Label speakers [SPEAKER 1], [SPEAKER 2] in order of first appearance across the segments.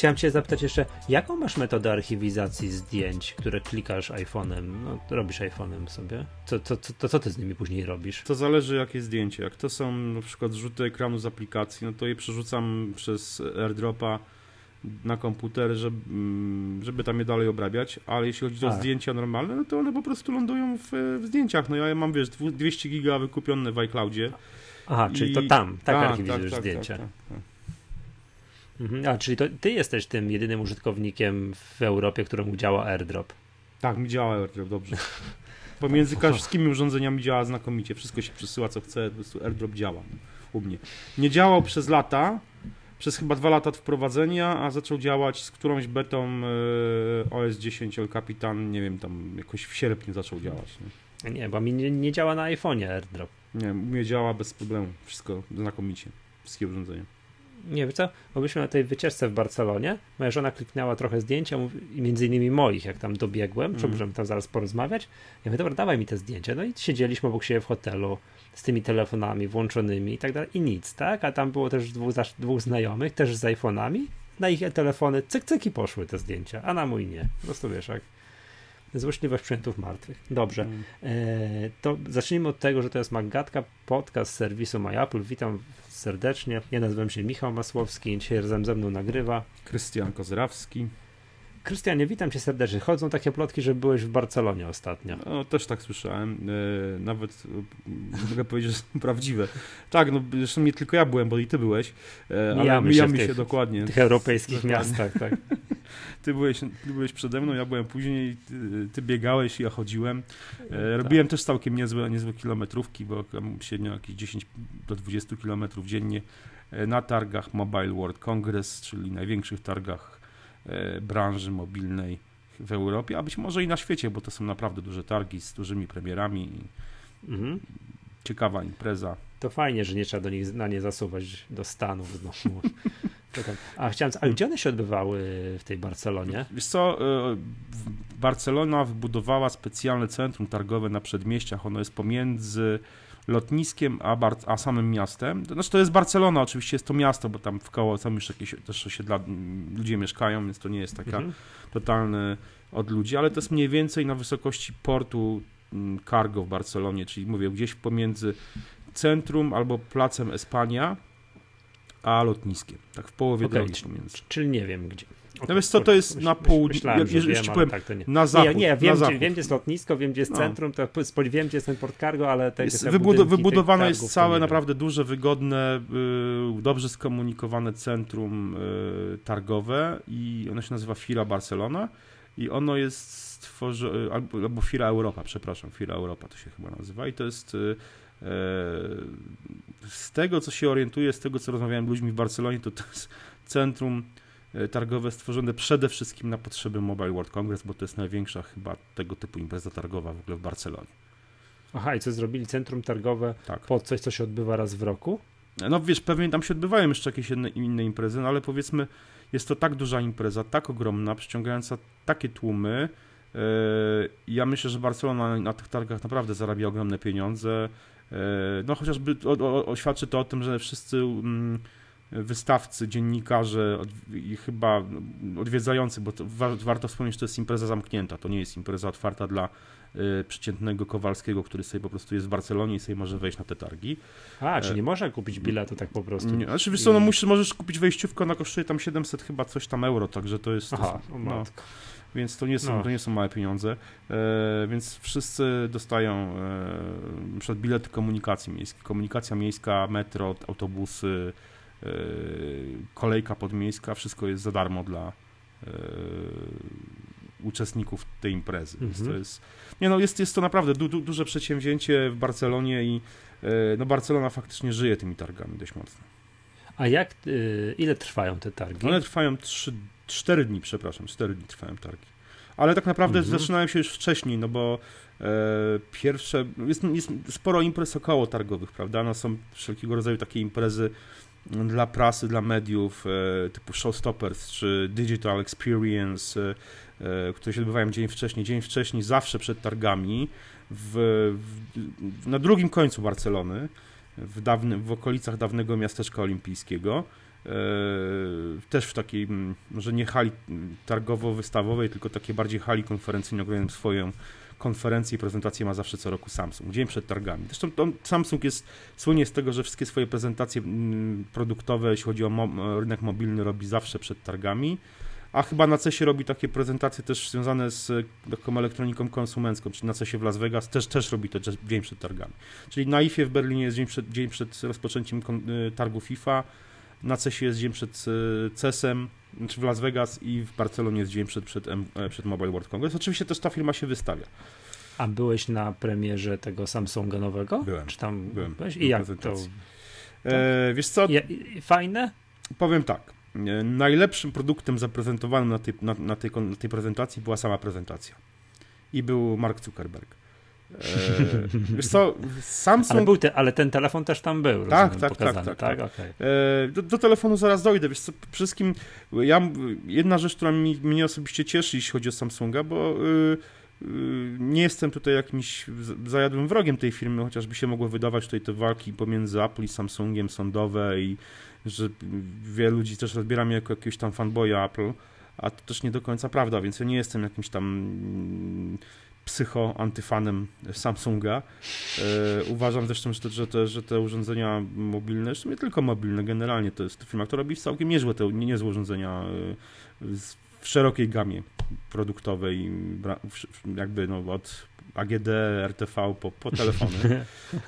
[SPEAKER 1] chciałem cię zapytać jeszcze, jaką masz metodę archiwizacji zdjęć, które klikasz iPhone'em, no robisz iPhone'em sobie? Co, co, co, to co ty z nimi później robisz?
[SPEAKER 2] To zależy jakie zdjęcie. Jak to są na przykład rzuty ekranu z aplikacji, no to je przerzucam przez AirDropa na komputer, żeby, mm, żeby tam je dalej obrabiać, ale jeśli chodzi o
[SPEAKER 1] A.
[SPEAKER 2] zdjęcia normalne, no to one po prostu lądują w, w zdjęciach. No ja mam, wiesz, dwu- 200 giga wykupione w iCloudzie.
[SPEAKER 1] Aha, czyli to
[SPEAKER 2] I-
[SPEAKER 1] tam, tak,
[SPEAKER 2] tak,
[SPEAKER 1] archiwizujesz
[SPEAKER 2] tak,
[SPEAKER 1] zdjęcia.
[SPEAKER 2] tak, tak.
[SPEAKER 1] Mhm. A, czyli to ty jesteś tym jedynym użytkownikiem w Europie, któremu działa AirDrop.
[SPEAKER 2] Tak, mi działa AirDrop dobrze. Pomiędzy wszystkimi urządzeniami działa znakomicie. Wszystko się przesyła co chce, po prostu AirDrop działa u mnie. Nie działał przez lata, przez chyba dwa lata wprowadzenia, a zaczął działać z którąś betą e, OS 10 El Capitan, nie wiem, tam jakoś w sierpniu zaczął działać. Nie,
[SPEAKER 1] Nie, bo mi nie, nie działa na iPhone'ie AirDrop.
[SPEAKER 2] nie u mnie działa bez problemu, wszystko znakomicie, wszystkie urządzenia.
[SPEAKER 1] Nie, wiesz co, bo byliśmy na tej wycieczce w Barcelonie, moja żona kliknęła trochę zdjęcia, między innymi moich, jak tam dobiegłem,
[SPEAKER 2] Mhm.
[SPEAKER 1] możemy tam zaraz porozmawiać. Ja mówię, dobra, dawaj mi te zdjęcia. No i siedzieliśmy obok siebie w hotelu z tymi telefonami włączonymi i tak dalej i nic, tak? A tam było też dwóch, dwóch znajomych, też z iPhone'ami, na ich telefony cyk, cyk i poszły te zdjęcia, a na mój nie. Po prostu wiesz, jak złośliwość przyjętów martwych. Dobrze.
[SPEAKER 2] Mm.
[SPEAKER 1] E, to zacznijmy od tego, że to jest Magatka, podcast serwisu MyApple. Witam serdecznie. Ja nazywam się Michał Masłowski. Dzisiaj razem ze mną nagrywa.
[SPEAKER 2] Krystian Kozrawski.
[SPEAKER 1] Krystianie, witam cię serdecznie. Chodzą takie plotki, że byłeś w Barcelonie ostatnio.
[SPEAKER 2] No, też tak słyszałem. E, nawet e, mogę powiedzieć, że są prawdziwe. Tak, no zresztą nie tylko ja byłem, bo i ty byłeś. E, ale
[SPEAKER 1] Mijamy się
[SPEAKER 2] mijamy się,
[SPEAKER 1] tych-
[SPEAKER 2] dokładnie.
[SPEAKER 1] W tych europejskich
[SPEAKER 2] Dokładnie.
[SPEAKER 1] miastach, tak.
[SPEAKER 2] Ty byłeś, ty byłeś przede mną, ja byłem później, ty, ty biegałeś, ja chodziłem. E, robiłem też całkiem niezłe, niezłe kilometrówki, bo średnio jakieś 10 do 20 kilometrów dziennie na targach Mobile World Congress, czyli największych targach branży mobilnej w Europie, a być może i na świecie, bo to są naprawdę duże targi z dużymi premierami.
[SPEAKER 1] Mhm.
[SPEAKER 2] Ciekawa impreza.
[SPEAKER 1] To fajnie, że nie trzeba do nich, na nie zasuwać do Stanów znowu. A chciałem, a gdzie one się odbywały w tej Barcelonie?
[SPEAKER 2] Wiesz co, e, Barcelona wybudowała specjalne centrum targowe na przedmieściach. Ono jest pomiędzy lotniskiem a, Bar- a samym miastem. Znaczy to jest Barcelona, oczywiście jest to miasto, bo tam w koło są już jakieś też osiedla, m, ludzie mieszkają, więc to nie jest taka
[SPEAKER 1] Mhm.
[SPEAKER 2] totalny od ludzi, ale to jest mniej więcej na wysokości portu mm, Cargo w Barcelonie, czyli mówię gdzieś pomiędzy centrum albo placem Espania a lotniskiem. Tak w połowie
[SPEAKER 1] Okej,
[SPEAKER 2] drogi pomiędzy.
[SPEAKER 1] Czyli nie wiem gdzie.
[SPEAKER 2] No wiesz co, to jest na
[SPEAKER 1] że
[SPEAKER 2] jeszcze
[SPEAKER 1] wiem,
[SPEAKER 2] powiem,
[SPEAKER 1] tak to nie.
[SPEAKER 2] na zachód.
[SPEAKER 1] nie, nie,
[SPEAKER 2] na
[SPEAKER 1] wiem,
[SPEAKER 2] zachód.
[SPEAKER 1] gdzie, wiem, gdzie jest lotnisko, wiem, gdzie jest
[SPEAKER 2] No.
[SPEAKER 1] centrum, to wiem, gdzie jest ten port cargo, ale te,
[SPEAKER 2] Jest
[SPEAKER 1] te tych
[SPEAKER 2] wybudowane jest całe naprawdę duże, wygodne, y, dobrze skomunikowane centrum y, targowe i ono się nazywa Fira Barcelona i ono jest stworzone, albo, albo Fira Europa, przepraszam, Fira Europa to się chyba nazywa i to jest y, e, z tego, co się orientuję, z tego, co rozmawiałem z ludźmi w Barcelonie, to to jest centrum targowe stworzone przede wszystkim na potrzeby Mobile World Congress, bo to jest największa chyba tego typu impreza targowa w ogóle w Barcelonie.
[SPEAKER 1] Aha, i co zrobili? Centrum targowe
[SPEAKER 2] Tak.
[SPEAKER 1] pod coś, co się odbywa raz w roku?
[SPEAKER 2] No wiesz, pewnie tam się odbywają jeszcze jakieś inne, inne imprezy, no ale powiedzmy, jest to tak duża impreza, tak ogromna, przyciągająca takie tłumy. Yy, ja myślę, że Barcelona na, tych targach naprawdę zarabia ogromne pieniądze. Yy, no chociażby o, o, o, świadczy to o tym, że wszyscy mm, wystawcy, dziennikarze i chyba odwiedzający, bo to wa, warto wspomnieć, że to jest impreza zamknięta, to nie jest impreza otwarta dla y, przeciętnego Kowalskiego, który sobie po prostu jest w Barcelonie i sobie może wejść na te targi.
[SPEAKER 1] A, czy
[SPEAKER 2] E,
[SPEAKER 1] nie można kupić biletu tak po prostu?
[SPEAKER 2] Nie, znaczy wiesz co, no musisz, możesz kupić wejściówkę, ona kosztuje tam 700 chyba coś tam euro, także to jest,
[SPEAKER 1] Aha,
[SPEAKER 2] to,
[SPEAKER 1] o
[SPEAKER 2] no, więc to nie są,
[SPEAKER 1] No.
[SPEAKER 2] to nie są małe pieniądze, e, więc wszyscy dostają e, na przykład bilety komunikacji miejskiej, komunikacja miejska, metro, autobusy, kolejka podmiejska, wszystko jest za darmo dla e, uczestników tej imprezy,
[SPEAKER 1] Mhm.
[SPEAKER 2] to jest, nie no, jest, jest to naprawdę du, du, duże przedsięwzięcie w Barcelonie i e, no Barcelona faktycznie żyje tymi targami dość mocno.
[SPEAKER 1] A jak, ile trwają te targi?
[SPEAKER 2] One trwają 3, 4 dni, przepraszam, 4 dni trwają targi. Ale tak naprawdę
[SPEAKER 1] Mhm.
[SPEAKER 2] zaczynają się już wcześniej, no bo e, pierwsze, jest, jest sporo imprez około targowych, prawda? No są wszelkiego rodzaju takie imprezy dla prasy, dla mediów, e, typu Showstoppers czy Digital Experience, e, e, które się odbywają dzień wcześniej. Dzień wcześniej, zawsze przed targami, w, w, na drugim końcu Barcelony, w, dawny, w okolicach dawnego miasteczka olimpijskiego. też w takiej, może nie hali targowo-wystawowej, tylko takiej bardziej hali konferencyjnej, swoją konferencje i prezentacje ma zawsze co roku Samsung, dzień przed targami. Zresztą on, Samsung jest słynie z tego, że wszystkie swoje prezentacje mm, produktowe, jeśli chodzi o mo rynek mobilny, robi zawsze przed targami. A chyba na CESie robi takie prezentacje też związane z taką elektroniką konsumencką, czyli na CESie w Las Vegas też, też robi to dzień przed targami. Czyli na IFie w Berlinie jest dzień przed, dzień przed rozpoczęciem y, targu FIFA, na CESie jest dzień przed y, CESem, znaczy w Las Vegas i w Barcelonie jest dzień przed, przed, e, przed Mobile World Congress. Oczywiście też ta firma się wystawia.
[SPEAKER 1] A byłeś na premierze tego Samsunga nowego?
[SPEAKER 2] Byłem.
[SPEAKER 1] Czy tam
[SPEAKER 2] byłem.
[SPEAKER 1] Byłeś? I jak to?
[SPEAKER 2] E, wiesz co?
[SPEAKER 1] Je, fajne?
[SPEAKER 2] Powiem tak. E, najlepszym produktem zaprezentowanym na tej, na, na, tej, na tej prezentacji była sama prezentacja. I był Mark Zuckerberg. Wiesz co, Samsung...
[SPEAKER 1] Ale, był te, ale ten telefon też tam był,
[SPEAKER 2] tak,
[SPEAKER 1] rozumiem,
[SPEAKER 2] tak, tak, tak, tak,
[SPEAKER 1] tak. Okay.
[SPEAKER 2] Eee, do, do, telefonu zaraz dojdę, wiesz co, wszystkim, ja, jedna rzecz, która mi, mnie osobiście cieszy, jeśli chodzi o Samsunga, bo yy, yy, nie jestem tutaj jakimś zajadłym wrogiem tej firmy, chociażby się mogło wydawać tutaj te walki pomiędzy Apple i Samsungiem sądowe i że wielu ludzi też rozbiera mnie jako jakiegoś tam fanboya Apple, a to też nie do końca prawda, więc ja nie jestem jakimś tam psycho-antyfanem Samsunga. E, uważam zresztą, że te, że, te, że te urządzenia mobilne, zresztą nie tylko mobilne, generalnie to jest to firma, która robi całkiem niezłe, te, niezłe urządzenia e, w szerokiej gamie produktowej, jakby no, od AGD, RTV po, po telefony.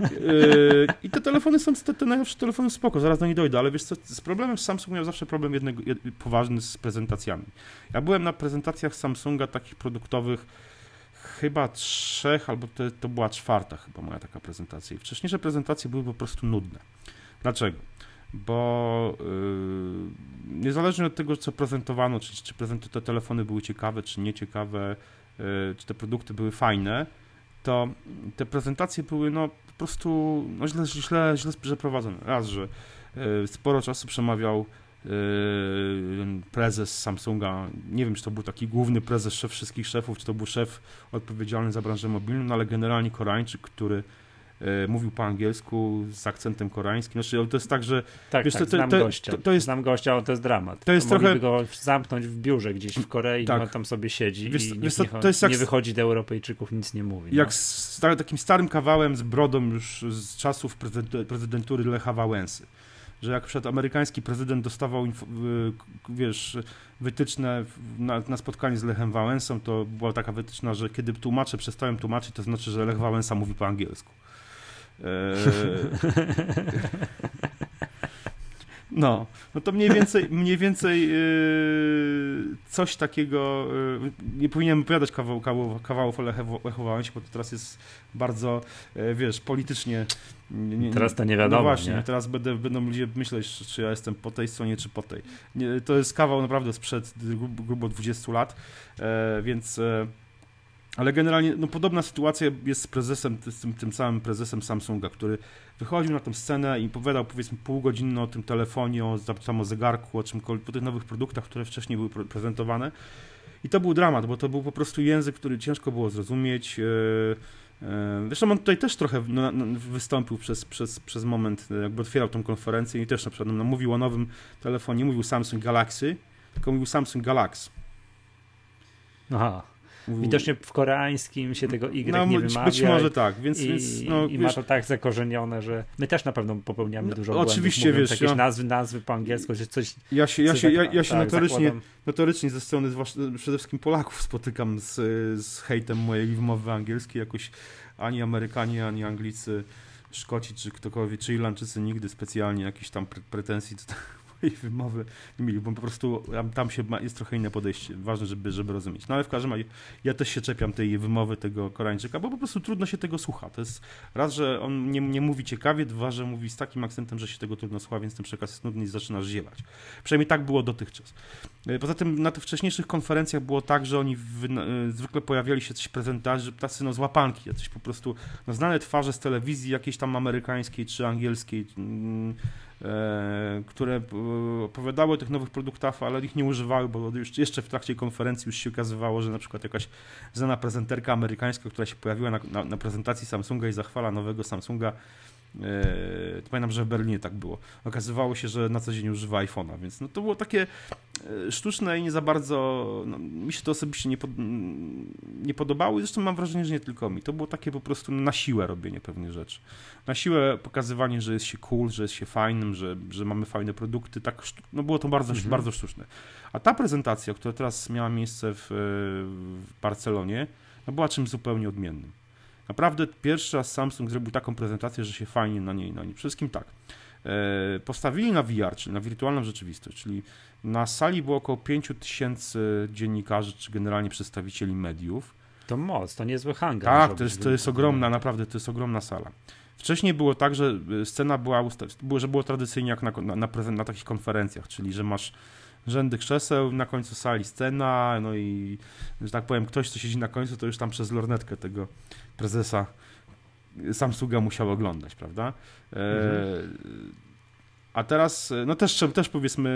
[SPEAKER 2] E, I te telefony są, te, te najnowsze telefony spoko, zaraz do nich dojdę, ale wiesz co, z problemem Samsung miał zawsze problem jednego, jed, poważny z prezentacjami. Ja byłem na prezentacjach Samsunga takich produktowych, chyba trzech, albo to, to była czwarta chyba moja taka prezentacja. I wcześniejsze prezentacje były po prostu nudne. Dlaczego? Bo yy, niezależnie od tego, co prezentowano, czy, czy prezent, te telefony były ciekawe, czy nieciekawe, yy, czy te produkty były fajne, to te prezentacje były no, po prostu no, źle, źle, źle przeprowadzone. Raz, że yy, sporo czasu przemawiał Yy, prezes Samsunga, nie wiem, czy to był taki główny prezes, szef wszystkich szefów, czy to był szef odpowiedzialny za branżę mobilną, no ale generalnie Koreańczyk, który yy, mówił po angielsku z akcentem koreańskim. Znaczy, to jest tak, że.
[SPEAKER 1] Tak, wiesz, tak, to, znam to, gościa. To, to, jest, znam gościa, ale to jest dramat.
[SPEAKER 2] To jest trochę.
[SPEAKER 1] go zamknąć w biurze gdzieś w Korei, tak. on tam sobie siedzi wiesz, i wiesz,
[SPEAKER 2] to,
[SPEAKER 1] nie, jak, nie wychodzi do Europejczyków, nic nie mówi.
[SPEAKER 2] Jak no. z takim starym kawałem z brodą już z czasów prezydentury Lecha Wałęsy że jak przed amerykański prezydent dostawał, wiesz, wytyczne na, na spotkanie z Lechem Wałęsą, to była taka wytyczna, że kiedy tłumacze przestałem tłumaczyć, to znaczy, że Lech Wałęsa mówi po angielsku. Eee... No, no to mniej więcej, mniej więcej yy, coś takiego, yy, nie powinienem opowiadać kawał, kawał, kawałów o Lechu Wałęsie, bo to teraz jest bardzo, yy, wiesz, politycznie...
[SPEAKER 1] Nie, nie, teraz to nie wiadomo, No
[SPEAKER 2] właśnie,
[SPEAKER 1] nie?
[SPEAKER 2] teraz będę, będą ludzie myśleć, czy ja jestem po tej stronie, czy po tej. To jest kawał naprawdę sprzed grubo 20 lat, e, więc... Ale generalnie no, podobna sytuacja jest z prezesem, z tym, tym samym prezesem Samsunga, który wychodził na tę scenę i opowiadał powiedzmy pół godziny o tym telefonie, o, tam o zegarku, o czymkolwiek, o tych nowych produktach, które wcześniej były prezentowane. I to był dramat, bo to był po prostu język, który ciężko było zrozumieć. E, e, zresztą on tutaj też trochę no, no, wystąpił przez, przez, przez moment, jakby otwierał tą konferencję i też na przykład no, mówił o nowym telefonie, mówił Samsung Galaxy, tylko mówił Samsung Galaxy.
[SPEAKER 1] Aha. Widocznie w koreańskim się tego Y
[SPEAKER 2] no,
[SPEAKER 1] nie wymawia.
[SPEAKER 2] Być może tak, więc...
[SPEAKER 1] I,
[SPEAKER 2] więc
[SPEAKER 1] no, i wiesz, ma to tak zakorzenione, że my też na pewno popełniamy no, dużo
[SPEAKER 2] Oczywiście,
[SPEAKER 1] błędów,
[SPEAKER 2] wiesz...
[SPEAKER 1] jakieś ja, nazwy, nazwy po angielsku, że coś...
[SPEAKER 2] Ja się, ja się, ja, ja się tak, notorycznie, notorycznie ze strony zwłaszcza, przede wszystkim Polaków spotykam z, z hejtem mojej wymowy angielskiej, jakoś ani Amerykanie, ani Anglicy, Szkoci, czy ktokolwiek, czy Irlandczycy nigdy specjalnie jakichś tam pretensji swojej wymowy nie mieli, bo po prostu tam się ma, jest trochę inne podejście. Ważne, żeby, żeby rozumieć. No ale w każdym razie ja też się czepiam tej wymowy tego Koreańczyka, bo po prostu trudno się tego słucha. To jest raz, że on nie, nie mówi ciekawie, dwa, że mówi z takim akcentem, że się tego trudno słucha, więc ten przekaz jest nudny i zaczynasz ziewać. Przynajmniej tak było dotychczas. E, poza tym na tych wcześniejszych konferencjach było tak, że oni w, e, zwykle pojawiali się coś prezentarzy, tacy no złapanki, jacyś po prostu no, znane twarze z telewizji jakiejś tam amerykańskiej czy angielskiej, mm, które e, opowiadały o tych nowych produktach, ale ich nie używały, bo już jeszcze w trakcie konferencji już się okazywało, że na przykład jakaś znana prezenterka amerykańska, która się pojawiła na, na, na prezentacji Samsunga i zachwala nowego Samsunga, E, pamiętam, że w Berlinie tak było. Okazywało się, że na co dzień używa iPhone'a, więc no to było takie e, sztuczne i nie za bardzo. No, mi się to osobiście nie, pod, nie podobało i zresztą mam wrażenie, że nie tylko mi. To było takie po prostu na siłę robienie pewnych rzeczy. Na siłę pokazywanie, że jest się cool, że jest się fajnym, że, że mamy fajne produkty. Tak, no było to bardzo, mhm. bardzo sztuczne. A ta prezentacja, która teraz miała miejsce w, w Barcelonie, no była czymś zupełnie odmiennym. Naprawdę pierwszy raz Samsung zrobił taką prezentację, że się fajnie na niej, na niej. Przede wszystkim tak, e, postawili na VR, czyli na wirtualną rzeczywistość, czyli na sali było około 5000 dziennikarzy, czy generalnie przedstawicieli mediów.
[SPEAKER 1] To moc, to niezły hangar.
[SPEAKER 2] Tak, to jest, to jest ogromna, naprawdę, to jest ogromna sala. Wcześniej było tak, że scena była, że było tradycyjnie jak na, na, na, na takich konferencjach, czyli że masz rzędy krzeseł, na końcu sali scena, no i, że tak powiem, ktoś, kto siedzi na końcu, to już tam przez lornetkę tego prezesa Samsunga musiał oglądać, prawda? E, A teraz, no też, też powiedzmy,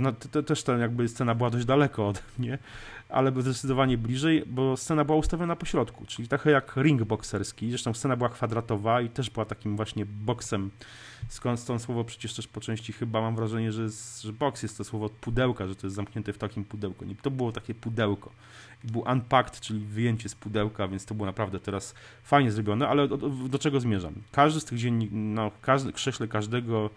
[SPEAKER 2] no, też ta jakby scena była dość daleko ode mnie, ale zdecydowanie bliżej, bo scena była ustawiona po środku, czyli trochę jak ring bokserski, zresztą scena była kwadratowa i też była takim właśnie boksem skąd stąd słowo przecież też po części chyba mam wrażenie, że, że box jest to słowo od pudełka, że to jest zamknięte w takim pudełku. Nie, to było takie pudełko. Był unpacked, czyli wyjęcie z pudełka, więc to było naprawdę teraz fajnie zrobione, ale do, do czego zmierzam? Każdy z tych dzienników, no, każdy, krześle każdego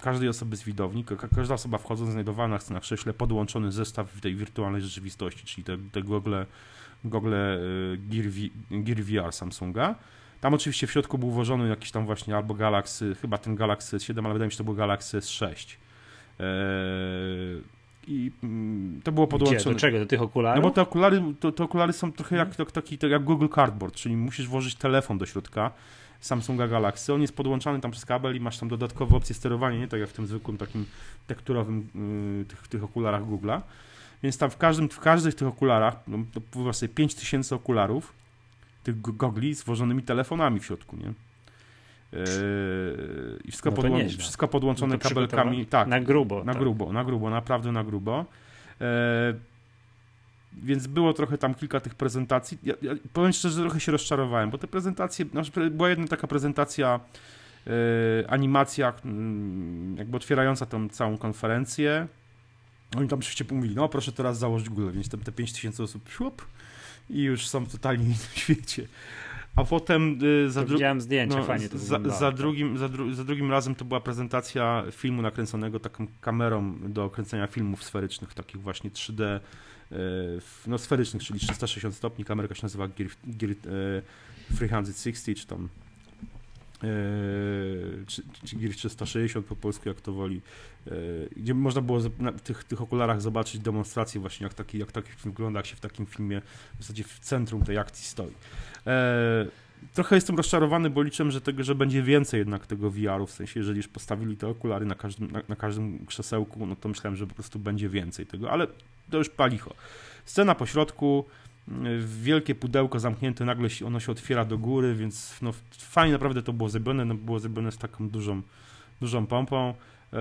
[SPEAKER 2] każdej osoby z widowni, każda osoba wchodząc znajdowana na krześle podłączony zestaw w tej wirtualnej rzeczywistości, czyli te, te gogle, gogle yy, Gear, Gear VR Samsunga tam oczywiście w środku był włożony jakiś tam właśnie albo Galaxy, chyba ten Galaxy S7, ale wydaje mi się, że to był Galaxy S6. Eee, I mm, to było podłączone. Gdzie?
[SPEAKER 1] Do czego? Do tych okularów?
[SPEAKER 2] No bo te okulary, to, te okulary są trochę jak, to, taki, to jak Google Cardboard, czyli musisz włożyć telefon do środka Samsunga Galaxy. On jest podłączany tam przez kabel i masz tam dodatkowe opcje sterowania, nie tak jak w tym zwykłym takim tekturowym yy, tych, tych okularach Google'a. Więc tam w każdym, w każdych tych okularach, no, to sobie 5000 okularów, tych gogli z włożonymi telefonami w środku, nie? Yy, I wszystko, no podło wszystko podłączone no kabelkami. Tak,
[SPEAKER 1] na grubo.
[SPEAKER 2] Na
[SPEAKER 1] tak.
[SPEAKER 2] grubo, na grubo, naprawdę na grubo. Yy, więc było trochę tam kilka tych prezentacji. Ja, ja powiem szczerze, że trochę się rozczarowałem, bo te prezentacje, była jedna taka prezentacja, yy, animacja, yy, jakby otwierająca tą całą konferencję. Oni tam oczywiście mówili, no proszę teraz założyć Google, więc te, te 5000 osób, szłup, i już są totalnie w świecie. A potem
[SPEAKER 1] y, za, dru- zdjęcie, no, fajnie to
[SPEAKER 2] za, za, tak. drugim, za, dru- za, drugim razem to była prezentacja filmu nakręconego taką kamerą do kręcenia filmów sferycznych, takich właśnie 3D, y, no sferycznych, czyli 360 stopni. Kamerka się nazywa Gear, Gear y, 360, czy tam czy Gear 360 po polsku, jak to woli, yy, gdzie można było w tych, tych okularach zobaczyć demonstrację właśnie, jak taki, jak taki film wygląda, jak się w takim filmie w zasadzie w centrum tej akcji stoi. Trochę jestem rozczarowany, bo liczę, że, tego, że będzie więcej jednak tego VR-u, w sensie, jeżeli już postawili te okulary na każdym, na, na każdym krzesełku, no to myślałem, że po prostu będzie więcej tego, ale to już palicho. Scena po środku, wielkie pudełko zamknięte, nagle ono się otwiera do góry, więc no, fajnie naprawdę to było zrobione, no, było zrobione z taką dużą, dużą pompą. E,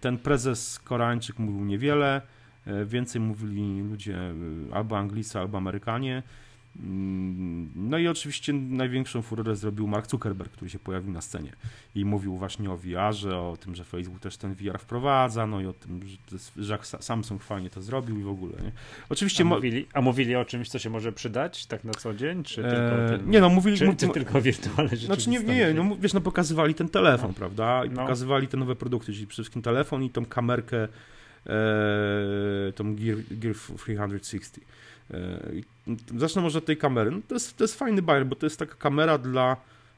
[SPEAKER 2] ten prezes Koreańczyk mówił niewiele, e, więcej mówili ludzie e, albo Anglicy, albo Amerykanie. Mm, no i oczywiście największą furorę zrobił Mark Zuckerberg, który się pojawił na scenie i mówił właśnie o VR-ze, o tym, że Facebook też ten VR wprowadza, no i o tym, że, że Samsung fajnie to zrobił i w ogóle. Nie?
[SPEAKER 1] Oczywiście a mówili, a mówili o czymś, co się może przydać tak na co dzień? Czy tylko
[SPEAKER 2] tym, nie, no mówili...
[SPEAKER 1] Czy, czy tylko wirtualne
[SPEAKER 2] Znaczy nie, nie, no wiesz, no pokazywali ten telefon, no. prawda? I no. pokazywali te nowe produkty, czyli przede wszystkim telefon i tą kamerkę e, tą Gear, Gear 360. E, zacznę może od tej kamery. No to, jest, to jest fajny bajer, bo to jest taka kamera dla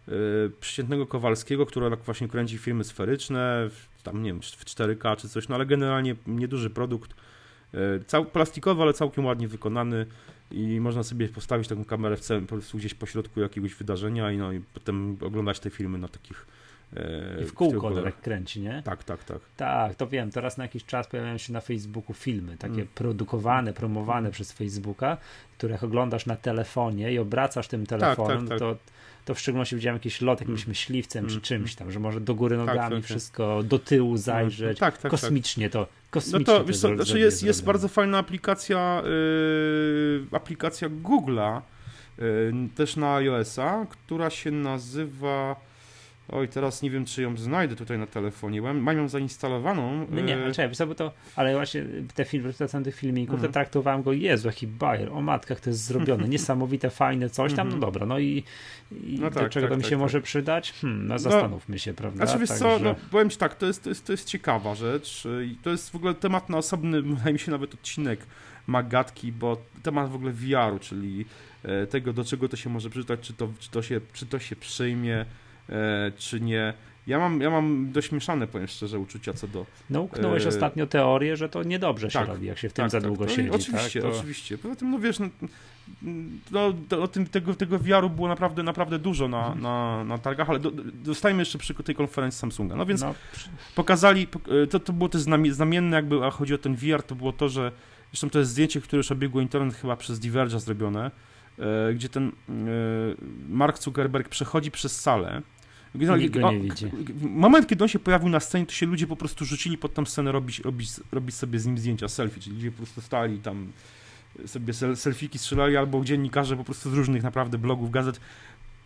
[SPEAKER 2] e, przeciętnego Kowalskiego, która tak właśnie kręci filmy sferyczne, tam nie wiem, w 4K czy coś, no ale generalnie nieduży produkt, e, cał, plastikowy, ale całkiem ładnie wykonany i można sobie postawić taką kamerę w całym, po prostu gdzieś po środku jakiegoś wydarzenia i, no, i potem oglądać te filmy na takich
[SPEAKER 1] i w kółko tak kręci, nie?
[SPEAKER 2] Tak, tak, tak.
[SPEAKER 1] Tak, to wiem. Teraz na jakiś czas pojawiają się na Facebooku filmy, takie mm. produkowane, promowane mm. przez Facebooka, których oglądasz na telefonie i obracasz tym telefonem, tak, tak, tak. to to w szczególności widziałem jakiś lot jakimś mm. myśliwcem czy mm, czymś tam, że może do góry tak, nogami tak, wszystko, do tyłu zajrzeć. Tak, tak, kosmicznie to kosmicznie
[SPEAKER 2] No to, wiesz znaczy jest, jest bardzo fajna aplikacja yy, aplikacja Google'a, też na iOS-a, która się nazywa Oj, teraz nie wiem, czy ją znajdę tutaj na telefonie. Mam ją zainstalowaną.
[SPEAKER 1] No nie, ale czekaj, bo to, ale właśnie te filmy, wracając tych filmików, mhm. to traktowałem go, Jezu, jaki bajer, o matkach to jest zrobione, niesamowite, fajne coś tam, no mhm. dobra, no i, i no tak, do czego tak, to mi tak, się tak. może przydać? Hmm, no, no zastanówmy no, się, prawda?
[SPEAKER 2] Znaczy wiesz tak, co, że... no, powiem ci tak, to jest, to, jest, to jest ciekawa rzecz i to jest w ogóle temat na osobny, wydaje mi się nawet odcinek Magatki, bo temat w ogóle VR-u, czyli e, tego, do czego to się może przydać, czy to, czy to, się, czy to się przyjmie, E, czy nie. Ja mam, ja mam dość mieszane, powiem szczerze, uczucia co do...
[SPEAKER 1] No, uknąłeś e... ostatnio teorię, że to niedobrze się tak, robi, jak się w tym tak, za tak. długo tak. siedzi.
[SPEAKER 2] Oczywiście,
[SPEAKER 1] tak?
[SPEAKER 2] to... oczywiście. Poza tym, no wiesz, no, no, o tym, tego, tego wiaru było naprawdę, naprawdę dużo na, mhm. na, na targach, ale do, dostajmy jeszcze przy tej konferencji Samsunga. No więc no. pokazali, e, to, to było też znamienne jakby, a chodzi o ten VR, to było to, że zresztą to jest zdjęcie, które już obiegło internet chyba przez Diverge'a zrobione, e, gdzie ten e, Mark Zuckerberg przechodzi przez salę
[SPEAKER 1] nie widzi.
[SPEAKER 2] Moment, kiedy on się pojawił na scenie, to się ludzie po prostu rzucili pod tą scenę robić, robić, robić sobie z nim zdjęcia, selfie, czyli ludzie po prostu stali tam sobie selfiki strzelali, albo dziennikarze po prostu z różnych naprawdę blogów, gazet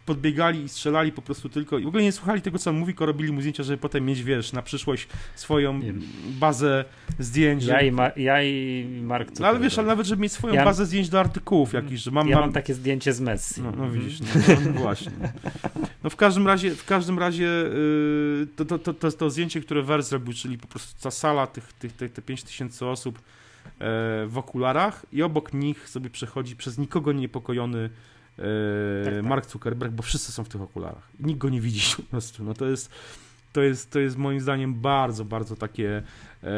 [SPEAKER 2] podbiegali i strzelali po prostu tylko i w ogóle nie słuchali tego, co on mówi, tylko robili mu zdjęcia, żeby potem mieć, wiesz, na przyszłość swoją bazę zdjęć.
[SPEAKER 1] Ja, i, Ma ja i Mark
[SPEAKER 2] No ale wiesz, ale nawet, żeby mieć swoją ja bazę zdjęć do artykułów jakichś, że mam...
[SPEAKER 1] Ja mam, mam takie zdjęcie z Messi.
[SPEAKER 2] No, no widzisz, no, no, no właśnie. No w każdym razie, w każdym razie yy, to, to, to, to, to zdjęcie, które Wers zrobił, czyli po prostu ta sala, tych, tych, tych, te 5000 osób, e, w okularach i obok nich sobie przechodzi przez nikogo niepokojony tak, tak. Mark Zuckerberg, bo wszyscy są w tych okularach. Nikt go nie widzi po prostu. No to jest, to jest, to jest moim zdaniem bardzo, bardzo takie e,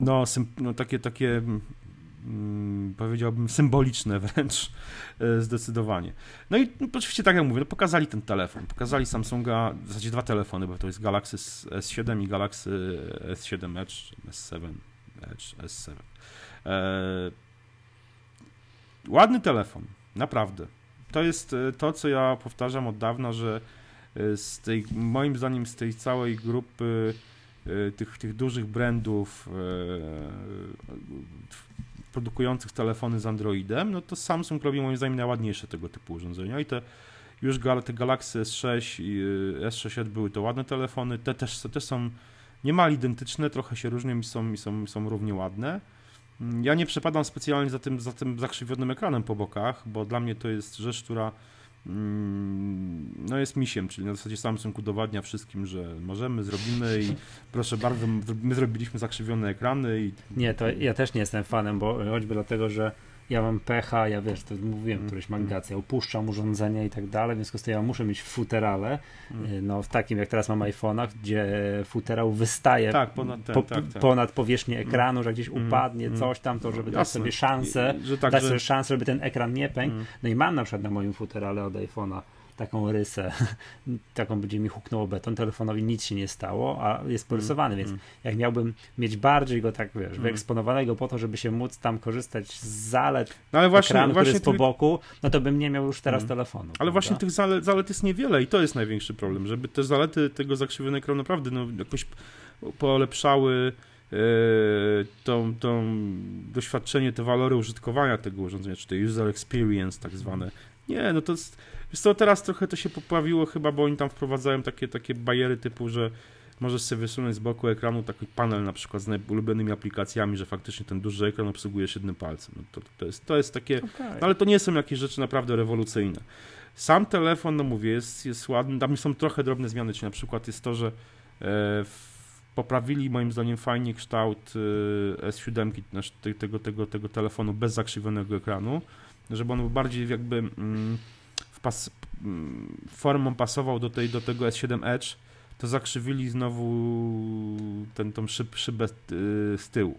[SPEAKER 2] no, no takie, takie mm, powiedziałbym symboliczne wręcz e, zdecydowanie. No i no, oczywiście tak jak mówię, no, pokazali ten telefon, pokazali Samsunga, w zasadzie dwa telefony, bo to jest Galaxy S7 i Galaxy S7 Edge, S7 Edge, S7. E, ładny telefon, naprawdę. To jest e, to, co ja powtarzam od dawna, że e, z tej, moim zdaniem z tej całej grupy e, tych, tych dużych brandów produkujących telefony z Androidem, no to Samsung robi moim zdaniem najładniejsze tego typu urządzenia i te już te Galaxy S6 i S6 były to ładne telefony, te też, te też są niemal identyczne, trochę się różnią i są, i są, są równie ładne. Ja nie przepadam specjalnie za tym, za tym zakrzywionym ekranem po bokach, bo dla mnie to jest rzecz, która mm, no jest misiem, czyli na zasadzie Samsung udowadnia wszystkim, że możemy, zrobimy i proszę bardzo, my zrobiliśmy zakrzywione ekrany i...
[SPEAKER 1] Nie, to ja też nie jestem fanem, bo choćby dlatego, że ja mam pecha, ja wiesz, to mówiłem mm. któryś magacji, ja upuszczam urządzenia i tak dalej, w związku z tym ja muszę mieć futerale, mm. no w takim jak teraz mam iPhone'ach, gdzie futerał wystaje
[SPEAKER 2] tak, ponad, ten,
[SPEAKER 1] po,
[SPEAKER 2] tak, tak.
[SPEAKER 1] ponad powierzchnię mm. ekranu, że gdzieś mm. upadnie mm. coś tam, to żeby Jasne. dać sobie szansę, że tak, dać że... sobie szansę, żeby ten ekran nie pękł. Mm. No i mam na przykład na moim futerale od iPhone'a taką rysę, taką będzie mi huknął beton, telefonowi nic się nie stało, a jest porysowany, mm, więc mm. jak miałbym mieć bardziej go tak, wiesz, mm. wyeksponowanego po to, żeby się móc tam korzystać z zalet no ale właśnie, ekranu, właśnie który jest po boku, no to bym nie miał już teraz mm. telefonu. Ale
[SPEAKER 2] prawda? właśnie tych zalet, zalet jest niewiele i to jest największy problem, żeby te zalety tego zakrzywionego ekranu naprawdę no, jakoś polepszały yy, tą, tą doświadczenie, te walory użytkowania tego urządzenia, czy te user experience tak zwane. Nie, no to jest Wiesz co, teraz trochę to się poprawiło chyba, bo oni tam wprowadzają takie, takie bariery typu, że możesz sobie wysunąć z boku ekranu taki panel na przykład z ulubionymi aplikacjami, że faktycznie ten duży ekran obsługujesz jednym palcem. No to, to, jest, to jest takie, okay. no ale to nie są jakieś rzeczy naprawdę rewolucyjne. Sam telefon, no mówię, jest, jest ładny, tam są trochę drobne zmiany, czyli na przykład jest to, że e, poprawili moim zdaniem fajnie kształt e, S7 znaczy tego, tego, tego telefonu bez zakrzywionego ekranu, żeby on bardziej jakby... Mm, pas, mm, formą pasował do, tej, do tego S7 Edge, to zakrzywili znowu ten, tą szyb, szybę y, z tyłu.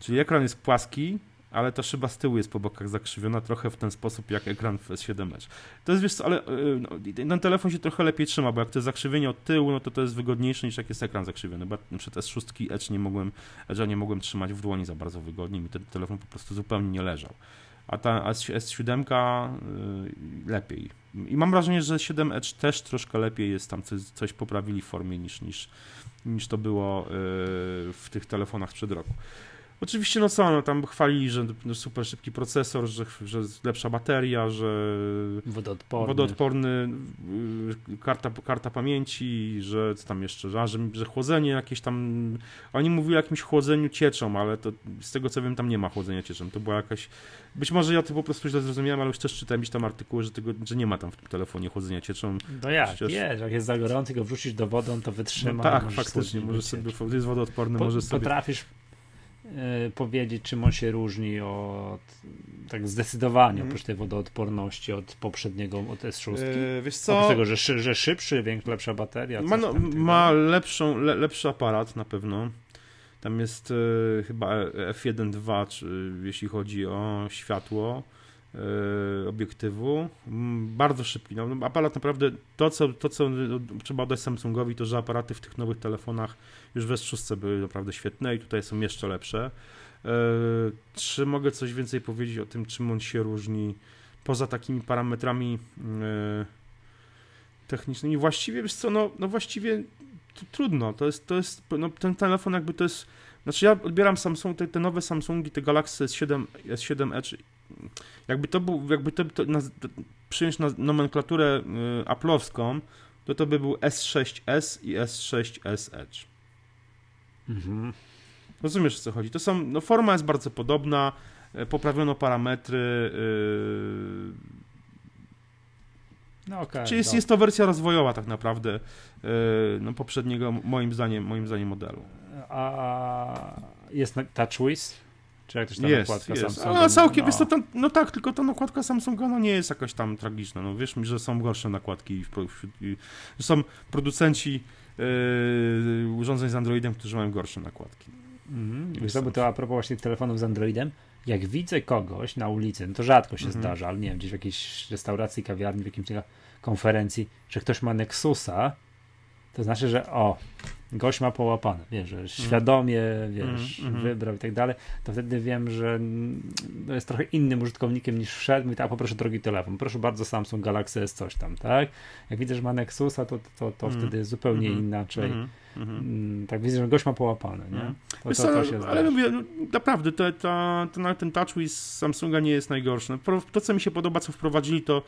[SPEAKER 2] Czyli ekran jest płaski, ale ta szyba z tyłu jest po bokach zakrzywiona trochę w ten sposób jak ekran w S7 Edge. To jest, wiesz co, ale y, no, ten telefon się trochę lepiej trzyma, bo jak to jest zakrzywienie od tyłu, no to to jest wygodniejsze niż jak jest ekran zakrzywiony, bo przykład S6 Edge nie mogłem, Edge'a nie mogłem trzymać w dłoni za bardzo wygodnie, mi ten telefon po prostu zupełnie nie leżał. A ta S7 y, lepiej i mam wrażenie, że 7 Edge też troszkę lepiej jest tam, coś, coś poprawili w formie niż, niż, niż to było yy, w tych telefonach sprzed roku. Oczywiście, no co, no tam chwalili, że super szybki procesor, że, że lepsza bateria, że
[SPEAKER 1] wodoodporny,
[SPEAKER 2] wodoodporny y, karta, karta pamięci, że co tam jeszcze, że, że chłodzenie jakieś tam, oni mówili o jakimś chłodzeniu cieczą, ale to z tego co wiem, tam nie ma chłodzenia cieczą, to była jakaś, być może ja to po prostu źle zrozumiałem, ale już też czytałem gdzieś tam artykuły, że, tego, że nie ma tam w tym telefonie chłodzenia cieczą.
[SPEAKER 1] No jak, Przecież... wiesz, jak jest za gorący, go wrzucisz do wody, to wytrzyma.
[SPEAKER 2] No tak, faktycznie, możesz sobie, jest wodoodporny, po, możesz sobie...
[SPEAKER 1] Potrafisz powiedzieć, czym on się różni od tak zdecydowanie mm. oprócz tej wodoodporności od poprzedniego, od S6. Yy, wiesz co? Oprócz tego, że, że szybszy, większa, lepsza bateria.
[SPEAKER 2] Ma, no, ma lepszą, le, lepszy aparat na pewno. Tam jest y, chyba F1.2, czy, jeśli chodzi o światło obiektywu. Bardzo szybki. No, aparat naprawdę, to co, to co trzeba oddać Samsungowi, to że aparaty w tych nowych telefonach już w S6 były naprawdę świetne i tutaj są jeszcze lepsze. E, czy mogę coś więcej powiedzieć o tym, czym on się różni poza takimi parametrami e, technicznymi? Właściwie, wiesz co, no, no właściwie trudno. To jest, to jest no, ten telefon jakby to jest znaczy ja odbieram Samsung, te, te nowe Samsungi, te Galaxy S7, S7 Edge, jakby to był, jakby to, to, na, przyjąć na nomenklaturę y, Apple'owską, to to by był S6S i S6S Edge. Mhm. Rozumiesz o co chodzi? To są, no forma jest bardzo podobna, e, poprawiono parametry. Yy... No okay, Czyli jest, jest to wersja rozwojowa tak naprawdę yy, no poprzedniego moim zdaniem, moim zdaniem modelu.
[SPEAKER 1] A jest TouchWiz? Czy jak też ta jest, nakładka
[SPEAKER 2] jest. Samsunga? A całkiem, no. to, no tak, tylko ta nakładka Samsunga no nie jest jakaś tam tragiczna. No wiesz mi, że są gorsze nakładki, że są producenci yy, urządzeń z Androidem, którzy mają gorsze nakładki.
[SPEAKER 1] Mhm. Wiesz bo to a propos właśnie telefonów z Androidem, jak widzę kogoś na ulicy, no to rzadko się mhm. zdarza, ale nie wiem, gdzieś w jakiejś restauracji, kawiarni, w jakimś konferencji, że ktoś ma Nexusa, to znaczy, że o, gość ma połapane, wiesz, że świadomie, wiesz, mm, wybrał i tak dalej, to wtedy wiem, że jest trochę innym użytkownikiem niż wszedł i tak, poproszę drogi telefon, proszę bardzo Samsung Galaxy S coś tam, tak? Jak widzę, że ma Nexusa, to, to, to mm. wtedy zupełnie mm, inaczej. Mm, tak widzę, że gość ma połapane, nie? Mhm. To,
[SPEAKER 2] to, to się ale mówię, no, naprawdę, to, ten TouchWiz Samsunga nie jest najgorszy. No, to, co mi się podoba, co wprowadzili, to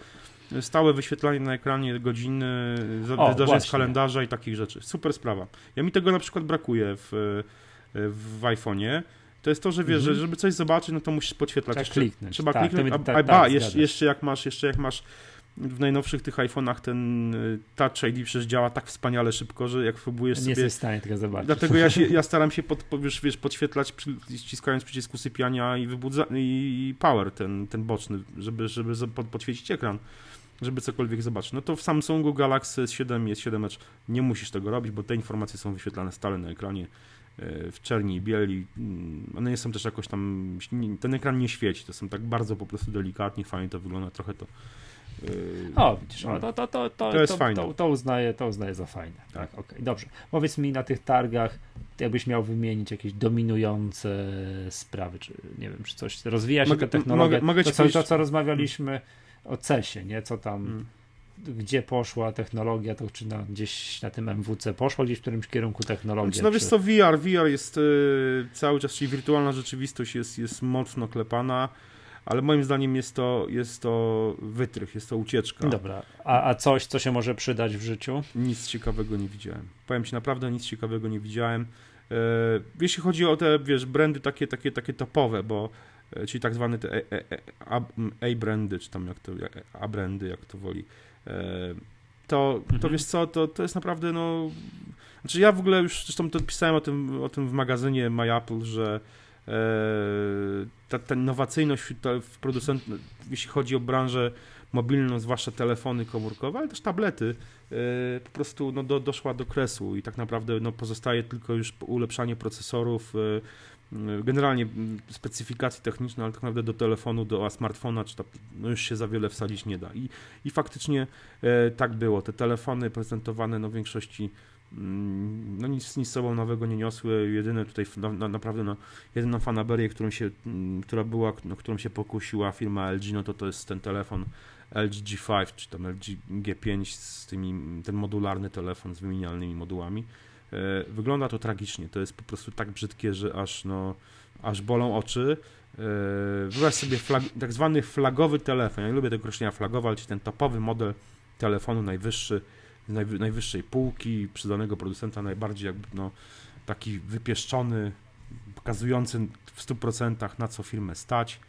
[SPEAKER 2] stałe wyświetlanie na ekranie godziny, zdarzeń z kalendarza i takich rzeczy. Super sprawa. Ja mi tego na przykład brakuje w, w iPhone'ie. To jest to, że wiesz, mhm. że żeby coś zobaczyć, no to musisz podświetlać.
[SPEAKER 1] Jeszcze, kliknąć.
[SPEAKER 2] Trzeba tak, kliknąć. A, tak, a, ba, tak, jeszcze, jeszcze, jak masz, jeszcze jak masz w najnowszych tych iPhone'ach ten y, Touch ID przecież działa tak wspaniale szybko, że jak próbujesz sobie...
[SPEAKER 1] Nie jesteś w stanie tego zobaczyć.
[SPEAKER 2] Dlatego ja, się, ja staram się pod, wiesz, wiesz, podświetlać ściskając przycisk usypiania i, wybudza... i power ten, ten boczny, żeby, żeby pod, podświecić ekran żeby cokolwiek zobaczyć. No to w Samsungu Galaxy S7 jest 7 Edge nie musisz tego robić, bo te informacje są wyświetlane stale na ekranie e, w czerni i bieli. Mm, one nie są też jakoś tam, ten ekran nie świeci, to są tak bardzo po prostu delikatnie, fajnie to wygląda, trochę to
[SPEAKER 1] e, o, widzisz, no, to, to, to, to, to jest fajne. To, to, uznaję, to uznaję za fajne. Tak, okej, okay, dobrze. Powiedz mi na tych targach, jakbyś miał wymienić jakieś dominujące sprawy, czy nie wiem, czy coś rozwija się mogę, ta technologia, mogę, mogę to, co, to, co rozmawialiśmy o CESie, nie? Co tam, hmm. gdzie poszła technologia, to czy na, gdzieś na tym MWC poszła gdzieś w którymś kierunku technologia? Znaczy,
[SPEAKER 2] no wiesz co, VR, VR jest y, cały czas, czyli wirtualna rzeczywistość jest, jest mocno klepana, ale moim zdaniem jest to, jest to wytrych, jest to ucieczka.
[SPEAKER 1] Dobra, a, a coś, co się może przydać w życiu?
[SPEAKER 2] Nic ciekawego nie widziałem. Powiem Ci, naprawdę nic ciekawego nie widziałem. E, jeśli chodzi o te, wiesz, brandy takie, takie, takie topowe, bo czyli tak zwane te A-brandy, czy tam jak to, A-brandy, jak to woli, e, to, to mhm. wiesz co, to, to jest naprawdę, no, znaczy ja w ogóle już zresztą to pisałem o tym, o tym w magazynie My Apple, że e, ta, ta innowacyjność w producent, jeśli chodzi o branżę mobilną, zwłaszcza telefony komórkowe, ale też tablety, po prostu no, do, doszła do kresu i tak naprawdę no, pozostaje tylko już ulepszanie procesorów, generalnie specyfikacji techniczne, ale tak naprawdę do telefonu, do smartfona, czy to, no już się za wiele wsadzić nie da. I, i faktycznie e, tak było. Te telefony prezentowane no, w większości mm, no nic, nic sobą nowego nie niosły. Jedyne tutaj na, na, naprawdę jedyną fanaberię, którą się, mm, która była, no, którą się pokusiła firma LG, no to to jest ten telefon LG G5, czy tam LG G5 z tymi, ten modularny telefon z wymienialnymi modułami. E, wygląda to tragicznie. To jest po prostu tak brzydkie, że aż no aż bolą oczy. Yy, wyobraź sobie flag, tak zwany flagowy telefon. Ja nie lubię tego określenia flagowy, ale ten topowy model telefonu najwyższy, najwyższej półki, przydanego producenta, najbardziej jakby no, taki wypieszczony, pokazujący w 100% na co firmę stać.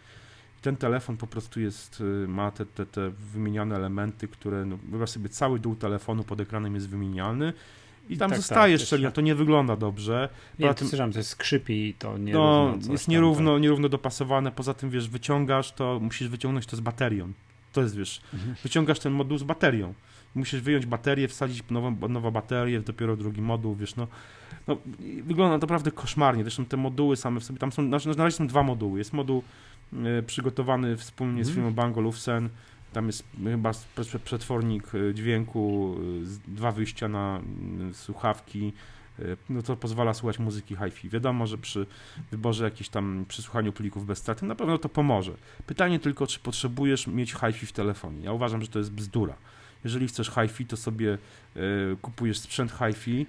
[SPEAKER 2] Ten telefon po prostu jest, y, ma te, te, te wymieniane elementy, które, no, wyobraź sobie, cały dół telefonu pod ekranem jest wymienialny i tam tak, zostaje tak, szczelina, to nie wygląda dobrze.
[SPEAKER 1] Nie, tym, słyszałem, to jest skrzypi i to
[SPEAKER 2] nie No, jest nierówno, tak. nierówno dopasowane, poza tym, wiesz, wyciągasz to, musisz wyciągnąć to z baterią. To jest, wiesz, mhm. wyciągasz ten moduł z baterią. Musisz wyjąć baterię, wsadzić nową, nową baterię, dopiero drugi moduł, wiesz, no, no wygląda naprawdę koszmarnie. Zresztą te moduły same w sobie, tam są, na, na razie są dwa moduły. Jest moduł y, przygotowany wspólnie z mhm. firmą Bang Olufsen, tam jest chyba przetwornik e, dźwięku, e, dwa wyjścia na słuchawki, e, no to pozwala słuchać muzyki hi-fi. Wiadomo, że przy wyborze jakichś tam przesłuchaniu plików bez straty na pewno to pomoże. Pytanie tylko, czy potrzebujesz mieć hi-fi w telefonie. Ja uważam, że to jest bzdura. Jeżeli chcesz hi-fi, to sobie kupujesz sprzęt hi-fi,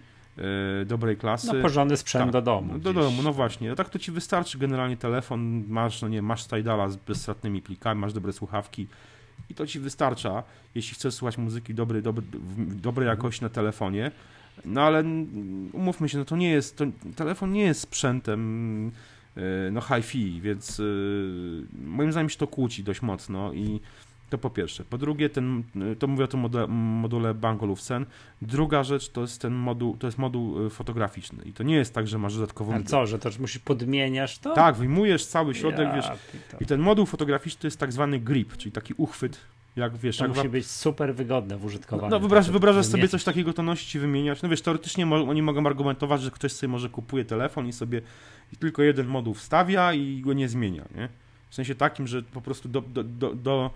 [SPEAKER 2] dobrej klasy.
[SPEAKER 1] No porządny sprzęt tak, do domu.
[SPEAKER 2] Do domu, no właśnie. No tak to ci wystarczy generalnie telefon, masz, no nie, masz Tidala z bezstratnymi plikami, masz dobre słuchawki, i to ci wystarcza, jeśli chcesz słuchać muzyki dobrej, dobry, dobrej jakości na telefonie. No ale umówmy się, no to nie jest, to, telefon nie jest sprzętem e, no hi-fi, więc e, moim zdaniem się to kłóci dość mocno i to po pierwsze. Po drugie, ten, to mówię o tym module, module Bang Olufsen. Druga rzecz to jest ten moduł, to jest moduł y, fotograficzny. I to nie jest tak, że masz dodatkową...
[SPEAKER 1] Ale co, że to musisz podmieniasz to?
[SPEAKER 2] Tak, wyjmujesz cały środek, ja, wiesz. I ten moduł fotograficzny to jest tak zwany grip, czyli taki uchwyt jak wiesz,
[SPEAKER 1] to
[SPEAKER 2] jak
[SPEAKER 1] musi być super wygodne w użytkowaniu.
[SPEAKER 2] No, no wyobraź, wyobrażasz sobie coś takiego, to nosić i wymieniać. No wiesz, teoretycznie mo oni mogą argumentować, że ktoś sobie może kupuje telefon i sobie i tylko jeden moduł wstawia i go nie zmienia, nie? W sensie takim, że po prostu do, do, do, do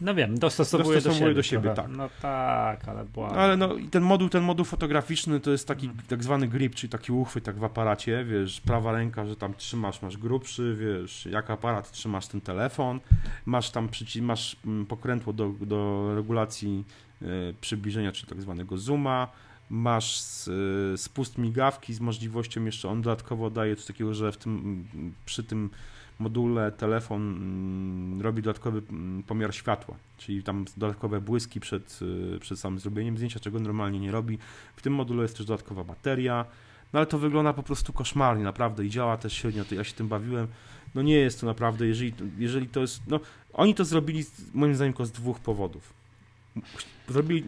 [SPEAKER 1] no wiem, dostosowuje, dostosowuje
[SPEAKER 2] do siebie, do siebie
[SPEAKER 1] tak. No tak, ale
[SPEAKER 2] była... No, ale no i ten moduł, ten moduł fotograficzny to jest taki tak zwany grip, czyli taki uchwyt tak w aparacie, wiesz, prawa ręka, że tam trzymasz, masz grubszy, wiesz, jak aparat trzymasz ten telefon, masz tam przyci- masz mm, pokrętło do, do regulacji e, przybliżenia, czyli tak zwanego zooma, masz e, spust migawki z możliwością jeszcze, on dodatkowo daje coś takiego, że w tym, przy tym module telefon mm, robi dodatkowy mm, pomiar światła, czyli tam dodatkowe błyski przed, y, przed samym zrobieniem zdjęcia, czego normalnie nie robi. W tym module jest też dodatkowa bateria, no ale to wygląda po prostu koszmarnie, naprawdę i działa też średnio, to ja się tym bawiłem. No nie jest to naprawdę, jeżeli, jeżeli to jest, no oni to zrobili moim zdaniem tylko z dwóch powodów. Zrobili,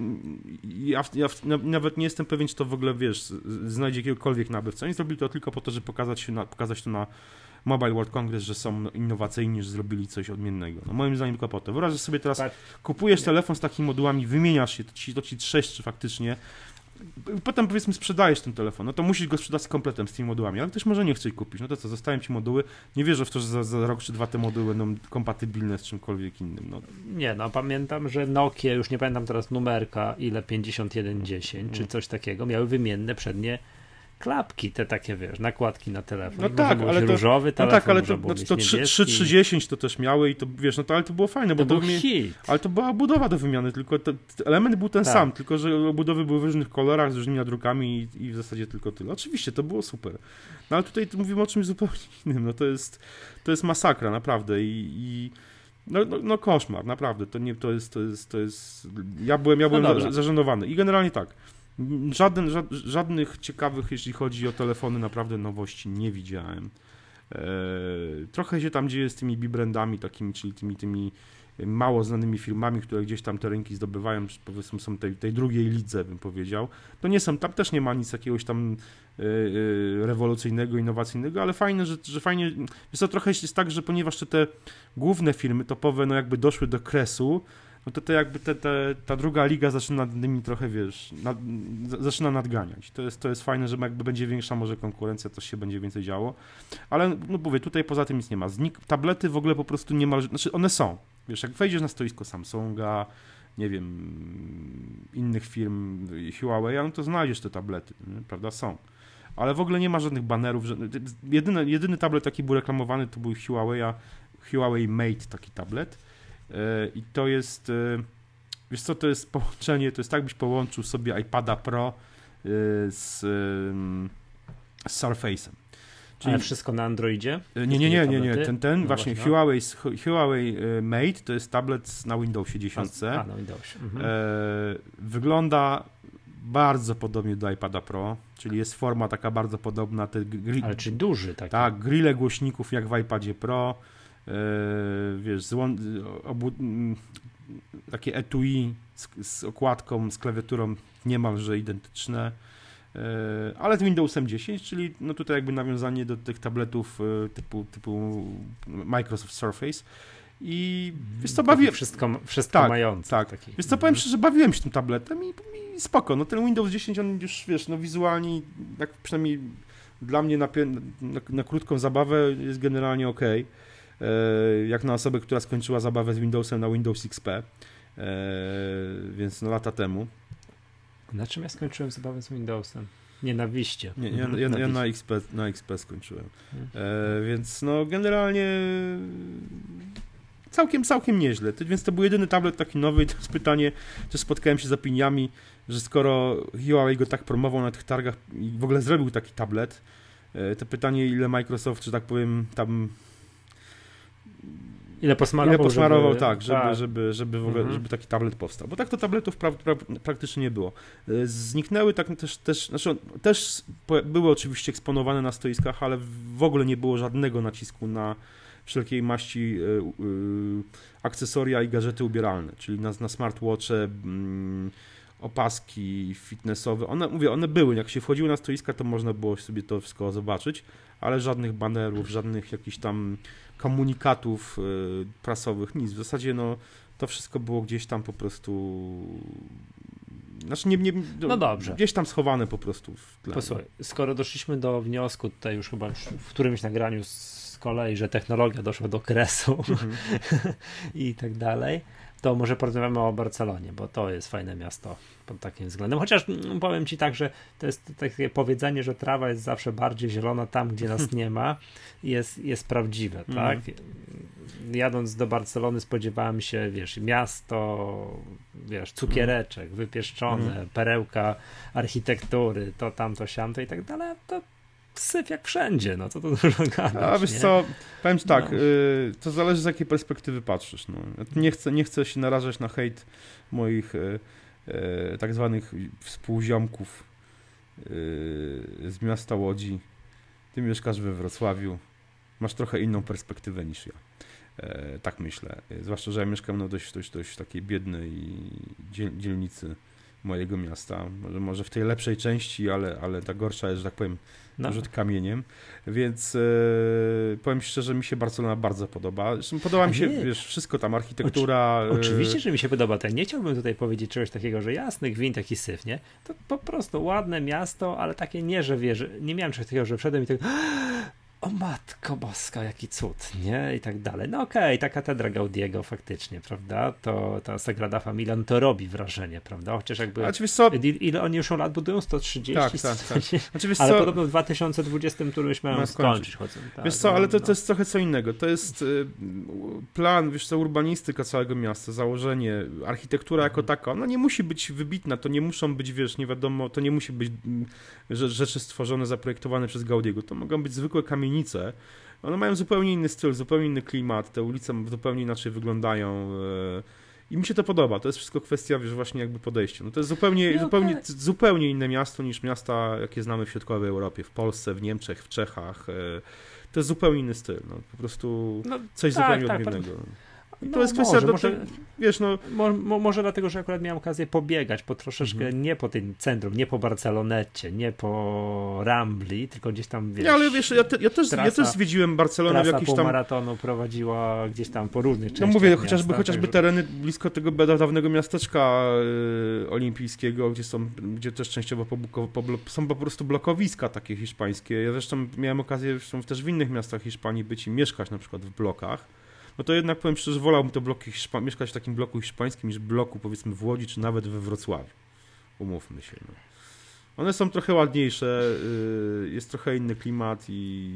[SPEAKER 2] ja, ja nawet nie jestem pewien, czy to w ogóle, wiesz, znajdzie jakiegokolwiek nabywcę. Oni zrobili to tylko po to, żeby pokazać, się na, pokazać to na Mobile World Congress, że są innowacyjni, że zrobili coś odmiennego. No moim zdaniem tylko po to. Wyobraź sobie teraz, tak. kupujesz telefon z takimi modułami, wymieniasz się, to ci, to ci trzeszczy faktycznie, potem powiedzmy sprzedajesz ten telefon, no to musisz go sprzedać z kompletem, z tymi modułami, ale ktoś może nie chce ich kupić, no to co, zostają ci moduły, nie wierzę w to, że za, za rok czy dwa te moduły będą kompatybilne z czymkolwiek innym. No.
[SPEAKER 1] Nie, no pamiętam, że Nokia, już nie pamiętam teraz numerka, ile, 5110 czy mm. coś takiego, miały wymienne przednie klapki, te takie, wiesz, nakładki na telefon.
[SPEAKER 2] No tak, ale to,
[SPEAKER 1] różowy telefon,
[SPEAKER 2] no tak, ale to, znaczy to 310 to też miały i to, wiesz, no to, ale to było fajne,
[SPEAKER 1] to
[SPEAKER 2] bo
[SPEAKER 1] był to hit.
[SPEAKER 2] Ale to była budowa do wymiany, tylko element był ten tak. sam, tylko że obudowy były w różnych kolorach, z różnymi nadrukami i, i, w zasadzie tylko tyle. Oczywiście, to było super. No ale tutaj mówimy o czymś zupełnie innym, no to jest, to jest masakra, naprawdę i, i no, no, no, koszmar, naprawdę, to nie, to jest, to jest, to jest, ja byłem, ja byłem no zażenowany i generalnie tak, Żaden, żadnych ciekawych, jeśli chodzi o telefony, naprawdę nowości nie widziałem. E, trochę się tam dzieje z tymi bibrandami takimi, czyli tymi, tymi mało znanymi firmami, które gdzieś tam te rynki zdobywają, powiedzmy są tej, tej drugiej lidze, bym powiedział. To nie są, tam też nie ma nic jakiegoś tam e, e, rewolucyjnego, innowacyjnego, ale fajne, że, że fajnie, jest to trochę jest tak, że ponieważ te, te główne firmy topowe, no jakby doszły do kresu, no to, to jakby te, te, ta druga liga zaczyna nad nimi trochę, wiesz, nad, zaczyna nadganiać. To jest, to jest fajne, że jakby będzie większa może konkurencja, to się będzie więcej działo. Ale, no mówię, tutaj poza tym nic nie ma. Znik, tablety w ogóle po prostu nie ma, znaczy one są. Wiesz, jak wejdziesz na stoisko Samsunga, nie wiem, innych firm, Huawei, no to znajdziesz te tablety, nie? prawda, są. Ale w ogóle nie ma żadnych banerów. Jedyny, jedyny tablet, taki był reklamowany, to był Huawei, Huawei Mate, taki tablet I to jest, e, wiesz co, to jest połączenie, to jest tak, byś połączył sobie iPada Pro e, z z Surface'em.
[SPEAKER 1] Czyli... Ale wszystko na Androidzie?
[SPEAKER 2] Nie, nie, nie, nie, nie. Ten, ten no właśnie, właśnie Huawei, Huawei Mate to jest tablet na Windowsie 10.
[SPEAKER 1] A, na Windowsie. Mhm. E,
[SPEAKER 2] wygląda bardzo podobnie do iPada Pro, czyli jest forma taka bardzo podobna. Te
[SPEAKER 1] gri- Ale czy duży taki?
[SPEAKER 2] Tak, grille głośników jak w iPadzie Pro, e, wiesz, z, obu, takie etui z, z, okładką, z klawiaturą niemalże identyczne, e, ale z Windowsem 10, czyli no tutaj jakby nawiązanie do tych tabletów e, typu, typu Microsoft Surface. I wiesz co, bawiłem...
[SPEAKER 1] Wszystko, wszystko tak, mające.
[SPEAKER 2] Tak, taki. wiesz co, powiem mhm. szczerze, bawiłem się tym tabletem i, i, spoko. No ten Windows 10, on już, wiesz, no wizualnie, tak przynajmniej dla mnie na, na, na krótką zabawę jest generalnie ok. E, jak na osobę, która skończyła zabawę z Windowsem na Windows XP, e, więc no lata temu.
[SPEAKER 1] Na czym ja skończyłem zabawę z Windowsem? Nienawiście.
[SPEAKER 2] Nie, ja, ja, ja na, XP, na XP skończyłem. Mhm. E, więc no generalnie całkiem, całkiem nieźle. Więc to był jedyny tablet taki nowy i to jest pytanie, też spotkałem się z opiniami, że skoro Huawei go tak promował na tych targach i w ogóle zrobił taki tablet, e, to pytanie, ile Microsoft, że tak powiem, tam
[SPEAKER 1] Ile posmarował,
[SPEAKER 2] ile posmarował żeby, tak, żeby, tak. żeby, żeby, ogóle, mhm. żeby taki tablet powstał. Bo tak to tabletów pra, pra, praktycznie nie było. E, zniknęły tak też, też, znaczy też były oczywiście eksponowane na stoiskach, ale w ogóle nie było żadnego nacisku na wszelkiej maści e, e, akcesoria i gadżety ubieralne, czyli na, na smartwatche, mm, opaski fitnessowe. One, mówię, one były, jak się wchodziło na stoiska, to można było sobie to wszystko zobaczyć, ale żadnych banerów, żadnych jakichś tam komunikatów e, prasowych, nic. W zasadzie no, to wszystko było gdzieś tam po prostu znaczy nie, nie,
[SPEAKER 1] no dobrze.
[SPEAKER 2] Gdzieś tam schowane po prostu w
[SPEAKER 1] tle. Posłuchaj, skoro doszliśmy do wniosku tutaj już chyba w którymś nagraniu z kolei, że technologia doszła do kresu mhm. i tak dalej, to może porozmawiamy o Barcelonie, bo to jest fajne miasto pod takim względem. Chociaż mm, powiem ci tak, że to jest takie powiedzenie, że trawa jest zawsze bardziej zielona tam, gdzie nas nie ma, jest, jest prawdziwe, mhm. tak? Jadąc do Barcelony spodziewałem się, wiesz, miasto, wiesz, cukiereczek, wypieszczone, mhm. perełka architektury, to tamto, siamto i tak dalej, to syf jak wszędzie, no co to dużo gadać,
[SPEAKER 2] A wiesz nie? co, powiem ci tak, no. y, to zależy z jakiej perspektywy patrzysz, no. nie, chcę, nie chcę się narażać na hejt moich y, y, tak zwanych współziomków y, z miasta Łodzi. Ty mieszkasz we Wrocławiu, masz trochę inną perspektywę niż ja. E, tak myślę. Zwłaszcza, że ja mieszkam na dość, dość, dość takiej biednej dzielnicy mojego miasta. Może, może w tej lepszej części, ale, ale ta gorsza jest, że tak powiem, no. rzut kamieniem, więc e, powiem szczerze, mi się Barcelona bardzo podoba. Zresztą podoba mi się, wiesz, wszystko tam, architektura.
[SPEAKER 1] Oczy, oczywiście, że mi się podoba. To nie chciałbym tutaj powiedzieć czegoś takiego, że jasny gwint, taki syf, nie? To po prostu ładne miasto, ale takie nie, że wiesz, nie miałem czegoś takiego, że wszedłem i tak o matko boska, jaki cud, nie? I tak dalej. No okej, okay, ta katedra Gaudiego faktycznie, prawda? To ta Sagrada Familia, no to robi wrażenie, prawda? Chociaż jakby...
[SPEAKER 2] A co?
[SPEAKER 1] Ile oni już lat budują? 130?
[SPEAKER 2] Tak, tak, tak.
[SPEAKER 1] Ale co? podobno w 2020 którymś mają skończyć. Chodzą,
[SPEAKER 2] tak, wiesz co, ale to, no. to jest trochę co innego. To jest y, plan, wiesz co, urbanistyka całego miasta, założenie, architektura jako mhm. taka, ona nie musi być wybitna, to nie muszą być, wiesz, nie wiadomo, to nie musi być mm, rzeczy stworzone, zaprojektowane przez Gaudiego. To mogą być zwykłe kamienice. One mają zupełnie inny styl, zupełnie inny klimat, te ulice zupełnie inaczej wyglądają. E, I mi się to podoba. To jest wszystko kwestia, wiesz, właśnie jakby podejścia. No to jest zupełnie, no zupełnie, tak. zupełnie inne miasto niż miasta, jakie znamy w środkowej Europie, w Polsce, w Niemczech, w Czechach. E, to jest zupełnie inny styl. No, po prostu no, coś tak, zupełnie tak, odmiennego. Tak.
[SPEAKER 1] No, to jest kwestia, może, do, może, wiesz, no... Mo, może dlatego, że akurat miałem okazję pobiegać po troszeczkę, mhm. nie po tym centrum, nie po Barcelonecie, nie po Rambli, tylko gdzieś tam, wiesz...
[SPEAKER 2] Nie, ale wiesz, ja, te, ja, też, trasa, ja też zwiedziłem Barcelonę w jakiś tam...
[SPEAKER 1] maratonu prowadziła gdzieś tam po różnych częściach
[SPEAKER 2] No mówię, miasta, chociażby, chociażby tereny blisko tego dawnego miasteczka y, olimpijskiego, gdzie są, gdzie też częściowo po, po, są po prostu blokowiska takie hiszpańskie. Ja zresztą miałem okazję zresztą też w innych miastach Hiszpanii być i mieszkać na przykład w blokach no to jednak powiem szczerze, wolałbym to bloki Hiszpa- mieszkać w takim bloku hiszpańskim niż bloku powiedzmy w Łodzi, czy nawet we Wrocławiu. Umówmy się. No. One są trochę ładniejsze, yy, jest trochę inny klimat i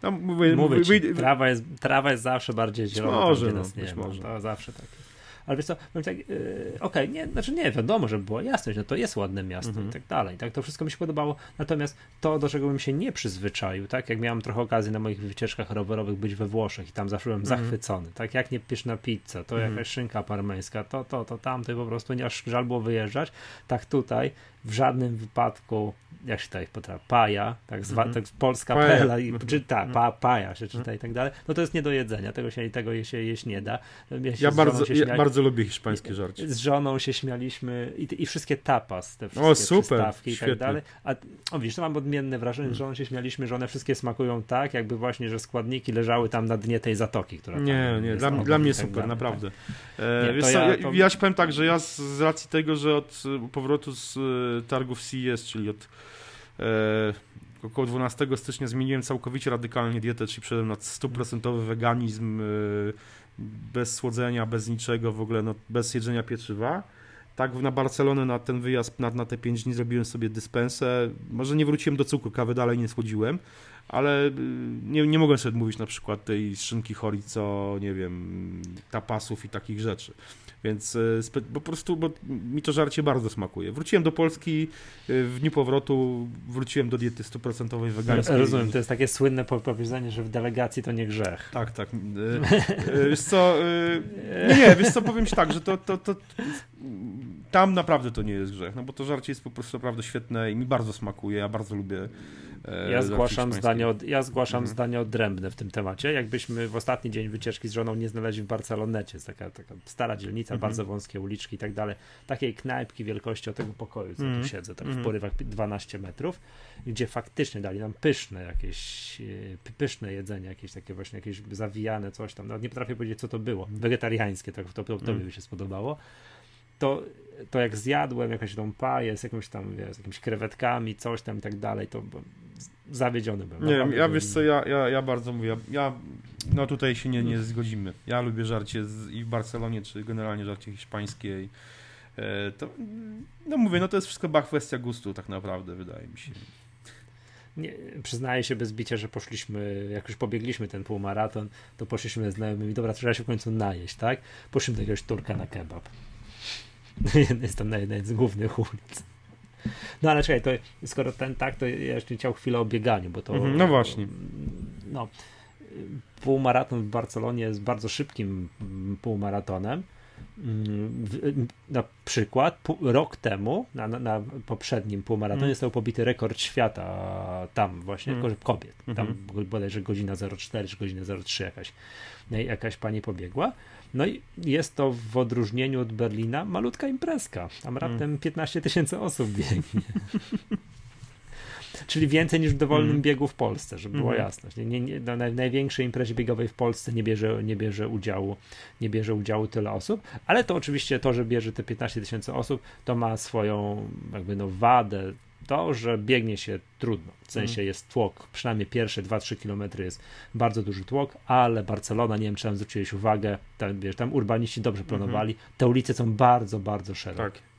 [SPEAKER 1] tam mówię, mówię ci, trawa, jest, trawa jest zawsze bardziej zielona,
[SPEAKER 2] może,
[SPEAKER 1] no, nie może.
[SPEAKER 2] To
[SPEAKER 1] zawsze tak jest. Ale wiesz co, tak, yy, okej, okay, nie, znaczy nie, wiadomo, że była jasność, no to jest ładne miasto mhm. i tak dalej, tak, to wszystko mi się podobało, natomiast to, do czego bym się nie przyzwyczaił, tak, jak miałem trochę okazji na moich wycieczkach rowerowych być we Włoszech i tam zawsze byłem mhm. zachwycony, tak, jak nie pyszna pizza, to mhm. jakaś szynka parmeńska, to, to, to tamto i po prostu nie aż żal było wyjeżdżać, tak tutaj w żadnym wypadku, jak się tutaj potrafi, paja, tak zwana, mm. tak polska paja. pela, i, czy ta, mhm. pa, paja się czyta i tak dalej, no to jest nie do jedzenia, tego się, tego się jeść nie da.
[SPEAKER 2] Ja, ja bardzo, ja bardzo lubię hiszpańskie żarcie.
[SPEAKER 1] Z żoną się śmialiśmy i, i wszystkie tapas, te wszystkie o, super, i tak dalej. A o, widzisz, to mam odmienne wrażenie, że żoną się śmialiśmy, że one wszystkie smakują tak, jakby właśnie, że składniki leżały tam na dnie tej zatoki, która
[SPEAKER 2] Nie, nie, dla, dla mnie tak super, naprawdę. Tak. E, nie, ja, ja, to... ja powiem tak, że ja z, z racji tego, że od powrotu z targów CES, czyli od e, około 12 stycznia zmieniłem całkowicie radykalnie dietę, czyli przeszedłem na stuprocentowy weganizm, e, bez słodzenia, bez niczego, w ogóle no, bez jedzenia pieczywa. Tak na Barcelonę, na ten wyjazd, na, na te 5 dni zrobiłem sobie dyspensę. Może nie wróciłem do cukru, kawy dalej nie schłodziłem, ale y, nie, nie mogłem sobie mówić na przykład tej szynki chorizo, nie wiem, tapasów i takich rzeczy. Więc e, po prostu, bo mi to żarcie bardzo smakuje. Wróciłem do Polski e, w dniu powrotu, wróciłem do diety stuprocentowej wegańskiej.
[SPEAKER 1] Rozumiem, to jest takie słynne powiedzenie, że w delegacji to nie grzech.
[SPEAKER 2] Tak, tak. E, wiesz co, nie, nie, wiesz co, powiem ci tak, że to, to, to tam naprawdę to nie jest grzech, no bo to żarcie jest po prostu naprawdę świetne i mi bardzo smakuje, ja bardzo lubię
[SPEAKER 1] E, ja zgłaszam, zdanie, od, ja zgłaszam mhm. zdanie odrębne w tym temacie. Jakbyśmy w ostatni dzień wycieczki z żoną nie znaleźli w Barcelonecie, jest taka, taka stara dzielnica, mhm. bardzo wąskie uliczki i tak dalej, takiej knajpki wielkości o tego pokoju, co mhm. tu siedzę, tak w mhm. porywach 12 metrów, gdzie faktycznie dali nam pyszne jakieś, e, pyszne jedzenie, jakieś takie właśnie jakieś zawijane coś tam, no, nie potrafię powiedzieć co to było, wegetariańskie, tak to, to, to by się spodobało to, to jak zjadłem jakąś tą paję z jakąś tam, wiesz, z jakimiś krewetkami, coś tam i tak dalej, to zawiedziony byłem.
[SPEAKER 2] Nie, ja wiesz co, ja, ja, ja bardzo mówię, ja, no tutaj się nie, nie zgodzimy. Ja lubię żarcie z, i w Barcelonie, czy generalnie żarcie hiszpańskie i e, to, no mówię, no to jest wszystko kwestia gustu tak naprawdę, wydaje mi się.
[SPEAKER 1] Nie, przyznaję się bez bicia, że poszliśmy, jak już pobiegliśmy ten półmaraton, to poszliśmy ze znajomymi, dobra, trzeba się w końcu najeść, tak? Poszliśmy do jakiegoś turka na kebab. Jest tam na jednej z głównych ulic. No ale czekaj, to skoro ten tak, to ja jeszcze chciał chwilę o bieganiu, bo to... Mhm,
[SPEAKER 2] no właśnie.
[SPEAKER 1] No, półmaraton w Barcelonie jest bardzo szybkim półmaratonem. Na przykład rok temu, na, na, poprzednim półmaratonie mm. został pobity rekord świata tam właśnie, mm. kobiet. Tam mm -hmm. bodajże godzina 04 czy godzina 03 jakaś, jakaś pani pobiegła. No i jest to w odróżnieniu od Berlina malutka imprezka. Tam raptem hmm. 15 tysięcy osób biegnie. Czyli więcej niż w dowolnym mm. biegu w Polsce, żeby była mm. jasność. Nie, nie, nie, na największej imprezie biegowej w Polsce nie bierze, nie, bierze udziału, nie bierze udziału tyle osób, ale to oczywiście to, że bierze te 15 tysięcy osób, to ma swoją jakby no wadę, to, że biegnie się trudno. W sensie mm. jest tłok, przynajmniej pierwsze 2-3 km jest bardzo duży tłok, ale Barcelona, nie wiem czy tam zwróciłeś uwagę, tam, wiesz, tam urbaniści dobrze mhm. planowali, te ulice są bardzo, bardzo szerokie. Tak.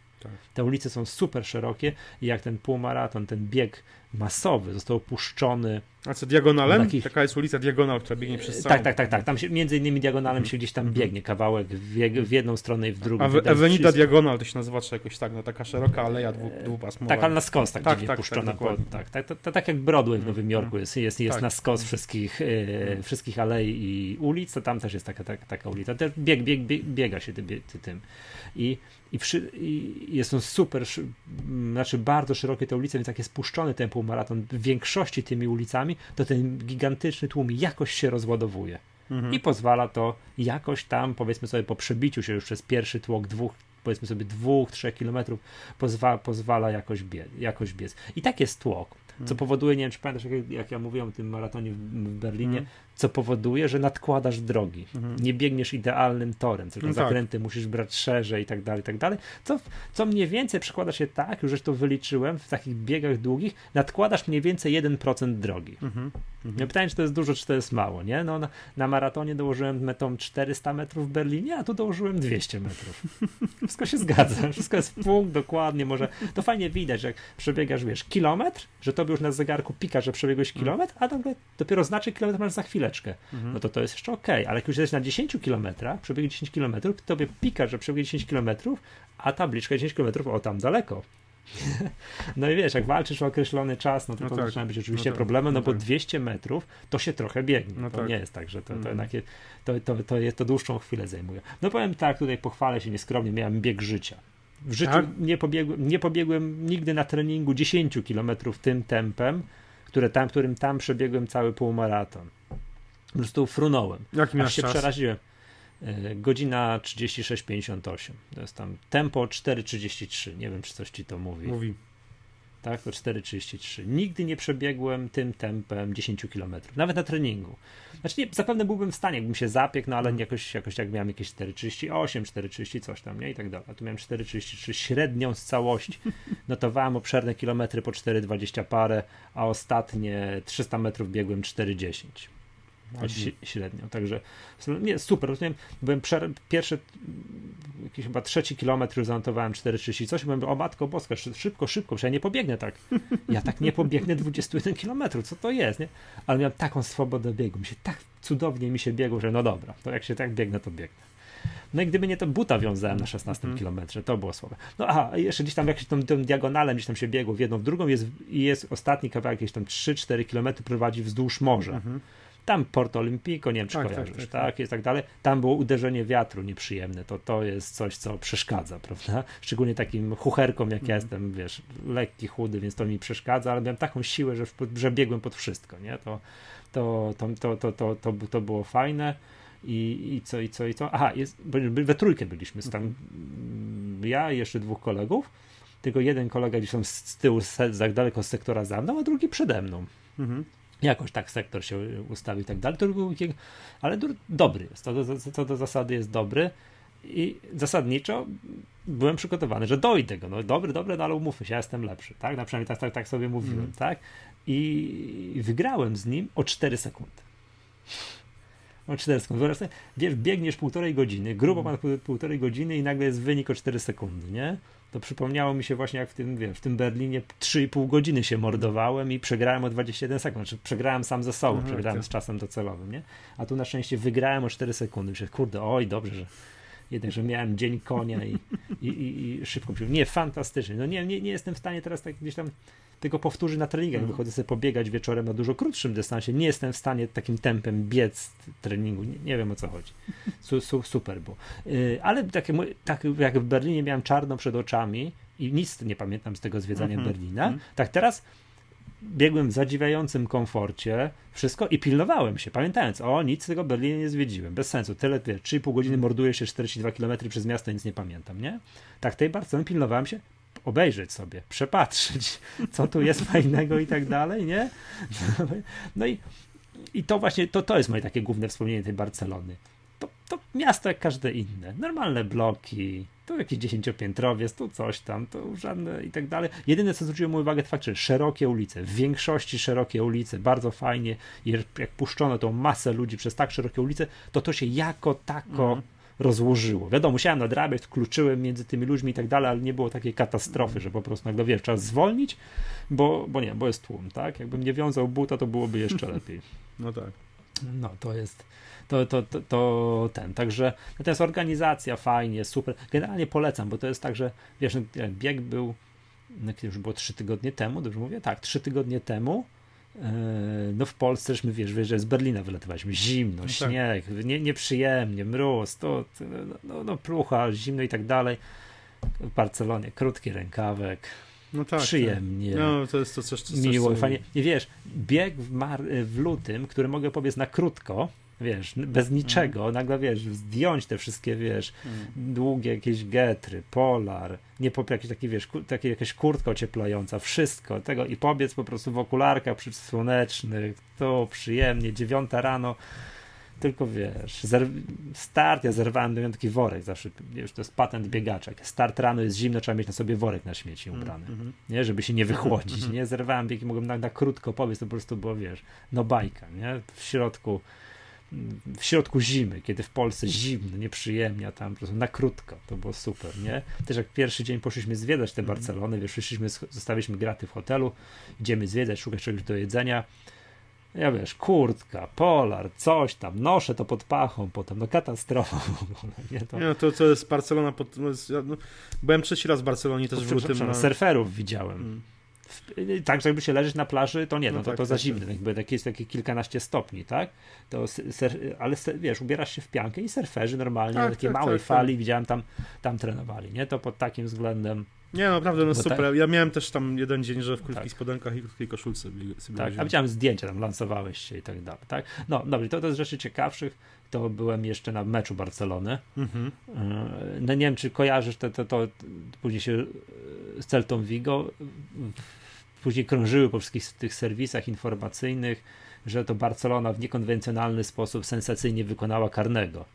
[SPEAKER 1] Te ulice są super szerokie i jak ten półmaraton, ten bieg masowy został opuszczony.
[SPEAKER 2] A co, diagonalem? Takich... Taka jest ulica Diagonal, która biegnie przez
[SPEAKER 1] całą... Tak, tak, tak, tak. Tam się, między innymi diagonalem się gdzieś tam biegnie kawałek w, w jedną stronę i w drugą.
[SPEAKER 2] A Avenida Diagonal to się nazywa czy jakoś tak, no taka szeroka aleja dwu, dwupasmowa.
[SPEAKER 1] Tak, ale na skos tak, tak, tak puszczona. Tak, tak, tak, to, tak jak Broadway w Nowym mhm. Jorku jest, jest, jest tak. na skos wszystkich, e, wszystkich alei i ulic, to tam też jest taka, taka, taka ulica. Bieg, bieg, bieg, biega się tym. tym. I i, przy, i jest on super, znaczy bardzo szerokie te ulice, więc jak jest puszczony ten półmaraton w większości tymi ulicami, to ten gigantyczny tłum jakoś się rozładowuje. Mhm. I pozwala to jakoś tam, powiedzmy sobie, po przebiciu się już przez pierwszy tłok dwóch, powiedzmy sobie dwóch, trzech kilometrów, pozwa, pozwala jakoś, bie, jakoś biec. I tak jest tłok co mhm. powoduje, nie wiem czy pamiętasz, jak, jak ja mówiłem o tym maratonie w, w Berlinie, mm co powoduje, że nadkładasz drogi. Mhm. Nie biegniesz idealnym torem, tylko no tak. zakręty musisz brać szerzej i tak dalej, i tak dalej. Co, co mniej więcej przekłada się tak, już to wyliczyłem, w takich biegach długich, nadkładasz mniej więcej 1% drogi. Mhm. Mhm. Pytanie, czy to jest dużo, czy to jest mało, nie? No, na, na maratonie dołożyłem metą 400 metrów w Berlinie, a tu dołożyłem 200 metrów. Wszystko się zgadza, wszystko jest punkt dokładnie, może to fajnie widać, jak przebiegasz, wiesz, kilometr, że to tobie już na zegarku pika, że przebiegłeś
[SPEAKER 2] Mhm.
[SPEAKER 1] kilometr, a nagle dopiero znaczy kilometr masz za chwileczkę.
[SPEAKER 2] Mhm.
[SPEAKER 1] No to to jest jeszcze okej, ale jak już jesteś na 10 kilometrach, przebiegłeś 10 kilometrów, tobie pika, że przebiegłeś 10 kilometrów, a tabliczka 10 kilometrów, o tam daleko. No i wiesz, jak walczysz o określony czas, no to,
[SPEAKER 2] No
[SPEAKER 1] to
[SPEAKER 2] tak,
[SPEAKER 1] zaczyna być oczywiście
[SPEAKER 2] no tak,
[SPEAKER 1] problemy, no
[SPEAKER 2] no
[SPEAKER 1] bo
[SPEAKER 2] tak.
[SPEAKER 1] 200 metrów to się trochę biegnie.
[SPEAKER 2] No
[SPEAKER 1] to
[SPEAKER 2] tak.
[SPEAKER 1] nie jest tak, że to, to
[SPEAKER 2] Mhm.
[SPEAKER 1] jednak je- to, to, to, jest, to dłuższą chwilę zajmuje. No powiem tak, tutaj pochwalę się nieskromnie, miałem bieg życia. W życiu
[SPEAKER 2] Tak?
[SPEAKER 1] nie, pobiegłem, nie pobiegłem nigdy na treningu 10 kilometrów tym tempem, które tam, którym tam przebiegłem cały półmaraton. Po prostu frunąłem.
[SPEAKER 2] Jaki
[SPEAKER 1] Aż się
[SPEAKER 2] czas?
[SPEAKER 1] przeraziłem. E, Godzina 36,58. To jest tam tempo 4,33. Nie wiem, czy coś ci to mówi.
[SPEAKER 2] Mówi.
[SPEAKER 1] Tak, to 4,33. Nigdy nie przebiegłem tym tempem 10 km. Nawet na treningu. Znaczy, nie, zapewne byłbym w stanie, jakbym się zapiekł, no ale jakoś, jakoś jak miałem jakieś 4,38, 4,30 coś tam, nie? I tak dalej. A tu miałem 4,33 średnią z całości. Notowałem obszerne kilometry po 4,20 parę, a ostatnie 300 metrów biegłem 4,10
[SPEAKER 2] Ładnie.
[SPEAKER 1] średnio. Także nie, super. Rozumiem, byłem przer- pierwszy, jakiś chyba trzeci kilometr już zanotowałem 4,30 coś. Byłem, o matko boska, szy- szybko, szybko, przecież ja nie pobiegnę tak. Ja tak nie pobiegnę 21 kilometrów, co to jest, nie? Ale miałem taką swobodę biegu, mi się tak cudownie mi się biegło, że no dobra, to jak się tak biegnę, to biegnę. No i gdyby nie to buta wiązałem na 16
[SPEAKER 2] Mhm.
[SPEAKER 1] kilometrze, to było słabe. No aha, a jeszcze gdzieś tam jakimś tą, tą diagonalem gdzieś tam się biegło w jedną, w drugą jest, i jest ostatni kawałek, jakieś tam 3-4 kilometry prowadzi wzdłuż morza.
[SPEAKER 2] Mhm.
[SPEAKER 1] Tam Porto Olimpico, nie wiem czy
[SPEAKER 2] Tak, tak,
[SPEAKER 1] kojarzysz, tak,
[SPEAKER 2] tak,
[SPEAKER 1] jest tak dalej. Tam było uderzenie wiatru nieprzyjemne, to to jest coś, co przeszkadza, prawda? Szczególnie takim chucherkom, jak ja
[SPEAKER 2] Mhm.
[SPEAKER 1] jestem, wiesz, lekki, chudy, więc to mi przeszkadza, ale miałem taką siłę, że, że biegłem pod wszystko, nie? To, to, to, to, to, to, to, to było fajne. I, I co, i co, i co? Aha, jest, we trójkę byliśmy, z tam mm, ja i jeszcze dwóch kolegów, tylko jeden kolega gdzieś tam z, z tyłu, z, tak daleko z sektora za mną, a drugi przede mną
[SPEAKER 2] Mhm.
[SPEAKER 1] Jakoś tak sektor się ustawił i tak dalej, to był, ale dur- dobry jest, to do, to do zasady jest dobry i zasadniczo byłem przygotowany, że dojdę go, no dobry, dobry, no ale umówmy się, ja jestem lepszy, tak, na przynajmniej tak, tak, tak sobie mówiłem,
[SPEAKER 2] Mhm.
[SPEAKER 1] tak, i wygrałem z nim o 4 sekundy. O 4 sekundy. Wiesz, biegniesz półtorej godziny, grubo
[SPEAKER 2] Mhm.
[SPEAKER 1] pół- półtorej godziny i nagle jest wynik o 4 sekundy, nie? To przypomniało mi się właśnie jak w tym, wiesz, w tym Berlinie 3,5 godziny się mordowałem i przegrałem o 21 sekund. Znaczy przegrałem sam ze sobą,
[SPEAKER 2] Aha,
[SPEAKER 1] przegrałem
[SPEAKER 2] tak.
[SPEAKER 1] z czasem docelowym, nie? A tu na szczęście wygrałem o 4 sekundy. Myślę, kurde, oj, dobrze, że jednak, że miałem dzień konia i, i, i, i szybko przyjąłem. Nie, fantastycznie. No nie, nie, nie jestem w stanie teraz tak gdzieś tam tego powtórzyć na treningach.
[SPEAKER 2] Mhm.
[SPEAKER 1] Wychodzę sobie pobiegać wieczorem na dużo krótszym dystansie. Nie jestem w stanie takim tempem biec treningu. Nie, nie wiem o co chodzi. Su, su, super było. Yy, ale takie, tak jak w Berlinie miałem czarno przed oczami i nic nie pamiętam z tego zwiedzania
[SPEAKER 2] Mhm.
[SPEAKER 1] Berlina,
[SPEAKER 2] Mhm.
[SPEAKER 1] tak teraz biegłem w zadziwiającym komforcie, wszystko i pilnowałem się, pamiętając, o, nic z tego Berlina nie zwiedziłem, bez sensu, tyle, wiesz, 3,5 godziny
[SPEAKER 2] Mhm.
[SPEAKER 1] morduję się 42 km przez miasto, nic nie pamiętam, nie? Tak, tej Barcelony pilnowałem się, obejrzeć sobie, przepatrzeć, co tu jest fajnego i tak dalej, nie? No i, i to właśnie, to, to jest moje takie główne wspomnienie tej Barcelony. To, to miasto jak każde inne. Normalne bloki, tu jakiś dziesięciopiętrowiec, tu coś tam, tu żadne i tak dalej. Jedyne, co zwróciło moją uwagę, to fakt, że szerokie ulice, w większości szerokie ulice, bardzo fajnie, jak puszczono tą masę ludzi przez tak szerokie ulice, to to się jako tako
[SPEAKER 2] Mhm.
[SPEAKER 1] Rozłożyło. Wiadomo, musiałem nadrabiać, kluczyłem między tymi ludźmi i tak dalej, ale nie było takiej katastrofy, że po prostu nagle, wiesz, trzeba zwolnić, bo, bo nie, bo jest tłum, tak? Jakbym nie wiązał buta, to byłoby jeszcze lepiej.
[SPEAKER 2] No tak.
[SPEAKER 1] No, to jest. To, to, to, to ten. Także natomiast organizacja fajnie, super. Generalnie polecam, bo to jest tak, że wiesz, no, bieg był, no, już było trzy tygodnie temu, dobrze mówię? Tak, trzy tygodnie temu. Yy, No w Polsce żeśmy, wiesz, wiesz, że z Berlina wylatywaliśmy, zimno,
[SPEAKER 2] tak.
[SPEAKER 1] śnieg, nie, nieprzyjemnie, mróz, to, no, no, no plucha, zimno i tak dalej. W Barcelonie krótki rękawek,
[SPEAKER 2] No tak.
[SPEAKER 1] przyjemnie
[SPEAKER 2] Tak. No to jest to coś, coś
[SPEAKER 1] miło
[SPEAKER 2] co-
[SPEAKER 1] i fajnie. I wiesz, bieg w, mar- w lutym, który mogę powiedzieć na krótko, wiesz, bez niczego, nagle wiesz, zdjąć te wszystkie, wiesz,
[SPEAKER 2] Mm.
[SPEAKER 1] długie jakieś getry, polar, nie po jakieś takie, wiesz, ku- takie jakaś kurtka ocieplająca, wszystko tego i pobiec po prostu w okularkach przysłonecznych, to przyjemnie, dziewiąta rano, tylko wiesz, start, ja zerwałem, miałem taki worek zawsze, wiesz, to jest patent biegacza, jak start rano jest zimno, trzeba mieć na sobie worek na śmieci ubrany.
[SPEAKER 2] Mhm.
[SPEAKER 1] nie, żeby się nie wychłodzić, nie, zerwałem biegi, mogłem na, na krótko powiedz, to po prostu było, wiesz, no bajka, nie, w środku w środku zimy, kiedy w Polsce zimno, nieprzyjemnie, a tam po prostu na krótko, to było super, nie? Też jak pierwszy dzień poszliśmy zwiedzać te
[SPEAKER 2] Mhm.
[SPEAKER 1] Barcelony, wiesz, szliśmy, zostawiliśmy graty w hotelu, idziemy zwiedzać, szukać czegoś do jedzenia, ja wiesz, kurtka, polar, coś tam, noszę to pod pachą potem, no katastrofa w ogóle, nie? To,
[SPEAKER 2] Nie, no to, to jest Barcelona. Pod, no jest, ja, no, byłem trzeci raz w Barcelonie też w lutym. Na...
[SPEAKER 1] surferów widziałem.
[SPEAKER 2] Mm.
[SPEAKER 1] Tak, żeby się leżeć na plaży, to nie, no,
[SPEAKER 2] No
[SPEAKER 1] to,
[SPEAKER 2] tak,
[SPEAKER 1] to za
[SPEAKER 2] tak,
[SPEAKER 1] zimne,
[SPEAKER 2] tak.
[SPEAKER 1] jakby takie jest takie kilkanaście stopni, tak? To ser, ale wiesz, ubierasz się w piankę i surferzy normalnie,
[SPEAKER 2] Tak,
[SPEAKER 1] na takiej
[SPEAKER 2] tak,
[SPEAKER 1] małej
[SPEAKER 2] tak,
[SPEAKER 1] fali, widziałem tam, tam trenowali, nie? To pod takim względem,
[SPEAKER 2] Nie, no naprawdę, no
[SPEAKER 1] Bo
[SPEAKER 2] super.
[SPEAKER 1] tak-
[SPEAKER 2] Ja miałem też tam jeden dzień, że w krótkich
[SPEAKER 1] Tak.
[SPEAKER 2] spodenkach i krótkiej koszulce sobie
[SPEAKER 1] tak, a widziałem zdjęcia, tam lansowałeś się i tak dalej, tak? No, dobrze, to, to z rzeczy ciekawszych, to byłem jeszcze na meczu Barcelony,
[SPEAKER 2] Mhm.
[SPEAKER 1] Yy, No nie wiem, czy kojarzysz to, to, to później się yy, z Celtą Vigo później krążyły po wszystkich tych serwisach informacyjnych, że to Barcelona w niekonwencjonalny sposób sensacyjnie wykonała karnego.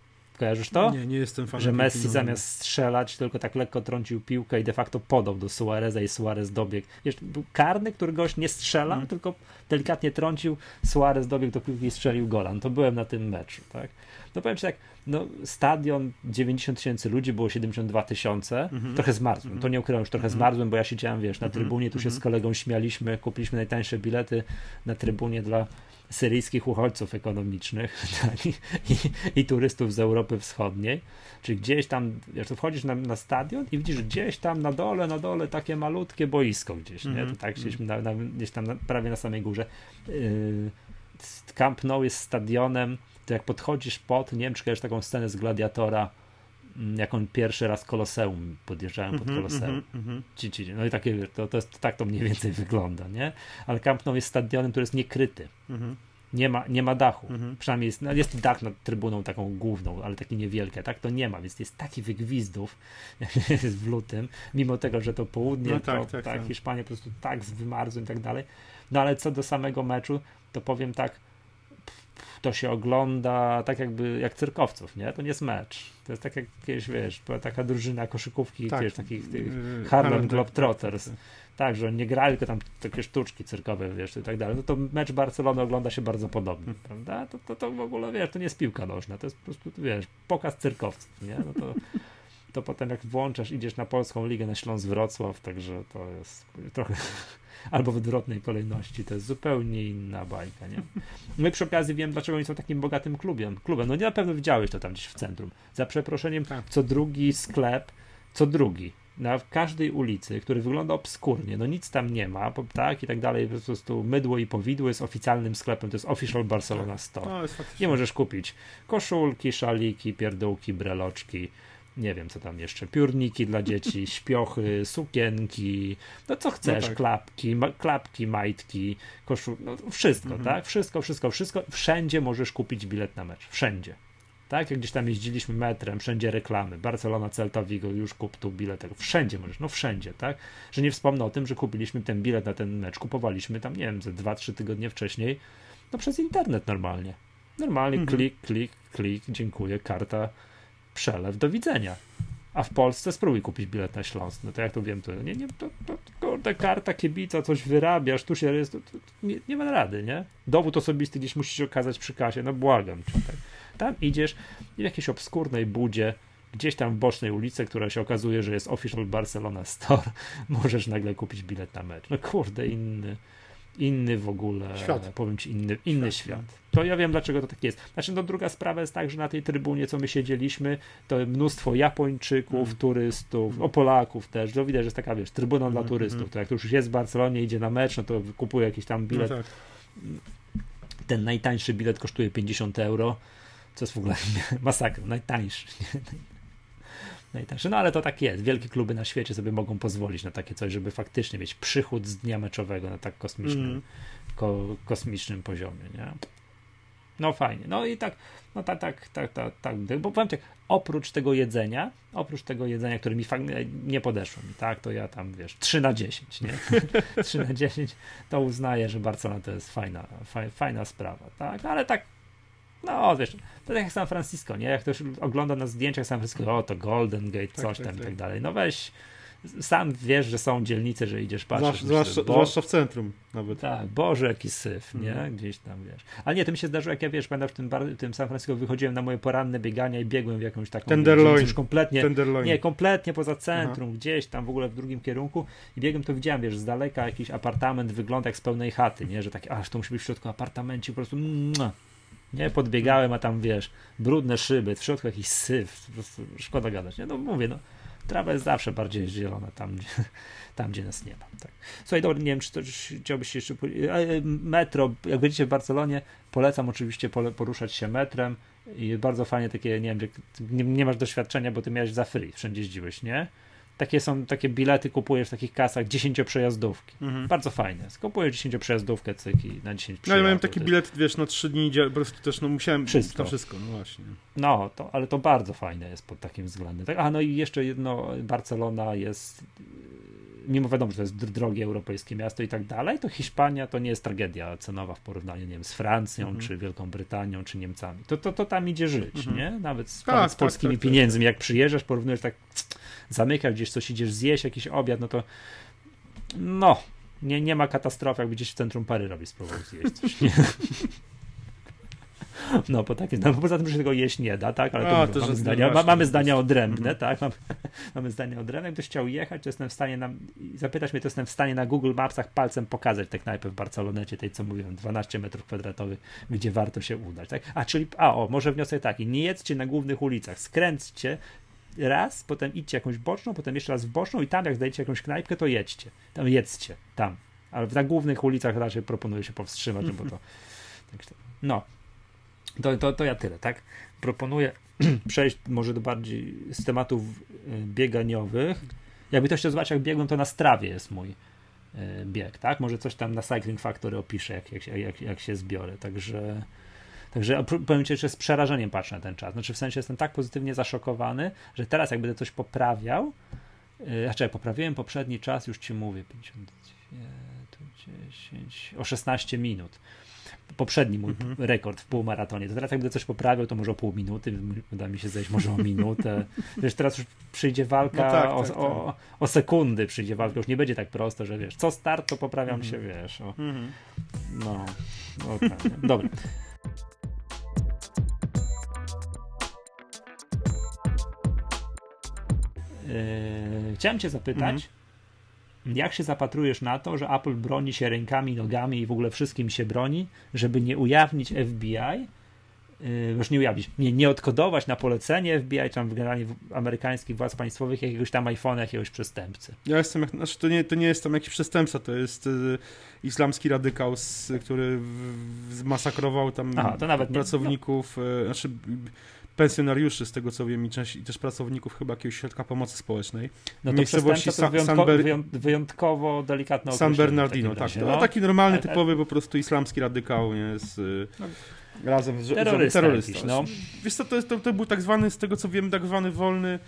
[SPEAKER 1] Kojarzysz to?
[SPEAKER 2] Nie, nie jestem fanem.
[SPEAKER 1] że
[SPEAKER 2] piłki
[SPEAKER 1] Messi
[SPEAKER 2] nożnej.
[SPEAKER 1] zamiast strzelać tylko tak lekko trącił piłkę i de facto podał do Suareza i Suarez dobiegł. Wiesz, był karny, który gość nie strzela,
[SPEAKER 2] Mm.
[SPEAKER 1] tylko delikatnie trącił, Suarez dobiegł do piłki i strzelił gola. No to byłem na tym meczu, tak? No powiem ci tak, no stadion 90 tysięcy ludzi, było 72 tysiące,
[SPEAKER 2] Mhm.
[SPEAKER 1] trochę zmarzłem, to nie ukrywam, już trochę
[SPEAKER 2] Mhm.
[SPEAKER 1] zmarzłem, bo ja siedziałem, wiesz, na
[SPEAKER 2] Mhm.
[SPEAKER 1] trybunie, tu się z
[SPEAKER 2] Mhm.
[SPEAKER 1] kolegą śmialiśmy, kupiliśmy najtańsze bilety na trybunie dla syryjskich uchodźców ekonomicznych i, i, turystów z Europy Wschodniej. Czyli gdzieś tam, wiesz, to wchodzisz na, na stadion i widzisz gdzieś tam na dole, na dole takie malutkie boisko gdzieś, nie?
[SPEAKER 2] Mhm,
[SPEAKER 1] To tak
[SPEAKER 2] mhm.
[SPEAKER 1] siedzieliśmy na, na, gdzieś tam prawie na samej górze. Yy, Camp Nou jest stadionem, to jak podchodzisz pod, nie wiem, czy taką scenę z Gladiatora, jak on pierwszy raz Koloseum, podjeżdżałem pod
[SPEAKER 2] Mhm,
[SPEAKER 1] Koloseum.
[SPEAKER 2] mhm, mhm.
[SPEAKER 1] No i takie, to, to jest, tak to mniej więcej wygląda, nie? Ale Camp Nou jest stadionem, który jest niekryty. Nie ma, nie ma dachu.
[SPEAKER 2] Mhm.
[SPEAKER 1] Przynajmniej jest, no jest dach nad trybuną taką główną, ale taki niewielki, a tak to nie ma, więc jest taki wygwizdów jest w lutym, mimo tego, że to południe,
[SPEAKER 2] No
[SPEAKER 1] to,
[SPEAKER 2] tak,
[SPEAKER 1] tak,
[SPEAKER 2] tak, tak.
[SPEAKER 1] Hiszpania po prostu tak wymarzły i tak dalej. No ale co do samego meczu, to powiem tak, to się ogląda tak jakby jak cyrkowców, nie? To nie jest mecz. To jest tak jak jakieś, wiesz, taka drużyna koszykówki,
[SPEAKER 2] Tak.
[SPEAKER 1] wiesz, takich tych
[SPEAKER 2] Yy,
[SPEAKER 1] Harlem
[SPEAKER 2] tak,
[SPEAKER 1] Globetrotters.
[SPEAKER 2] tak, tak.
[SPEAKER 1] tak, że nie grali, tylko tam takie sztuczki cyrkowe, wiesz, i tak dalej. No to mecz Barcelony ogląda się bardzo podobnie,
[SPEAKER 2] Hmm.
[SPEAKER 1] prawda? To, to, to w ogóle, wiesz, to nie jest piłka nożna, to jest po prostu, wiesz, pokaz cyrkowców, nie? No to, to potem jak włączasz, idziesz na Polską Ligę, na Śląsk Wrocław, także to jest trochę albo w odwrotnej kolejności, to jest zupełnie inna bajka, nie? No i przy okazji wiem, dlaczego oni są takim bogatym klubem. klubem. No nie na pewno widziałeś to tam gdzieś w centrum. Za przeproszeniem,
[SPEAKER 2] Tak.
[SPEAKER 1] co drugi sklep, co drugi na każdej ulicy, który wygląda obskurnie, no nic tam nie ma, tak, i tak dalej, po prostu mydło i powidło jest oficjalnym sklepem, to jest Official Barcelona Store.
[SPEAKER 2] No.
[SPEAKER 1] Nie możesz kupić koszulki, szaliki, pierdółki, breloczki, nie wiem co tam jeszcze, piórniki dla dzieci, śpiochy, sukienki, no co chcesz,
[SPEAKER 2] No tak.
[SPEAKER 1] klapki, ma, klapki, majtki, koszul, no wszystko,
[SPEAKER 2] Mhm.
[SPEAKER 1] tak, wszystko, wszystko, wszystko, wszędzie możesz kupić bilet na mecz, wszędzie. Tak, jak gdzieś tam jeździliśmy metrem, wszędzie reklamy. Barcelona, Celta, Vigo, już kup tu bilet. Wszędzie możesz, no wszędzie, tak? Że nie wspomnę o tym, że kupiliśmy ten bilet na ten mecz, kupowaliśmy tam, nie wiem, ze 2-3 tygodnie wcześniej, no przez internet normalnie. Normalnie
[SPEAKER 2] Mhm.
[SPEAKER 1] klik, klik, klik, dziękuję, karta, przelew, do widzenia. A w Polsce spróbuj kupić bilet na Śląsk. No to jak to wiem, to nie, nie, to, to kurde, karta kibica, coś wyrabiasz, tu się jest, to, to, nie, nie ma rady, nie? Dowód osobisty gdzieś musisz okazać przy kasie, no błagam cię, tak? Tam idziesz w jakiejś obskurnej budzie, gdzieś tam w bocznej ulicy, która się okazuje, że jest Official Barcelona Store, możesz nagle kupić bilet na mecz. No kurde, inny, inny w ogóle,
[SPEAKER 2] Świat.
[SPEAKER 1] powiem ci, inny, inny
[SPEAKER 2] Świat,
[SPEAKER 1] świat. To ja wiem, dlaczego to tak jest. Znaczy, no druga sprawa jest tak, że na tej trybunie, co my siedzieliśmy, to mnóstwo Japończyków,
[SPEAKER 2] Mm.
[SPEAKER 1] turystów, o Polaków też, to widać, że jest taka, wiesz, trybuna dla
[SPEAKER 2] Mhm,
[SPEAKER 1] turystów,
[SPEAKER 2] mhm.
[SPEAKER 1] to jak to już jest w Barcelonie, idzie na mecz, no to kupuje jakiś tam
[SPEAKER 2] No
[SPEAKER 1] bilet,
[SPEAKER 2] tak.
[SPEAKER 1] ten najtańszy bilet kosztuje 50 euro, co jest w ogóle masakra, najtańszy. Nie? Najtańszy. No ale to tak jest. Wielkie kluby na świecie sobie mogą pozwolić na takie coś, żeby faktycznie mieć przychód z dnia meczowego na tak kosmicznym,
[SPEAKER 2] Mhm.
[SPEAKER 1] ko, kosmicznym poziomie, nie? No fajnie. No i tak, no tak, tak, tak, tak, tak. Bo powiem tak, oprócz tego jedzenia, oprócz tego jedzenia, które mi fakt, nie podeszło mi, tak, to ja tam, wiesz, 3 na 10, nie? 3 na 10, to uznaję, że Barcelona to jest fajna, faj, fajna sprawa, tak? Ale tak, no wiesz, to tak jak San Francisco, nie? Jak ktoś ogląda na zdjęciach San Francisco, o to Golden Gate,
[SPEAKER 2] Tak,
[SPEAKER 1] coś
[SPEAKER 2] tak,
[SPEAKER 1] tam i
[SPEAKER 2] tak.
[SPEAKER 1] tak dalej. No weź, sam wiesz, że są dzielnice, że idziesz patrzysz.
[SPEAKER 2] Zwłaszcza, bo... zwłaszcza w centrum nawet.
[SPEAKER 1] Tak, Boże, jaki syf, nie? Mhm. Gdzieś tam, wiesz. Ale nie, to mi się zdarzyło, jak ja, wiesz, pamiętam w tym, bar, tym San Francisco wychodziłem na moje poranne biegania i biegłem w jakąś taką...
[SPEAKER 2] Tenderloin.
[SPEAKER 1] Już kompletnie, Tenderloin. nie, kompletnie poza centrum, Aha. gdzieś tam w ogóle w drugim kierunku i biegłem, to widziałem, wiesz, z daleka jakiś apartament wygląda jak z pełnej chaty, nie? Że takie, aż to musi być w środku apartamencie, po prostu nie, podbiegałem, a tam wiesz, brudne szyby, w środku jakiś syf, po prostu szkoda gadać, nie? No mówię, no, trawa jest zawsze bardziej zielona tam, gdzie, tam, gdzie nas nie ma. Tak. Słuchaj, dobra, nie wiem, czy to chciałbyś jeszcze. E, metro, jak będziecie w Barcelonie, polecam oczywiście poruszać się metrem. I bardzo fajnie takie, nie wiem, nie, nie masz doświadczenia, bo ty miałeś za free, wszędzie jeździłeś, nie? Takie są, takie bilety kupujesz w takich kasach 10 przejazdówki. Mhm. Bardzo fajne. Kupujesz 10 przejazdówkę cyki na 10
[SPEAKER 2] No ja miałem taki bilet, wiesz, na 3 dni, po prostu też, no musiałem
[SPEAKER 1] wszystko.
[SPEAKER 2] to wszystko, no właśnie.
[SPEAKER 1] No, to, ale to bardzo fajne jest pod takim względem. Tak, a no i jeszcze jedno, Barcelona jest mimo wiadomo, że to jest drogie europejskie miasto i tak dalej, to Hiszpania to nie jest tragedia cenowa w porównaniu, nie wiem, z Francją, mhm. czy Wielką Brytanią, czy Niemcami. To, to, to tam idzie żyć, mhm. nie? Nawet z, tak, z tak, polskimi tak, tak, pieniędzmi. Jak przyjeżdżasz, porównujesz tak, zamykasz gdzieś coś, idziesz zjeść jakiś obiad, no to no, nie, nie ma katastrofy, jak gdzieś w centrum Paryża spróbował zjeść coś, nie? No, bo takie, no, poza tym, że tego jeść nie da, tak, ale to, A, to mamy, zdania, ma, mamy zdania odrębne, mhm. tak, mamy, mamy zdania odrębne. Jakbyś chciał jechać, to jestem w stanie nam, zapytać mnie, to jestem w stanie na Google Mapsach palcem pokazać tę knajpę w Barcelonecie, tej, co mówiłem, 12 metrów kwadratowych, gdzie warto się udać, tak. A, czyli, a, o, może wniosek taki, nie jedzcie na głównych ulicach, skręćcie raz, potem idźcie jakąś boczną, potem jeszcze raz w boczną i tam, jak znajdziecie jakąś knajpkę, to jedźcie, tam jedzcie, tam. Ale na głównych ulicach raczej proponuję się powstrzymać, bo to... Tak, no, to, to, to ja tyle, tak? Proponuję przejść może do bardziej z tematów y, bieganiowych. Jakby ktoś chciał zobaczyć, jak biegłem, to na strawie jest mój y, bieg, tak? Może coś tam na Cycling Factory opiszę, jak, jak, jak, jak się zbiorę. Także, także powiem Ci, że z przerażeniem patrzę na ten czas. Znaczy w sensie jestem tak pozytywnie zaszokowany, że teraz jak będę coś poprawiał, yy, znaczy poprawiłem poprzedni czas, już Ci mówię, 52, 10, o 16 minut poprzedni mój mhm. rekord w półmaratonie. To teraz jak będę coś poprawiał, to może o pół minuty, uda mi się zejść może o minutę. Wiesz, teraz już przyjdzie walka no tak, o, tak, o, tak. o, sekundy, przyjdzie walka, już nie będzie tak prosto, że wiesz, co start, to poprawiam mhm. się, wiesz. O, mhm. No, no tak. Dobra. Yy, chciałem cię zapytać. Jak się zapatrujesz na to, że Apple broni się rękami, nogami i w ogóle wszystkim się broni, żeby nie ujawnić FBI, yy, już nie ujawnić, nie, nie odkodować na polecenie FBI, czy tam generalnie amerykańskich władz państwowych jakiegoś tam iPhone'a, jakiegoś przestępcy.
[SPEAKER 2] Ja jestem, znaczy to nie, to nie jest tam jakiś przestępca, to jest y, islamski radykał, z, który zmasakrował tam Aha, pracowników, nie, no. y, znaczy pensjonariuszy, z tego co wiem, i, część, i też pracowników chyba jakiegoś środka pomocy społecznej.
[SPEAKER 1] No to miejscowości wyjątko, Ber... wyjątkowo delikatne
[SPEAKER 2] San Bernardino, tak. No. taki normalny, typowy po prostu islamski radykał, nie, z, no. razem z
[SPEAKER 1] terrorysta. terrorysta. Jakiś, no.
[SPEAKER 2] Wiesz co, to, to, to był tak zwany, z tego co wiem, tak zwany wolny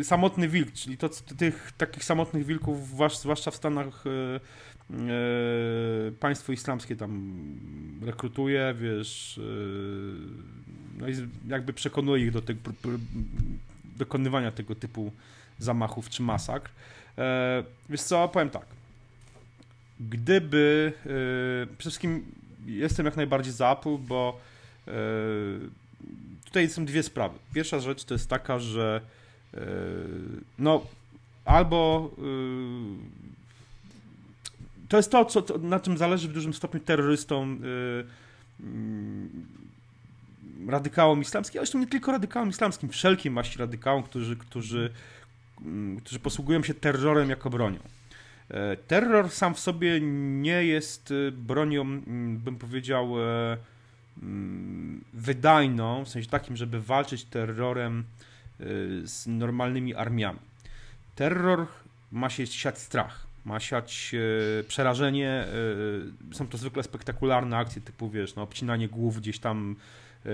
[SPEAKER 2] e, samotny wilk, czyli to, tych takich samotnych wilków, zwłaszcza w Stanach e, państwo islamskie tam rekrutuje, wiesz, e, no i jakby przekonuje ich do tego, dokonywania tego typu zamachów czy masakr. E, wiesz co, powiem tak. Gdyby, e, przede wszystkim jestem jak najbardziej za Apple, bo e, tutaj są dwie sprawy. Pierwsza rzecz to jest taka, że e, no albo e, to jest to, co, na czym zależy w dużym stopniu terrorystom e, radykałom islamskim, ale zresztą nie tylko radykałom islamskim, wszelkim maści radykałom, którzy, którzy, mm, którzy posługują się terrorem jako bronią. E, terror sam w sobie nie jest e, bronią, mm, bym powiedział, e, wydajną, w sensie takim, żeby walczyć terrorem z normalnymi armiami. Terror ma się siać strach, ma siać przerażenie. Są to zwykle spektakularne akcje typu, wiesz, no, obcinanie głów gdzieś tam
[SPEAKER 1] Yy,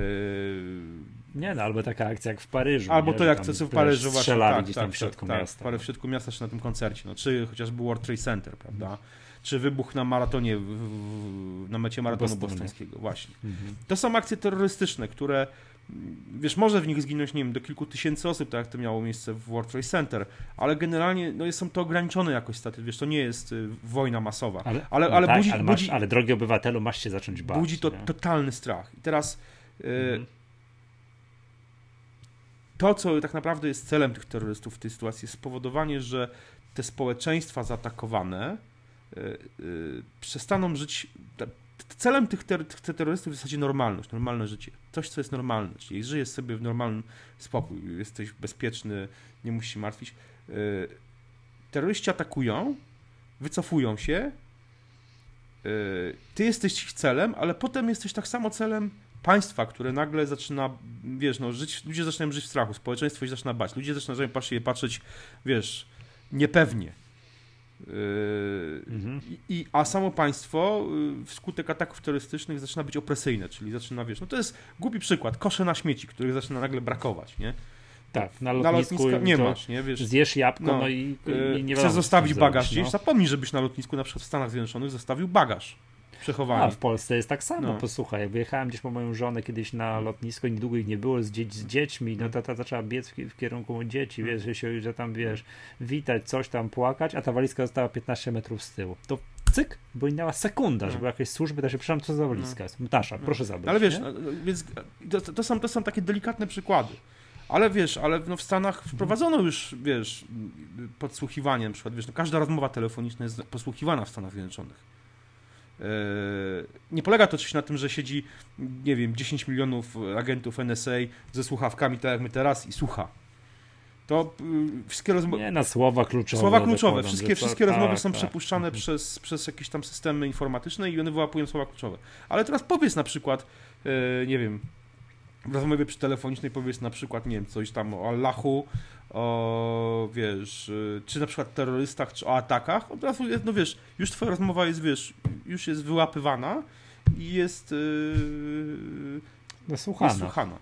[SPEAKER 1] nie no, albo taka akcja jak w Paryżu.
[SPEAKER 2] Albo nie? to jak w Paryżu
[SPEAKER 1] właśnie. tak, gdzieś tak, tam w środku tak, miasta.
[SPEAKER 2] Tak, w środku miasta czy na tym koncercie. No, czy chociażby World Trade Center, prawda? Czy wybuch na maratonie, w, na mecie maratonu Boston, bostońskiego. Właśnie. Mhm. To są akcje terrorystyczne, które wiesz, może w nich zginąć, nie wiem, do kilku tysięcy osób, tak jak to miało miejsce w World Trade Center, ale generalnie no, są to ograniczone jakoś staty, wiesz, to nie jest y, wojna masowa. Ale, ale,
[SPEAKER 1] no
[SPEAKER 2] ale,
[SPEAKER 1] tak,
[SPEAKER 2] budzi,
[SPEAKER 1] ale, masz, budzi, ale drogi obywatelu, masz się zacząć bać.
[SPEAKER 2] Budzi to nie? totalny strach. I teraz y, mhm. to, co tak naprawdę jest celem tych terrorystów w tej sytuacji, jest spowodowanie, że te społeczeństwa zaatakowane y, przestaną żyć celem tych, ter tych terrorystów jest w zasadzie normalność, normalne życie. Coś, co jest normalne. Czyli żyjesz sobie w normalnym spokój, jesteś bezpieczny, nie musisz się martwić. Yy, terroryści atakują, wycofują się, yy, ty jesteś ich celem, ale potem jesteś tak samo celem państwa, które nagle zaczyna, wiesz, no, żyć, ludzie zaczynają żyć w strachu, społeczeństwo się zaczyna bać, ludzie zaczynają patrzeć, patrzeć wiesz, niepewnie. Mhm. I, a samo państwo y, wskutek ataków terrorystycznych zaczyna być opresyjne, czyli zaczyna, wiesz, no to jest głupi przykład, kosze na śmieci, których zaczyna nagle brakować, nie?
[SPEAKER 1] Tak, na lotnisku, na
[SPEAKER 2] nie masz, nie? Wiesz,
[SPEAKER 1] zjesz jabłko, no, no i, i nie
[SPEAKER 2] Chcesz zostawić bagaż gdzieś, no. zapomnij, żebyś na lotnisku, na przykład w Stanach Zjednoczonych, zostawił bagaż przechowani. A
[SPEAKER 1] w Polsce jest tak samo. No. Posłuchaj, jak wyjechałem gdzieś po moją żonę kiedyś na lotnisko, niedługo ich nie było z, dzie z dziećmi, no to ta zaczęła biec w, w kierunku dzieci, wiesz, że się że tam wiesz, witać, coś tam płakać, a ta walizka została 15 metrów z tyłu. To cyk, bo minęła sekunda, żeby jakieś służby, to się przepraszam, co za walizka jest. Mtasza, proszę zabrać.
[SPEAKER 2] Ale wiesz, więc to, to, są, to są takie delikatne przykłady. Ale wiesz, ale no w Stanach wprowadzono już, wiesz, podsłuchiwanie na przykład, wiesz, no każda rozmowa telefoniczna jest posłuchiwana w Stanach Zjednoczonych. E, nie polega to oczywiście na tym, że siedzi, nie wiem, 10 milionów agentów NSA ze słuchawkami, tak jak my teraz, i słucha. To y, wszystkie rozmowy.
[SPEAKER 1] Nie na słowa kluczowe.
[SPEAKER 2] Słowa kluczowe. Wszystkie, wszystkie rozmowy tak, są tak. przepuszczane mhm. przez, przez jakieś tam systemy informatyczne i one wyłapują słowa kluczowe. Ale teraz powiedz na przykład, e, nie wiem, w rozmowie przy telefonicznej powiedz na przykład, nie wiem, coś tam o Allahu, o, wiesz, y, czy na przykład terrorystach, czy o atakach, od razu no wiesz, już twoja rozmowa jest, wiesz, już jest wyłapywana i jest yy,
[SPEAKER 1] słuchana. Jest
[SPEAKER 2] słuchana.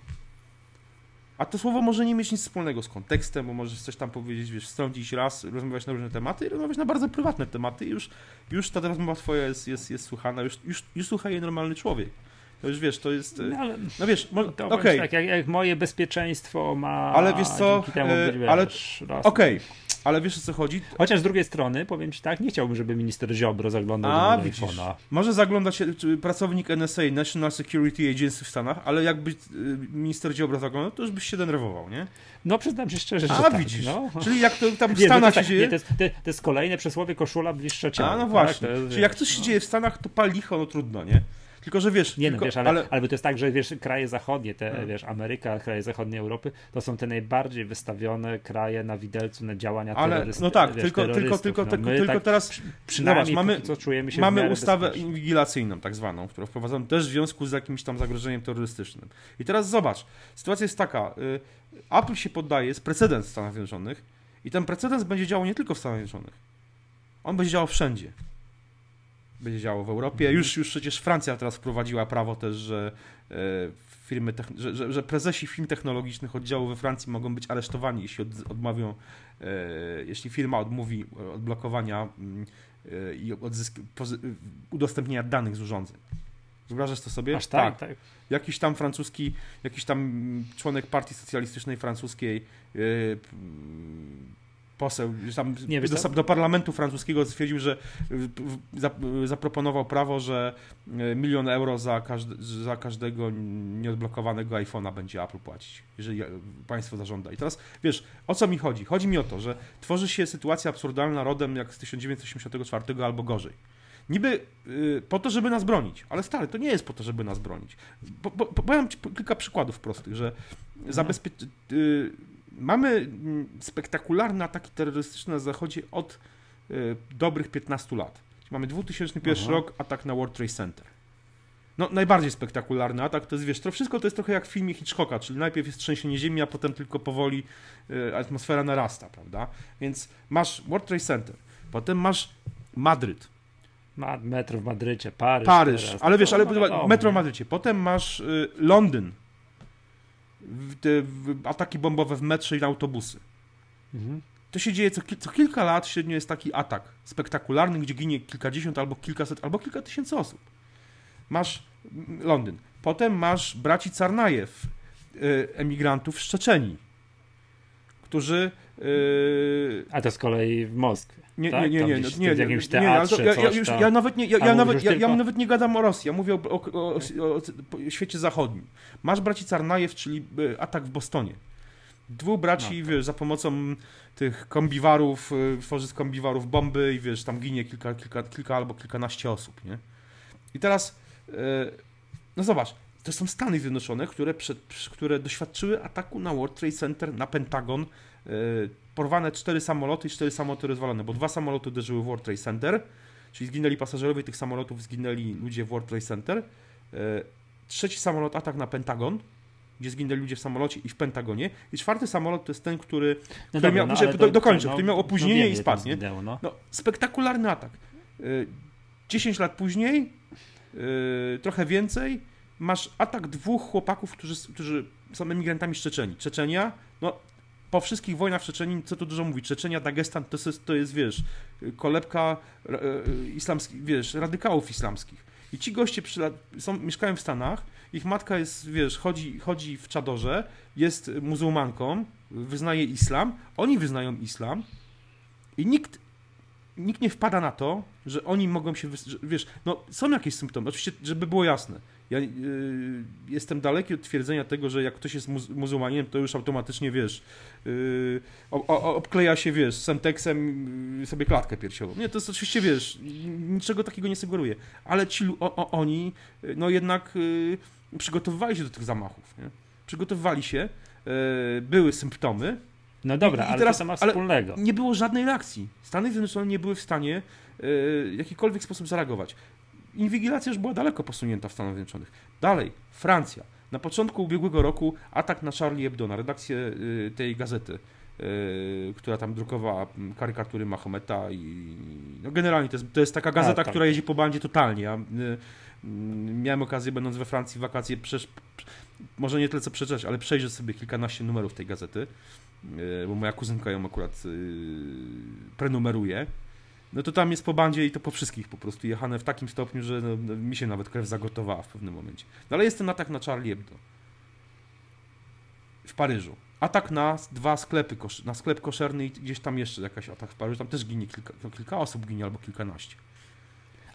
[SPEAKER 2] A to słowo może nie mieć nic wspólnego z kontekstem, bo możesz coś tam powiedzieć, wiesz, strącić raz, rozmawiać na różne tematy i rozmawiać na bardzo prywatne tematy i już, już ta rozmowa twoja jest, jest, jest słuchana, już, już, już słucha jej normalny człowiek. To już wiesz, to jest. No, ale, no wiesz, okej. Okay.
[SPEAKER 1] Tak, jak, jak, moje bezpieczeństwo ma.
[SPEAKER 2] Ale wiesz co? E, ale okej. Okay. Ale wiesz o co chodzi?
[SPEAKER 1] Chociaż z drugiej strony, powiem ci tak, nie chciałbym, żeby minister Ziobro zaglądał A, do iPhone'a.
[SPEAKER 2] Może zaglądać pracownik NSA, National Security Agency w Stanach, ale jakby y, minister Ziobro zaglądał, to już byś się denerwował, nie?
[SPEAKER 1] No przyznam się szczerze, że
[SPEAKER 2] A,
[SPEAKER 1] tak,
[SPEAKER 2] widzisz.
[SPEAKER 1] No.
[SPEAKER 2] Czyli jak to tam w nie, Stanach tak, się dzieje... Nie,
[SPEAKER 1] to, jest, to, jest kolejne przysłowie koszula bliższe ciała.
[SPEAKER 2] A no właśnie. Tak? Czyli jak coś się no. dzieje w Stanach, to pal licho, no trudno, nie? Tylko, że wiesz...
[SPEAKER 1] Nie no,
[SPEAKER 2] tylko,
[SPEAKER 1] no, wiesz, ale, ale... ale to jest tak, że wiesz, kraje zachodnie, te, no. wiesz, Ameryka, kraje zachodnie Europy, to są te najbardziej wystawione kraje na widelcu na działania ale.
[SPEAKER 2] No tak, wiesz, tylko, tylko, tylko, no, tylko, tylko tak teraz...
[SPEAKER 1] Przynajmniej mamy, co czujemy się
[SPEAKER 2] Mamy ustawę inwigilacyjną tak zwaną, którą wprowadzono też w związku z jakimś tam zagrożeniem terrorystycznym. I teraz zobacz, sytuacja jest taka, y, Apple się poddaje, jest precedens w Stanach Zjednoczonych i ten precedens będzie działał nie tylko w Stanach Zjednoczonych. On będzie działał wszędzie będzie działo w Europie. Już, już przecież Francja teraz wprowadziła prawo też, że e, firmy, że, że, że, prezesi firm technologicznych oddziału we Francji mogą być aresztowani, jeśli od, odmawią, e, jeśli firma odmówi odblokowania mm, e, i odzysk, udostępnienia danych z urządzeń. Wyobrażasz to sobie?
[SPEAKER 1] Aż tak, tak.
[SPEAKER 2] Jakiś tam francuski, jakiś tam członek partii socjalistycznej francuskiej poseł tam nie, do, do, parlamentu francuskiego stwierdził, że zaproponował prawo, że e, milion euro za, każde, za każdego nieodblokowanego iPhone'a będzie Apple płacić, jeżeli państwo zażąda. I teraz wiesz, o co mi chodzi? Chodzi mi o to, że tworzy się sytuacja absurdalna rodem jak z 1984 albo gorzej. Niby y, po to, żeby nas bronić, ale stary, to nie jest po to, żeby nas bronić. Po, po, powiem ci kilka przykładów prostych, że mhm. zabezpieczyć. Y, mamy mm, spektakularne ataki terrorystyczne na Zachodzie od y, dobrych 15 lat. Mamy 2001 Aha. rok, atak na World Trade Center. No, najbardziej spektakularny atak to jest, wiesz, to wszystko to jest trochę jak w filmie Hitchcocka, czyli najpierw jest trzęsienie ziemi, a potem tylko powoli y, atmosfera narasta, prawda? Więc masz World Trade Center, potem masz Madryt.
[SPEAKER 1] Ma, metro w Madrycie, Paryż.
[SPEAKER 2] Paryż, teraz. ale wiesz, ale no, metro w Madrycie. Potem masz y, Londyn, ataki bombowe w metrze i na autobusy. Mhm. To się dzieje co, co, kilka lat, średnio jest taki atak spektakularny, gdzie ginie kilkadziesiąt albo kilkaset, albo kilka tysięcy osób. Masz Londyn. Potem masz braci Carnajew emigrantów z Czeczenii, którzy...
[SPEAKER 1] A to z kolei w Moskwie.
[SPEAKER 2] Nie,
[SPEAKER 1] tak?
[SPEAKER 2] nie, nie, nie, nie,
[SPEAKER 1] jakimś
[SPEAKER 2] nie,
[SPEAKER 1] teatrze,
[SPEAKER 2] ja,
[SPEAKER 1] coś
[SPEAKER 2] ja, już,
[SPEAKER 1] tam.
[SPEAKER 2] ja nawet nie, ja, nawet,
[SPEAKER 1] już
[SPEAKER 2] ja,
[SPEAKER 1] tylko-
[SPEAKER 2] ja nawet nie gadam o Rosji, ja mówię o, o, o, o, świecie zachodnim. Masz braci Carnajew, czyli e, atak w Bostonie. Dwóch braci,
[SPEAKER 1] No.
[SPEAKER 2] wiesz, za pomocą tych kombiwarów, e, tworzy z kombiwarów bomby i wiesz, tam ginie kilka, kilka, kilka albo kilkanaście osób, nie? I teraz, e, no zobacz, to są Stany Zjednoczone, które, przed, które doświadczyły ataku na World Trade Center, na Pentagon, porwane cztery samoloty i cztery samoloty rozwalone, bo dwa samoloty uderzyły w World Trade Center, czyli zginęli pasażerowie tych samolotów, zginęli ludzie w World Trade Center. E, Trzeci samolot atak na Pentagon, gdzie zginęli ludzie w samolocie i w Pentagonie. I czwarty samolot to jest ten, który,
[SPEAKER 1] No
[SPEAKER 2] który
[SPEAKER 1] dobra,
[SPEAKER 2] miał,
[SPEAKER 1] no,
[SPEAKER 2] do,
[SPEAKER 1] to-
[SPEAKER 2] dokończę,
[SPEAKER 1] no,
[SPEAKER 2] który miał
[SPEAKER 1] no
[SPEAKER 2] opóźnienie
[SPEAKER 1] wiem,
[SPEAKER 2] i spadł,
[SPEAKER 1] zginęło, no.
[SPEAKER 2] No, spektakularny atak. Y, 10 lat później, trochę więcej, masz atak dwóch chłopaków, którzy, którzy są emigrantami z Czeczeni. Czeczenia, no po wszystkich wojnach w Czeczeni, co tu dużo mówić, Czeczenia, Dagestan to jest, to jest wiesz, kolebka e, e, islamskich, wiesz, radykałów islamskich. I ci goście są, mieszkają w Stanach, ich matka jest, wiesz, chodzi, chodzi w czadorze, jest muzułmanką, wyznaje islam, oni wyznają islam i nikt, nikt nie wpada na to, że oni mogą się, wiesz, no są jakieś symptomy, oczywiście, żeby było jasne. Ja y, jestem daleki od twierdzenia tego, że jak ktoś jest muz- muzułmaninem, to już automatycznie, wiesz, y, o, o, obkleja się, wiesz, semteksem y, sobie klatkę piersiową. Nie, to jest oczywiście, wiesz, niczego takiego nie sugeruje. Ale ci, o, o, oni, no jednak przygotowywali się do tych zamachów, nie? Przygotowywali się, były symptomy,
[SPEAKER 1] No dobra,
[SPEAKER 2] I-
[SPEAKER 1] ale
[SPEAKER 2] teraz-
[SPEAKER 1] co to ma wspólnego?
[SPEAKER 2] nie było żadnej reakcji. Stany Zjednoczone nie były w stanie w jakikolwiek sposób zareagować. Inwigilacja już była daleko posunięta w Stanach Zjednoczonych. Dalej, Francja. Na początku ubiegłego roku atak na Charlie Hebdo, na redakcję e, tej gazety, e, która tam drukowała karykatury Mahometa i no generalnie to jest, to jest taka gazeta,
[SPEAKER 1] tak.
[SPEAKER 2] która jeździ po bandzie totalnie. Ja, m, miałem okazję, będąc we Francji w wakacje, przesz, może nie tyle co przeczytać, ale przejrzeć sobie kilkanaście numerów tej gazety bo moja kuzynka ją akurat y, prenumeruje, no to tam jest po bandzie i to po wszystkich po prostu jechane w takim stopniu, że no, no, mi się nawet krew zagotowała w pewnym momencie. No ale jest ten atak na Charlie Hebdo w Paryżu. Atak na dwa sklepy, na sklep koszerny i gdzieś tam jeszcze jakaś atak w Paryżu. Tam też ginie kilka, no, kilka osób ginie albo kilkanaście.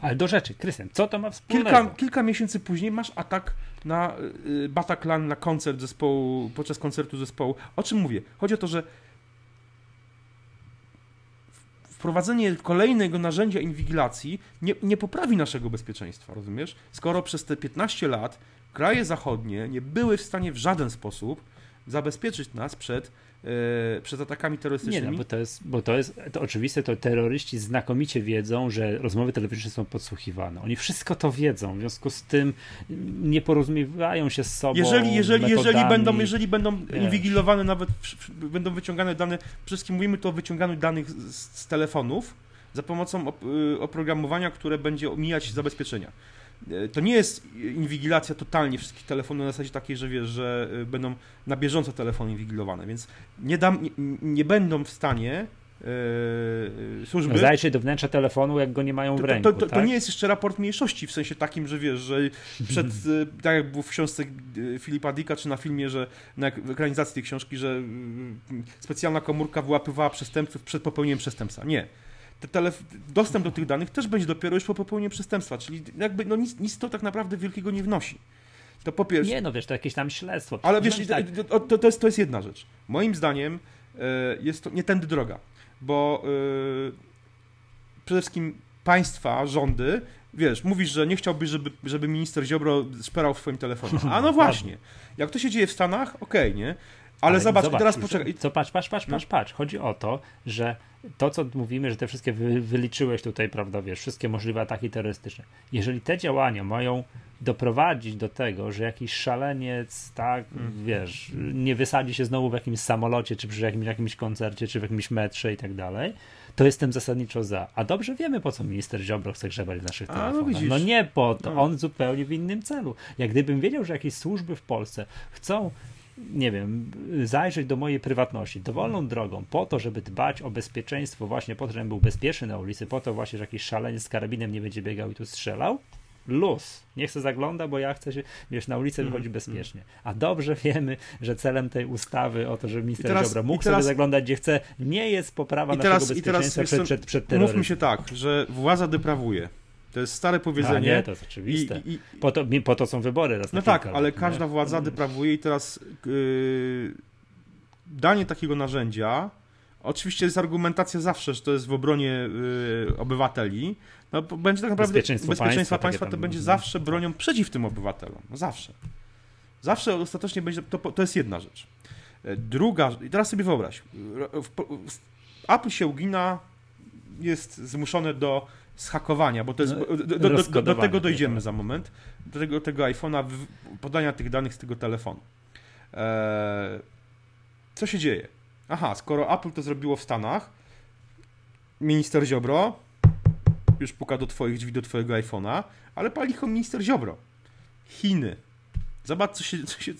[SPEAKER 1] Ale do rzeczy, Krystian, co to ma wspólnego?
[SPEAKER 2] Kilka, kilka miesięcy później masz atak na y, Bataclan, na koncert zespołu, podczas koncertu zespołu. O czym mówię? Chodzi o to, że wprowadzenie kolejnego narzędzia inwigilacji nie, nie poprawi naszego bezpieczeństwa, rozumiesz? Skoro przez te 15 lat kraje zachodnie nie były w stanie w żaden sposób zabezpieczyć nas przed, przed atakami
[SPEAKER 1] Nie,
[SPEAKER 2] terrorystycznymi.
[SPEAKER 1] no, bo to jest, bo to jest to oczywiste, to terroryści znakomicie wiedzą, że rozmowy telefoniczne są podsłuchiwane. Oni wszystko to wiedzą, w związku z tym nie porozumiewają się z sobą.
[SPEAKER 2] Jeżeli, jeżeli, jeżeli, będą, jeżeli będą
[SPEAKER 1] wiesz.
[SPEAKER 2] inwigilowane, nawet będą wyciągane dane, przede wszystkim mówimy tu o wyciąganiu danych z, z telefonów za pomocą op, y, oprogramowania, które będzie omijać zabezpieczenia. Y, To nie jest inwigilacja totalnie wszystkich telefonów na zasadzie takiej, że wiesz, że y, będą na bieżąco telefony inwigilowane, więc nie, dam, nie, nie będą w stanie y, służby...
[SPEAKER 1] No, zajrzeć do wnętrza telefonu, jak go nie mają w
[SPEAKER 2] To,
[SPEAKER 1] ręku.
[SPEAKER 2] to, to, to
[SPEAKER 1] tak?
[SPEAKER 2] nie jest jeszcze raport mniejszości, w sensie takim, że wiesz, że przed, e, tak jak było w książce e, Filipa Dicka, czy na filmie, że na ekranizacji tej książki, że mm, specjalna komórka wyłapywała przestępców przed popełnieniem przestępstwa. Nie. Dostęp do tych danych też będzie dopiero już po popełnieniu przestępstwa, czyli jakby no nic, nic to tak naprawdę wielkiego nie wnosi. To po pierwsze.
[SPEAKER 1] Nie, no wiesz, to jakieś tam śledztwo.
[SPEAKER 2] Ale wiesz,
[SPEAKER 1] tak,
[SPEAKER 2] to, to, jest, to jest jedna rzecz. Moim zdaniem e, jest to nie tędy droga, bo e, przede wszystkim państwa, rządy, wiesz, mówisz, że nie chciałbyś, żeby, żeby minister Ziobro szperał w swoim telefonie. A no właśnie, jak to się dzieje w Stanach, okej, nie? Ale, zobacz, teraz
[SPEAKER 1] już,
[SPEAKER 2] poczekaj.
[SPEAKER 1] Co, patrz, patrz, patrz,
[SPEAKER 2] No.
[SPEAKER 1] patrz, patrz. Chodzi o to, że to, co mówimy, że te wszystkie wy, wyliczyłeś tutaj, prawda, wiesz, wszystkie możliwe ataki terrorystyczne. Jeżeli te działania mają doprowadzić do tego, że jakiś szaleniec, tak,
[SPEAKER 2] Mm.
[SPEAKER 1] wiesz, nie wysadzi się znowu w jakimś samolocie, czy przy jakimś, jakimś koncercie, czy w jakimś metrze i tak dalej, to jestem zasadniczo za. A dobrze wiemy, po co minister Ziobro chce grzebać w naszych
[SPEAKER 2] A, no
[SPEAKER 1] telefonach. no nie po to,
[SPEAKER 2] No.
[SPEAKER 1] on zupełnie w innym celu. Jak gdybym wiedział, że jakieś służby w Polsce chcą nie wiem, zajrzeć do mojej prywatności dowolną drogą, po to, żeby dbać o bezpieczeństwo, właśnie po to, żebym był bezpieczny na ulicy, po to właśnie, że jakiś szaleniec z karabinem nie będzie biegał i tu strzelał, luz. Nie chcę zagląda, bo ja chcę się, wiesz, na ulicę wychodzić mm, bezpiecznie. A dobrze wiemy, że celem tej ustawy o to, żeby minister teraz, Ziobro mógł teraz, sobie zaglądać gdzie chce, nie jest poprawa naszego teraz, bezpieczeństwa teraz, przed, przed, przed terroryzmem.
[SPEAKER 2] Mówmy się tak, że władza deprawuje. To jest stare powiedzenie. A
[SPEAKER 1] nie, to jest oczywiste. I, i, po, to, po to są wybory. Raz
[SPEAKER 2] no tak, ale każda nie? władza deprawuje i teraz yy, danie takiego narzędzia Oczywiście jest argumentacja zawsze, że to jest w obronie y, obywateli. No, będzie tak naprawdę bezpieczeństwo, bezpieczeństwa państwa, państwa to będzie zawsze bronią przeciw tym obywatelom. No, zawsze. Zawsze ostatecznie będzie, to, to jest jedna rzecz. E, druga, i teraz sobie wyobraź, Apple się ugina, jest zmuszone do schakowania, bo to jest, no, do, do, do, tego dojdziemy za moment, do tego, tego iPhone'a, podania tych danych z tego telefonu. Eee, co się dzieje? Aha, skoro Apple to zrobiło w Stanach, minister Ziobro już puka do twoich drzwi, do twojego iPhone'a, ale pali minister Ziobro. Chiny. Zobacz, co się, co się,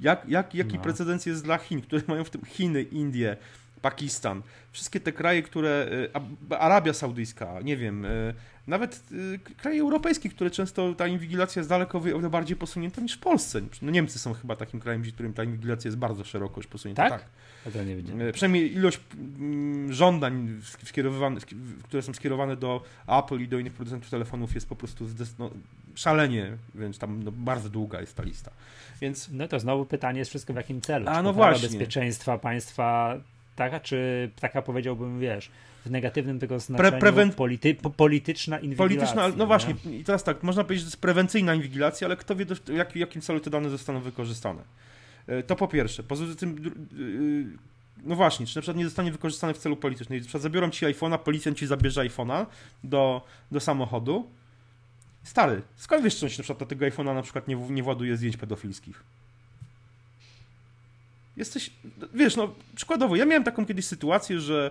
[SPEAKER 2] jak, jak, jaki no. precedens jest dla Chin, które mają w tym Chiny, Indie, Pakistan, wszystkie te kraje, które. Y, Arabia Saudyjska, nie wiem, y, nawet y, kraje europejskie, które często ta inwigilacja jest daleko bardziej posunięta niż w Polsce. No Niemcy są chyba takim krajem, w którym ta inwigilacja jest bardzo szeroko już posunięta.
[SPEAKER 1] Tak? tak. to nie widziałem.
[SPEAKER 2] Przynajmniej ilość mm, żądań, które są skierowane do Apple i do innych producentów telefonów jest po prostu no, szalenie, więc tam no, bardzo długa jest ta lista. Więc...
[SPEAKER 1] No to znowu pytanie jest wszystko w jakim celu.
[SPEAKER 2] A no właśnie.
[SPEAKER 1] bezpieczeństwa państwa taka, czy taka powiedziałbym, wiesz, w negatywnym tego znaczeniu Pre polity polityczna inwigilacja. Polityczna,
[SPEAKER 2] no właśnie, i teraz tak, można powiedzieć, że to jest prewencyjna inwigilacja, ale kto wie, w jak, jakim celu te dane zostaną wykorzystane. E, to po pierwsze. Poza tym, e, no właśnie, czy na przykład nie zostanie wykorzystane w celu politycznym. Na przykład zabiorą ci iPhone'a, policjant ci zabierze iPhone'a do, do samochodu. Stary, skąd wiesz, czy na przykład do tego iPhone'a na przykład nie, nie właduje zdjęć pedofilskich? Jesteś, wiesz, no przykładowo, ja miałem taką kiedyś sytuację, że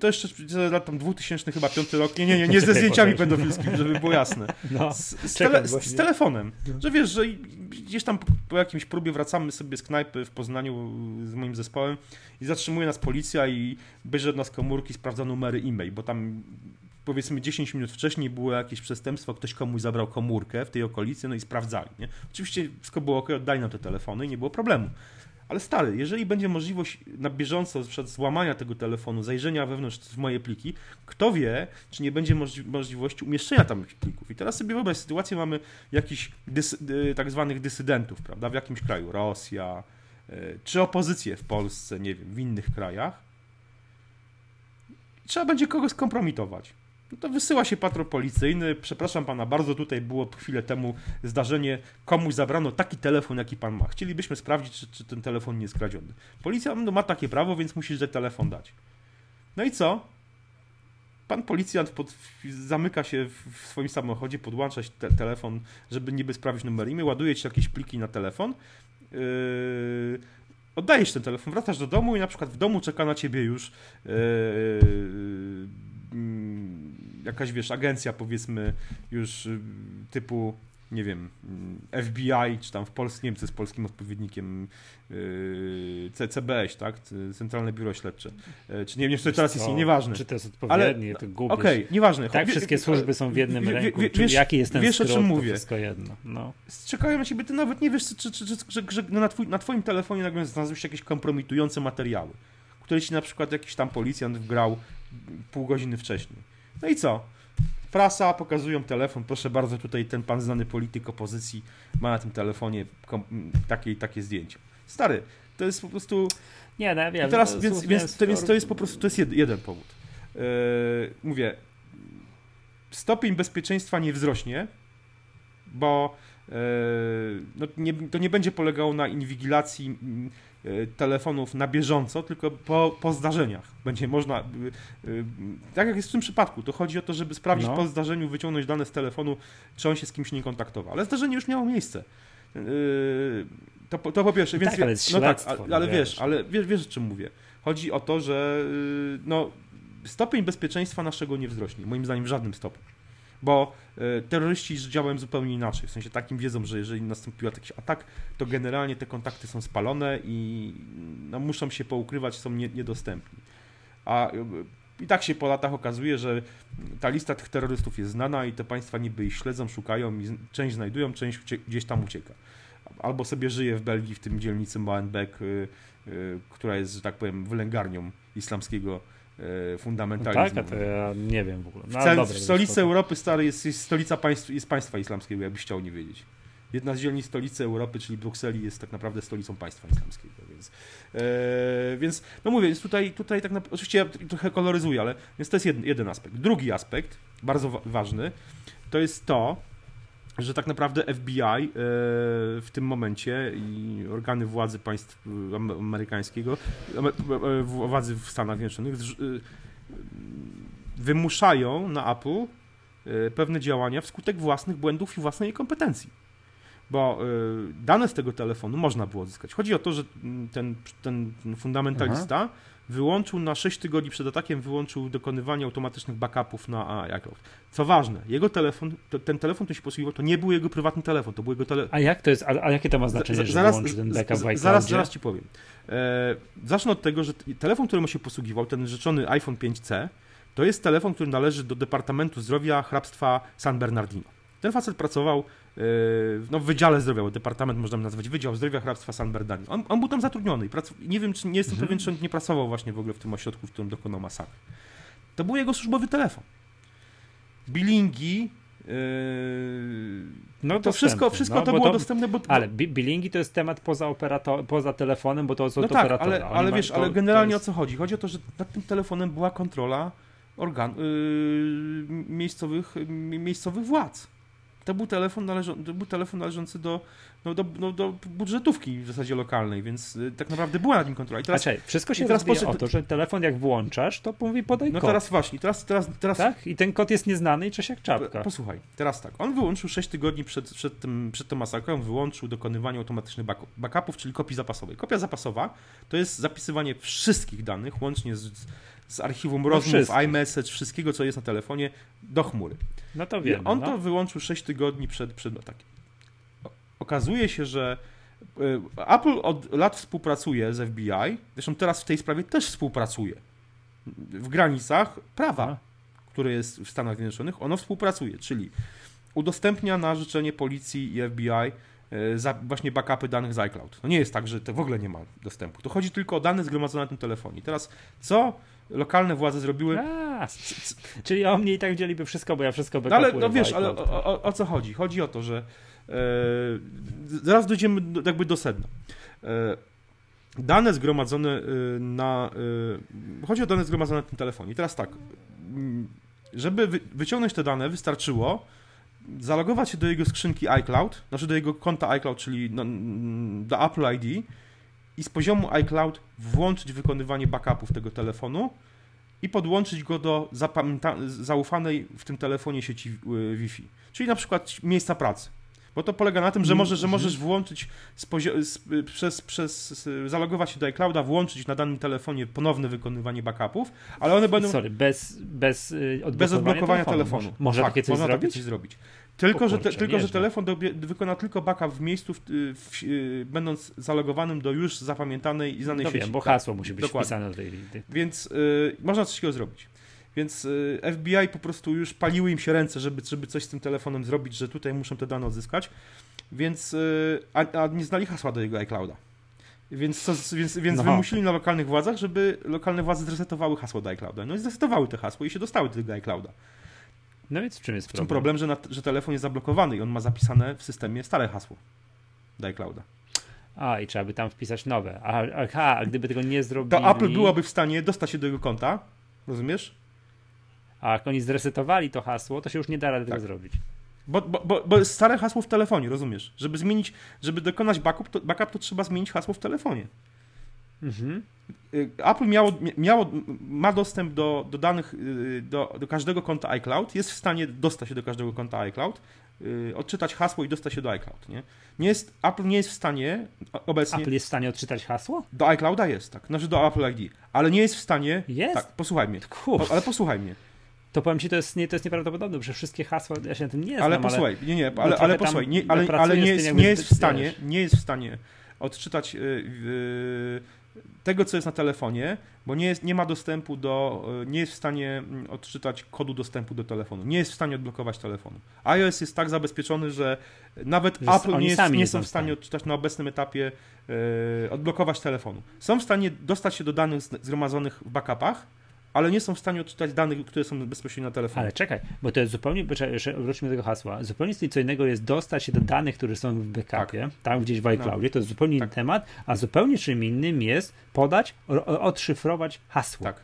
[SPEAKER 2] to jeszcze lat tam 2000 chyba, piąty rok, nie, nie, nie, nie ze zdjęciami pedofilskimi, żeby było jasne. No, z, z, tele, z, z, telefonem. Że wiesz, że gdzieś tam po, po jakimś próbie wracamy sobie z knajpy w Poznaniu z moim zespołem i zatrzymuje nas policja i bierze od nas komórki, sprawdza numery e-mail, bo tam powiedzmy 10 minut wcześniej było jakieś przestępstwo, ktoś komuś zabrał komórkę w tej okolicy, no i sprawdzali. Nie? Oczywiście wszystko było ok, oddali nam te telefony i nie było problemu. Ale stary, jeżeli będzie możliwość na bieżąco przed złamania tego telefonu, zajrzenia wewnątrz w moje pliki, kto wie, czy nie będzie możli możliwości umieszczenia tam plików. I teraz sobie wyobraź sytuację, mamy jakichś dys tak zwanych dysydentów, prawda, w jakimś kraju, Rosja, y czy opozycję w Polsce, nie wiem, w innych krajach. Trzeba będzie kogoś skompromitować no to wysyła się patrol policyjny. Przepraszam pana bardzo, tutaj było chwilę temu zdarzenie, komuś zabrano taki telefon, jaki pan ma. Chcielibyśmy sprawdzić, czy, czy ten telefon nie jest kradziony. Policja no, ma takie prawo, więc musi ten telefon dać. No i co? Pan policjant pod, zamyka się w swoim samochodzie, podłącza te, telefon, żeby niby sprawdzić numer imię, ładuje ci jakieś pliki na telefon. Yy, oddajesz ten telefon, wracasz do domu i na przykład w domu czeka na ciebie już yy, jakaś, wiesz, agencja powiedzmy już y, typu nie wiem, mm, FBI, czy tam w Polsce, nie wiem, co jest polskim odpowiednikiem yy, tak? Centralne Biuro Śledcze. Yy, czy nie wiem, czy to teraz jest nieważne.
[SPEAKER 1] Czy to jest odpowiednie, Ale, to gubisz.
[SPEAKER 2] Okej, okay, nieważne.
[SPEAKER 1] Tak, wszystkie służby są w jednym ręku. Wie, wiesz, jaki jest ten wiesz, skrót, o czym mówię. wszystko jedno. No.
[SPEAKER 2] Czekają na ciebie, ty nawet nie wiesz, czy, czy, czy, że, że na, twój, na twoim telefonie nagle znalazły się jakieś kompromitujące materiały, które ci na przykład jakiś tam policjant wgrał pół godziny wcześniej. No i co? Prasa, pokazują telefon, proszę bardzo, tutaj ten pan znany polityk opozycji ma na tym telefonie takie takie zdjęcia. Stary, to jest po prostu...
[SPEAKER 1] Nie, no ja wiem.
[SPEAKER 2] teraz, więc, więc, to, więc to jest po prostu, to jest jeden powód. Yy, mówię, stopień bezpieczeństwa nie wzrośnie, bo yy, no, nie, to nie będzie polegało na inwigilacji E, telefonów na bieżąco, tylko po, po zdarzeniach. Będzie można, e, e, tak jak jest w tym przypadku, to chodzi o to, żeby sprawdzić no. po zdarzeniu, wyciągnąć dane z telefonu, czy on się z kimś nie kontaktował. Ale zdarzenie już miało miejsce. To, to po pierwsze, więc
[SPEAKER 1] tak, ale no tak,
[SPEAKER 2] ale wiesz, wiesz, ale wiesz, wiesz o czym mówię. Chodzi o to, że no, stopień bezpieczeństwa naszego nie wzrośnie, moim zdaniem w żadnym stopniu bo e, terroryści działają zupełnie inaczej. W sensie takim wiedzą, że jeżeli nastąpił jakiś atak, to generalnie te kontakty są spalone i no, muszą się poukrywać, są nie, niedostępni. A e, I tak się po latach okazuje, że ta lista tych terrorystów jest znana i te państwa niby ich śledzą, szukają i część znajdują, część gdzieś tam ucieka. Albo sobie żyje w Belgii, w tym dzielnicy Molenbeek, y, y, która jest, że tak powiem, wylęgarnią islamskiego fundamentalizmu.
[SPEAKER 1] No tak, to ja nie wiem w ogóle. No,
[SPEAKER 2] w, cel,
[SPEAKER 1] dobra,
[SPEAKER 2] w stolicy Europy stary jest, jest stolica państw, jest państwa islamskiego, jakbyś chciał nie wiedzieć. Jedna z dzielnic stolicy Europy, czyli Brukseli, jest tak naprawdę stolicą państwa islamskiego, więc, e, więc no mówię, jest tutaj, tutaj tak naprawdę, oczywiście ja trochę koloryzuję, ale więc to jest jeden, jeden aspekt. Drugi aspekt, bardzo wa ważny, to jest to, że tak naprawdę FBI e, w tym momencie i organy władzy państw amerykańskiego, e, władzy w Stanach Zjednoczonych wymuszają na Apple pewne działania wskutek własnych błędów i własnej kompetencji bo dane z tego telefonu można było odzyskać. Chodzi o to, że ten, ten fundamentalista Aha. Wyłączył na 6 tygodni przed atakiem, wyłączył dokonywanie automatycznych backupów na iCloud. Co ważne, jego telefon, to, ten telefon, który się posługiwał, to nie był jego prywatny telefon, to był jego telefon.
[SPEAKER 1] A jak to jest, a, a jakie to ma znaczenie, z, że zaraz, wyłączy ten backup w
[SPEAKER 2] Zaraz, zaraz ci powiem. E, zacznę od tego, że telefon, którym się posługiwał, ten rzeczony iPhone 5C, to jest telefon, który należy do Departamentu Zdrowia Hrabstwa San Bernardino. Ten facet pracował Yy, no, w Wydziale Zdrowia, bo departament można nazwać Wydział Zdrowia Hrabstwa San Bernardino. On, on był tam zatrudniony. nie wiem, czy nie jestem mhm. pewien, czy on nie pracował właśnie w ogóle w tym ośrodku, w którym dokonał masakry. To był jego służbowy telefon. Bilingi, Yy, no to wszystko, wszystko no, to było to, dostępne. Bo,
[SPEAKER 1] ale bilingi to jest temat poza, operator, poza telefonem, bo to jest no od tak, operatora.
[SPEAKER 2] Ale, ale wiesz, to, ale generalnie jest... o co chodzi? Chodzi o to, że nad tym telefonem była kontrola organ, yy, miejscowych, miejscowych władz. To był telefon, należą, to był telefon należący do, no, do, no, do budżetówki w zasadzie lokalnej, więc y, tak naprawdę była nad nim kontrola. I
[SPEAKER 1] teraz, Znaczy, wszystko się teraz poszedł... o to, że telefon jak włączasz, to mówi podaj
[SPEAKER 2] no
[SPEAKER 1] kod.
[SPEAKER 2] No teraz właśnie, teraz, teraz, teraz...
[SPEAKER 1] Tak? I ten kod jest nieznany i cześć jak czapka.
[SPEAKER 2] Posłuchaj, teraz tak, on wyłączył 6 tygodni przed, przed, tym, przed tą masakrą, wyłączył dokonywanie automatycznych backupów, czyli kopii zapasowej. Kopia zapasowa to jest zapisywanie wszystkich danych, łącznie z z archiwum no rozmów, iMessage, wszystkiego, co jest na telefonie, do chmury.
[SPEAKER 1] No to wiem.
[SPEAKER 2] On
[SPEAKER 1] no.
[SPEAKER 2] to wyłączył 6 tygodni przed, przed atakiem. Okazuje się, że y, Apple od lat współpracuje z FBI, zresztą teraz w tej sprawie też współpracuje. W granicach prawa, A. które jest w Stanach Zjednoczonych, ono współpracuje, czyli udostępnia na życzenie policji i FBI y, za właśnie backupy danych z iCloud. To nie jest tak, że to w ogóle nie ma dostępu. To chodzi tylko o dane zgromadzone na tym telefonie. Teraz co lokalne władze zrobiły. A,
[SPEAKER 1] czyli o mnie i tak wzięliby wszystko, bo ja wszystko
[SPEAKER 2] no ale no wiesz, ale o, o, o, co chodzi? Chodzi o to, że e, zaraz dojdziemy do, jakby do sedna. E, dane zgromadzone e, na. E, chodzi o dane zgromadzone na tym telefonie. I teraz tak. Mm, żeby wy, wyciągnąć te dane, wystarczyło zalogować się do jego skrzynki iCloud, znaczy do jego konta iCloud, czyli no, do Apple ID i z poziomu iCloud włączyć wykonywanie backupów tego telefonu i podłączyć go do zaufanej w tym telefonie sieci y, Wi-Fi. Czyli na przykład miejsca pracy. Bo to polega na tym, że, może, że możesz włączyć z przez, przez zalogować się do iClouda, włączyć na danym telefonie ponowne wykonywanie backupów, ale one będą.
[SPEAKER 1] Sorry, bez, bez,
[SPEAKER 2] odblokowania, bez odblokowania telefonu. telefonu.
[SPEAKER 1] Może, może takie coś
[SPEAKER 2] można
[SPEAKER 1] zrobić?
[SPEAKER 2] takie coś zrobić. Tylko, że, te, tylko że telefon do, wykona tylko backup w miejscu, w, w, y, będąc zalogowanym do już zapamiętanej i znanej no sieci.
[SPEAKER 1] Wiem, bo hasło musi być Dokładnie. wpisane do tej listy.
[SPEAKER 2] Więc y, można coś takiego zrobić. Więc y, FBI po prostu już paliły im się ręce, żeby, żeby coś z tym telefonem zrobić, że tutaj muszą te dane odzyskać. Więc y, a, a, nie znali hasła do jego iClouda. Więc, co, więc, więc no. wymusili na lokalnych władzach, żeby lokalne władze zresetowały hasło do iClouda. No i zresetowały te hasło i się dostały do tego iClouda.
[SPEAKER 1] No więc w czym jest
[SPEAKER 2] w problem? problem, że, że telefon jest zablokowany i on ma zapisane w systemie stare hasło do iClouda.
[SPEAKER 1] A, i trzeba by tam wpisać nowe. Aha, a gdyby tego nie zrobili...
[SPEAKER 2] To Apple byłoby w stanie dostać się do jego konta, rozumiesz?
[SPEAKER 1] A jak oni zresetowali to hasło, to się już nie da rady tak. tego zrobić.
[SPEAKER 2] Bo, bo, bo, bo stare hasło w telefonie, rozumiesz? Żeby zmienić, żeby dokonać backup to, backup, to trzeba zmienić hasło w telefonie. Mhm. Y, Apple miało, miało, ma dostęp do, do danych, y, do, do każdego konta iCloud, jest w stanie dostać się do każdego konta iCloud, y, odczytać hasło i dostać się do iCloud. Nie? Nie jest, Apple nie jest w stanie obecnie.
[SPEAKER 1] Apple jest w stanie odczytać hasło?
[SPEAKER 2] Do iClouda jest, tak. Znaczy do Apple ID. Ale nie jest w stanie.
[SPEAKER 1] Jest?
[SPEAKER 2] Tak, posłuchaj mnie. Kurs. Ale posłuchaj mnie.
[SPEAKER 1] To powiem ci, to jest, nie, to jest nieprawdopodobne, że wszystkie hasła, ja się na tym nie znam,
[SPEAKER 2] ale posłuchaj, ale, nie, nie, ale, ale posłuchaj, nie, ale, ale nie, jest, nie jest w stanie, nie jest w stanie odczytać yy, yy, tego, co jest na telefonie, bo nie, jest, nie ma dostępu do, e, nie jest w stanie mm, odczytać kodu dostępu do telefonu, nie jest w stanie odblokować telefonu. iOS jest tak zabezpieczony, że nawet
[SPEAKER 1] Że
[SPEAKER 2] Apple nie, jest, nie
[SPEAKER 1] nie
[SPEAKER 2] są w stanie odczytać na obecnym etapie, e, odblokować telefonu. Są w stanie dostać się do danych zgromadzonych w backupach, ale nie są w stanie odczytać danych, które są bezpośrednio na telefonie.
[SPEAKER 1] Ale czekaj, bo to jest zupełnie, wróćmy do tego hasła, zupełnie co innego jest dostać się do danych, które są w backupie, tam gdzieś w iCloudzie, to jest zupełnie inny
[SPEAKER 2] Tak.
[SPEAKER 1] temat, a zupełnie czym innym jest podać, odszyfrować hasło.
[SPEAKER 2] Tak.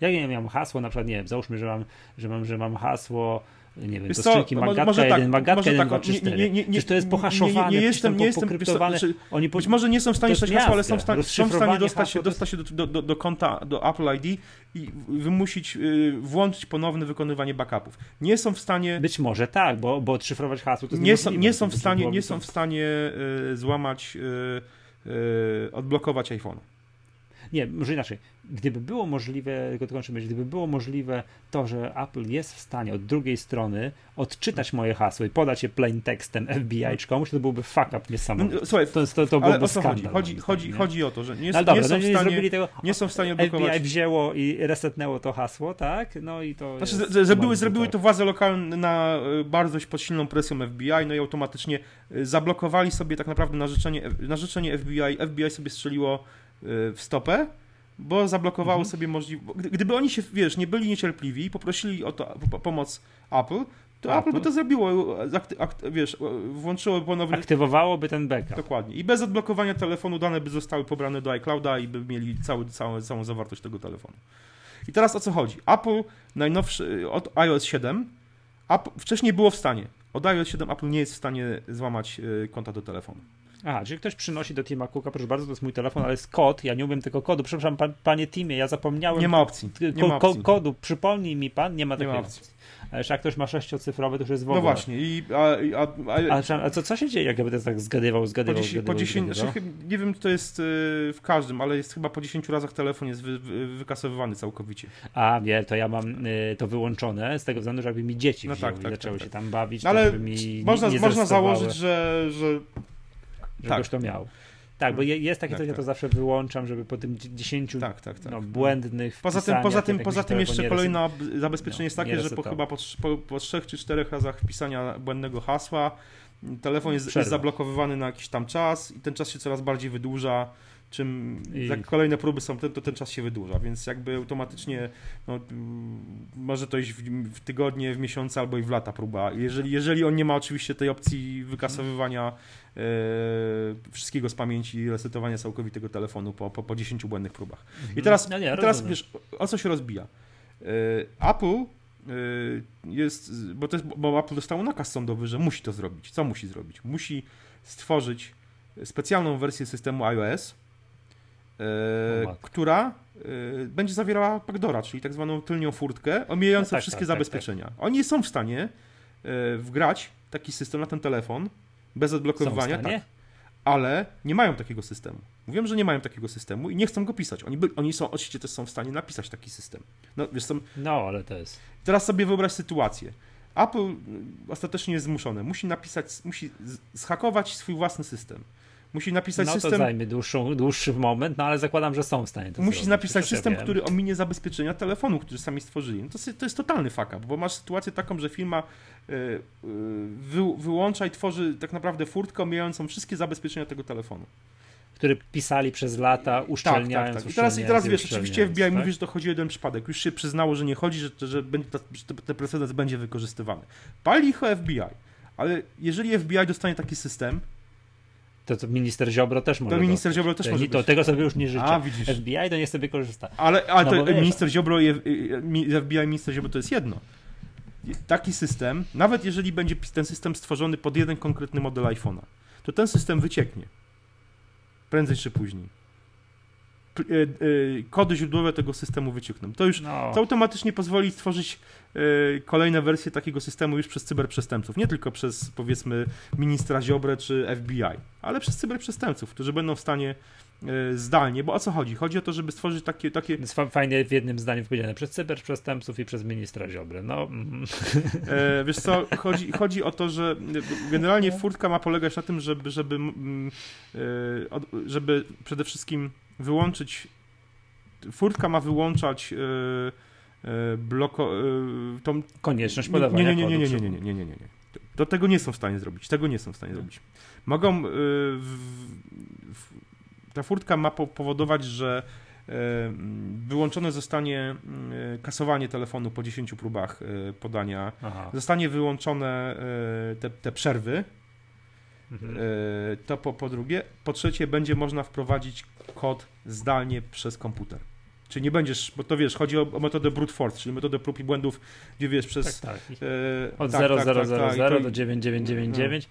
[SPEAKER 1] Jak ja mam hasło, na przykład, nie wiem, załóżmy, że mam, że mam, że mam hasło, nie wiem,
[SPEAKER 2] Wiesz co, może-
[SPEAKER 1] Magatka
[SPEAKER 2] może
[SPEAKER 1] 1,
[SPEAKER 2] tak,
[SPEAKER 1] Magatka
[SPEAKER 2] może
[SPEAKER 1] 1,
[SPEAKER 2] tak,
[SPEAKER 1] 2, 3,
[SPEAKER 2] nie-
[SPEAKER 1] 4.
[SPEAKER 2] nie- nie- nie-
[SPEAKER 1] to jest pohaszowane,
[SPEAKER 2] nie- nie jestem- nie jestem- wiesz
[SPEAKER 1] pokryptowane.
[SPEAKER 2] znaczy,
[SPEAKER 1] Oni po...
[SPEAKER 2] Być może nie są w stanie czytać hasła, ale są w stanie, są w stanie dostać się, dostać się do, do, do, do, konta, do Apple ID i wymusić, y, włączyć ponowne wykonywanie backupów. Nie są w stanie,
[SPEAKER 1] Być może tak, bo, bo odszyfrować hasło to jest
[SPEAKER 2] nie są, nie są w stanie, nie są w stanie y, złamać, y, y, odblokować iPhone'a.
[SPEAKER 1] Nie, może inaczej. Gdyby było możliwe, tylko kończę myśl, gdyby było możliwe to, że Apple jest w stanie od drugiej strony odczytać moje hasło i podać je plain tekstem FBI czy komuś, to byłby fuck up
[SPEAKER 2] No,
[SPEAKER 1] niesamowity.
[SPEAKER 2] słuchaj,
[SPEAKER 1] To, to, to
[SPEAKER 2] ale
[SPEAKER 1] byłby
[SPEAKER 2] o co chodzi? Chodzi, chodzi,
[SPEAKER 1] nie?
[SPEAKER 2] chodzi o to, że nie,
[SPEAKER 1] No
[SPEAKER 2] nie,
[SPEAKER 1] dobra,
[SPEAKER 2] są
[SPEAKER 1] no
[SPEAKER 2] w
[SPEAKER 1] nie
[SPEAKER 2] stanie,
[SPEAKER 1] zrobili tego.
[SPEAKER 2] nie są w stanie
[SPEAKER 1] FBI
[SPEAKER 2] odblokować.
[SPEAKER 1] wzięło i resetnęło to hasło, tak? No i to.
[SPEAKER 2] Znaczy,
[SPEAKER 1] jest
[SPEAKER 2] zrobiły, zrobiły to władze lokalne na y, bardzo pod silną presją FBI, no i automatycznie y, zablokowali sobie tak naprawdę na życzenie, na życzenie FBI. FBI sobie strzeliło w stopę, bo zablokowało
[SPEAKER 1] Mhm.
[SPEAKER 2] sobie możliwość. Gdyby oni się, wiesz, nie byli niecierpliwi i poprosili o to po- pomoc Apple, to Apple,
[SPEAKER 1] Apple.
[SPEAKER 2] by to zrobiło, akt- wiesz, włączyło ponowny.
[SPEAKER 1] Aktywowałoby ten backup.
[SPEAKER 2] Dokładnie. I bez odblokowania telefonu dane by zostały pobrane do iClouda i by mieli cały, całą, całą zawartość tego telefonu. I teraz o co chodzi? Apple najnowszy, od iOS 7, Apple, wcześniej było w stanie. Od iOS 7 Apple nie jest w stanie złamać y, konta do telefonu.
[SPEAKER 1] Aha, czyli ktoś przynosi do Tima Cooka, proszę bardzo, to jest mój telefon, ale jest kod, ja nie umiem tego kodu. Przepraszam, pan, panie Timie, ja zapomniałem
[SPEAKER 2] Nie ma opcji. Nie ma opcji.
[SPEAKER 1] kodu, przypomnij mi pan, nie ma
[SPEAKER 2] Nie
[SPEAKER 1] takiej
[SPEAKER 2] ma
[SPEAKER 1] opcji. A jeszcze jak ktoś ma sześciocyfrowy, to już jest w
[SPEAKER 2] No
[SPEAKER 1] ogóle.
[SPEAKER 2] właśnie. I, a, a, a,
[SPEAKER 1] A, a co, co się dzieje, jak ja będę tak zgadywał,
[SPEAKER 2] po
[SPEAKER 1] zgadywał,
[SPEAKER 2] 10, po 10
[SPEAKER 1] zgadywał?
[SPEAKER 2] znaczy, nie wiem, czy to jest y, w każdym, ale jest chyba po 10 razach telefon jest wy, wy, wykasowywany całkowicie.
[SPEAKER 1] A, wie, to ja mam y, to wyłączone z tego względu, że jakby mi dzieci
[SPEAKER 2] No
[SPEAKER 1] wzięły
[SPEAKER 2] tak,
[SPEAKER 1] i
[SPEAKER 2] tak,
[SPEAKER 1] zaczęły
[SPEAKER 2] tak,
[SPEAKER 1] się tam bawić,
[SPEAKER 2] No
[SPEAKER 1] to
[SPEAKER 2] ale
[SPEAKER 1] żeby mi
[SPEAKER 2] Można,
[SPEAKER 1] nie, nie
[SPEAKER 2] można założyć, że, że
[SPEAKER 1] żebyś
[SPEAKER 2] tak.
[SPEAKER 1] to miał. Tak, bo je- jest takie
[SPEAKER 2] Tak,
[SPEAKER 1] coś, ja
[SPEAKER 2] tak.
[SPEAKER 1] to zawsze wyłączam, żeby po tym 10
[SPEAKER 2] tak, tak, tak.
[SPEAKER 1] no, błędnych
[SPEAKER 2] Poza tym, poza tym, poza tym jeszcze kolejne zabezpieczenie
[SPEAKER 1] no,
[SPEAKER 2] jest takie, że po, chyba po, po, po trzech czy czterech razach wpisania błędnego hasła telefon jest, jest zablokowywany na jakiś tam czas i ten czas się coraz bardziej wydłuża. Czym
[SPEAKER 1] I-
[SPEAKER 2] jak kolejne próby są, to, ten czas się wydłuża, więc jakby automatycznie no, może to iść w, w tygodnie, w miesiące albo i w lata próba. Jeżeli, jeżeli on nie ma oczywiście tej opcji wykasowywania e, wszystkiego z pamięci i resetowania całkowitego telefonu po, po, po 10 błędnych próbach. I teraz,
[SPEAKER 1] No nie,
[SPEAKER 2] teraz wiesz, o co się rozbija? E, Apple e, jest, bo, to jest, bo Apple dostało nakaz sądowy, że musi to zrobić. Co musi zrobić? Musi stworzyć specjalną wersję systemu iOS, e, która e, będzie zawierała backdoora, czyli tak zwaną tylnią furtkę, omijającą
[SPEAKER 1] No tak,
[SPEAKER 2] wszystkie
[SPEAKER 1] tak, tak,
[SPEAKER 2] zabezpieczenia. Oni są w stanie e, wgrać taki system na ten telefon bez odblokowywania, tak, ale nie mają takiego systemu. Mówią, że nie mają takiego systemu i nie chcą go pisać. Oni, by, oni są, oczywiście też są w stanie napisać taki system. No, wiesz, są,
[SPEAKER 1] No, ale to jest...
[SPEAKER 2] teraz sobie wyobraź sytuację. Apple y, ostatecznie jest zmuszone. Musi napisać, musi zhakować swój własny system. Musi napisać
[SPEAKER 1] No to
[SPEAKER 2] system,
[SPEAKER 1] zajmie dłuższą, dłuższy moment, no ale zakładam, że są w stanie to
[SPEAKER 2] musi
[SPEAKER 1] zrobić.
[SPEAKER 2] napisać
[SPEAKER 1] ja
[SPEAKER 2] system,
[SPEAKER 1] wiem.
[SPEAKER 2] który ominie zabezpieczenia telefonu, który sami stworzyli. No to, jest- to jest totalny fuck up, bo masz sytuację taką, że firma y, y, wy, wyłącza i tworzy tak naprawdę furtkę omijającą wszystkie zabezpieczenia tego telefonu.
[SPEAKER 1] Który pisali przez lata,
[SPEAKER 2] Tak,
[SPEAKER 1] uszczelniając,
[SPEAKER 2] tak, tak. I teraz, i teraz wiesz, oczywiście FBI
[SPEAKER 1] uszczelniając,
[SPEAKER 2] mówi, że to chodzi o jeden przypadek. Już się przyznało, że nie chodzi, że, że, będzie, że ten precedens będzie wykorzystywany. Pali ich o FBI, ale jeżeli FBI dostanie taki system,
[SPEAKER 1] To, to minister Ziobro też może
[SPEAKER 2] to minister. Ziobro też może
[SPEAKER 1] nie- to tego sobie już nie życzę.
[SPEAKER 2] A, widzisz.
[SPEAKER 1] FBI to niech sobie korzysta.
[SPEAKER 2] Ale, ale
[SPEAKER 1] No
[SPEAKER 2] to minister Ziobro i i- mi- FBI i minister Ziobro to jest jedno. Taki system, nawet jeżeli będzie ten system stworzony pod jeden konkretny model iPhone'a, to ten system wycieknie. Prędzej czy później. E, e, Kody źródłowe tego systemu wyciekną. To już
[SPEAKER 1] No,
[SPEAKER 2] to automatycznie pozwoli stworzyć e, kolejne wersje takiego systemu już przez cyberprzestępców. Nie tylko przez, powiedzmy, ministra Ziobrę czy FBI, ale przez cyberprzestępców, którzy będą w stanie zdalnie, bo o co chodzi? Chodzi o to, żeby stworzyć takie, takie
[SPEAKER 1] jest fajnie w jednym zdaniu powiedziane. Przez cyberprzestępców i przez ministra Ziobrę. No,
[SPEAKER 2] E, wiesz co, chodzi, chodzi o to, że generalnie furtka ma polegać na tym, żeby, żeby, mm, żeby przede wszystkim wyłączyć. Furtka ma wyłączać yy, yy, bloko. Yy, tą,
[SPEAKER 1] Konieczność podawania
[SPEAKER 2] nie, nie, nie, nie, nie, nie, nie, nie, nie, nie, nie. Do tego nie są w stanie zrobić. Tego nie są w stanie zrobić. Mogą. Ta furtka ma po, powodować, że wyłączone zostanie kasowanie telefonu po 10 próbach podania.
[SPEAKER 1] Aha.
[SPEAKER 2] Zostanie wyłączone te, te przerwy.
[SPEAKER 1] Mhm.
[SPEAKER 2] Yy, to po, po drugie. Po trzecie, będzie można wprowadzić kod zdalnie przez komputer. Czyli nie będziesz, bo to wiesz, chodzi o, o metodę brute force, czyli metodę prób i błędów, gdzie wiesz, przez...
[SPEAKER 1] Tak, tak.
[SPEAKER 2] yy,
[SPEAKER 1] Od
[SPEAKER 2] tak,
[SPEAKER 1] 0000
[SPEAKER 2] tak, tak, tak,
[SPEAKER 1] do 9999. A wiesz,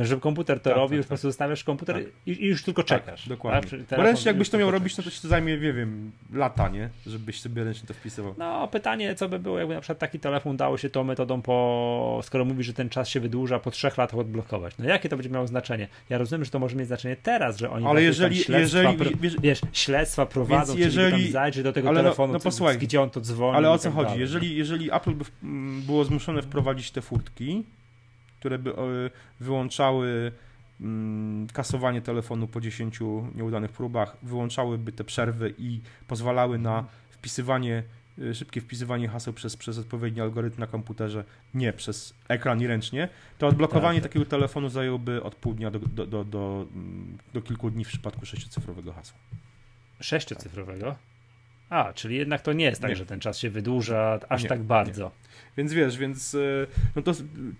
[SPEAKER 1] żeby komputer to
[SPEAKER 2] Tak,
[SPEAKER 1] robi,
[SPEAKER 2] tak,
[SPEAKER 1] po
[SPEAKER 2] tak.
[SPEAKER 1] prostu zostawiasz komputer
[SPEAKER 2] Tak.
[SPEAKER 1] i, i już tylko czekasz.
[SPEAKER 2] Tak, dokładnie.
[SPEAKER 1] Tak? Czyli
[SPEAKER 2] Bo ręcznie jakbyś to miał robić, no to
[SPEAKER 1] czekasz.
[SPEAKER 2] ci to zajmie, nie wiem, lata, nie? Żebyś sobie ręcznie to wpisywał.
[SPEAKER 1] No, pytanie, co by było, jakby na przykład taki telefon dało się tą metodą po, skoro mówi, że ten czas się wydłuża, po trzech latach odblokować. No jakie to będzie miało znaczenie? Ja rozumiem, że to może mieć znaczenie teraz, że oni
[SPEAKER 2] Ale jeżeli-
[SPEAKER 1] śledztwa,
[SPEAKER 2] jeżeli-
[SPEAKER 1] pro,
[SPEAKER 2] wiesz-
[SPEAKER 1] wiesz, śledztwa prowadzą, jeżeli,
[SPEAKER 2] jeżeli-
[SPEAKER 1] tam zajrzy do tego
[SPEAKER 2] ale no-
[SPEAKER 1] telefonu,
[SPEAKER 2] no
[SPEAKER 1] co-
[SPEAKER 2] posłuchaj.
[SPEAKER 1] gdzie on to dzwoni.
[SPEAKER 2] Ale o co
[SPEAKER 1] tak
[SPEAKER 2] chodzi?
[SPEAKER 1] dalej.
[SPEAKER 2] Jeżeli, jeżeli Apple by było zmuszone wprowadzić te furtki, które by e, wyłączały mm, kasowanie telefonu po 10 nieudanych próbach, wyłączałyby te przerwy i pozwalały na wpisywanie, e, szybkie wpisywanie haseł przez, przez odpowiedni algorytm na komputerze, nie przez ekran i ręcznie, to odblokowanie
[SPEAKER 1] Tak.
[SPEAKER 2] takiego telefonu zajęłoby od pół dnia do, do, do, do, mm, do kilku dni w przypadku sześciocyfrowego hasła.
[SPEAKER 1] Sześciocyfrowego? A, czyli jednak to nie jest tak,
[SPEAKER 2] Nie.
[SPEAKER 1] że ten czas się wydłuża aż
[SPEAKER 2] Nie,
[SPEAKER 1] tak bardzo.
[SPEAKER 2] Więc wiesz, więc e, no to,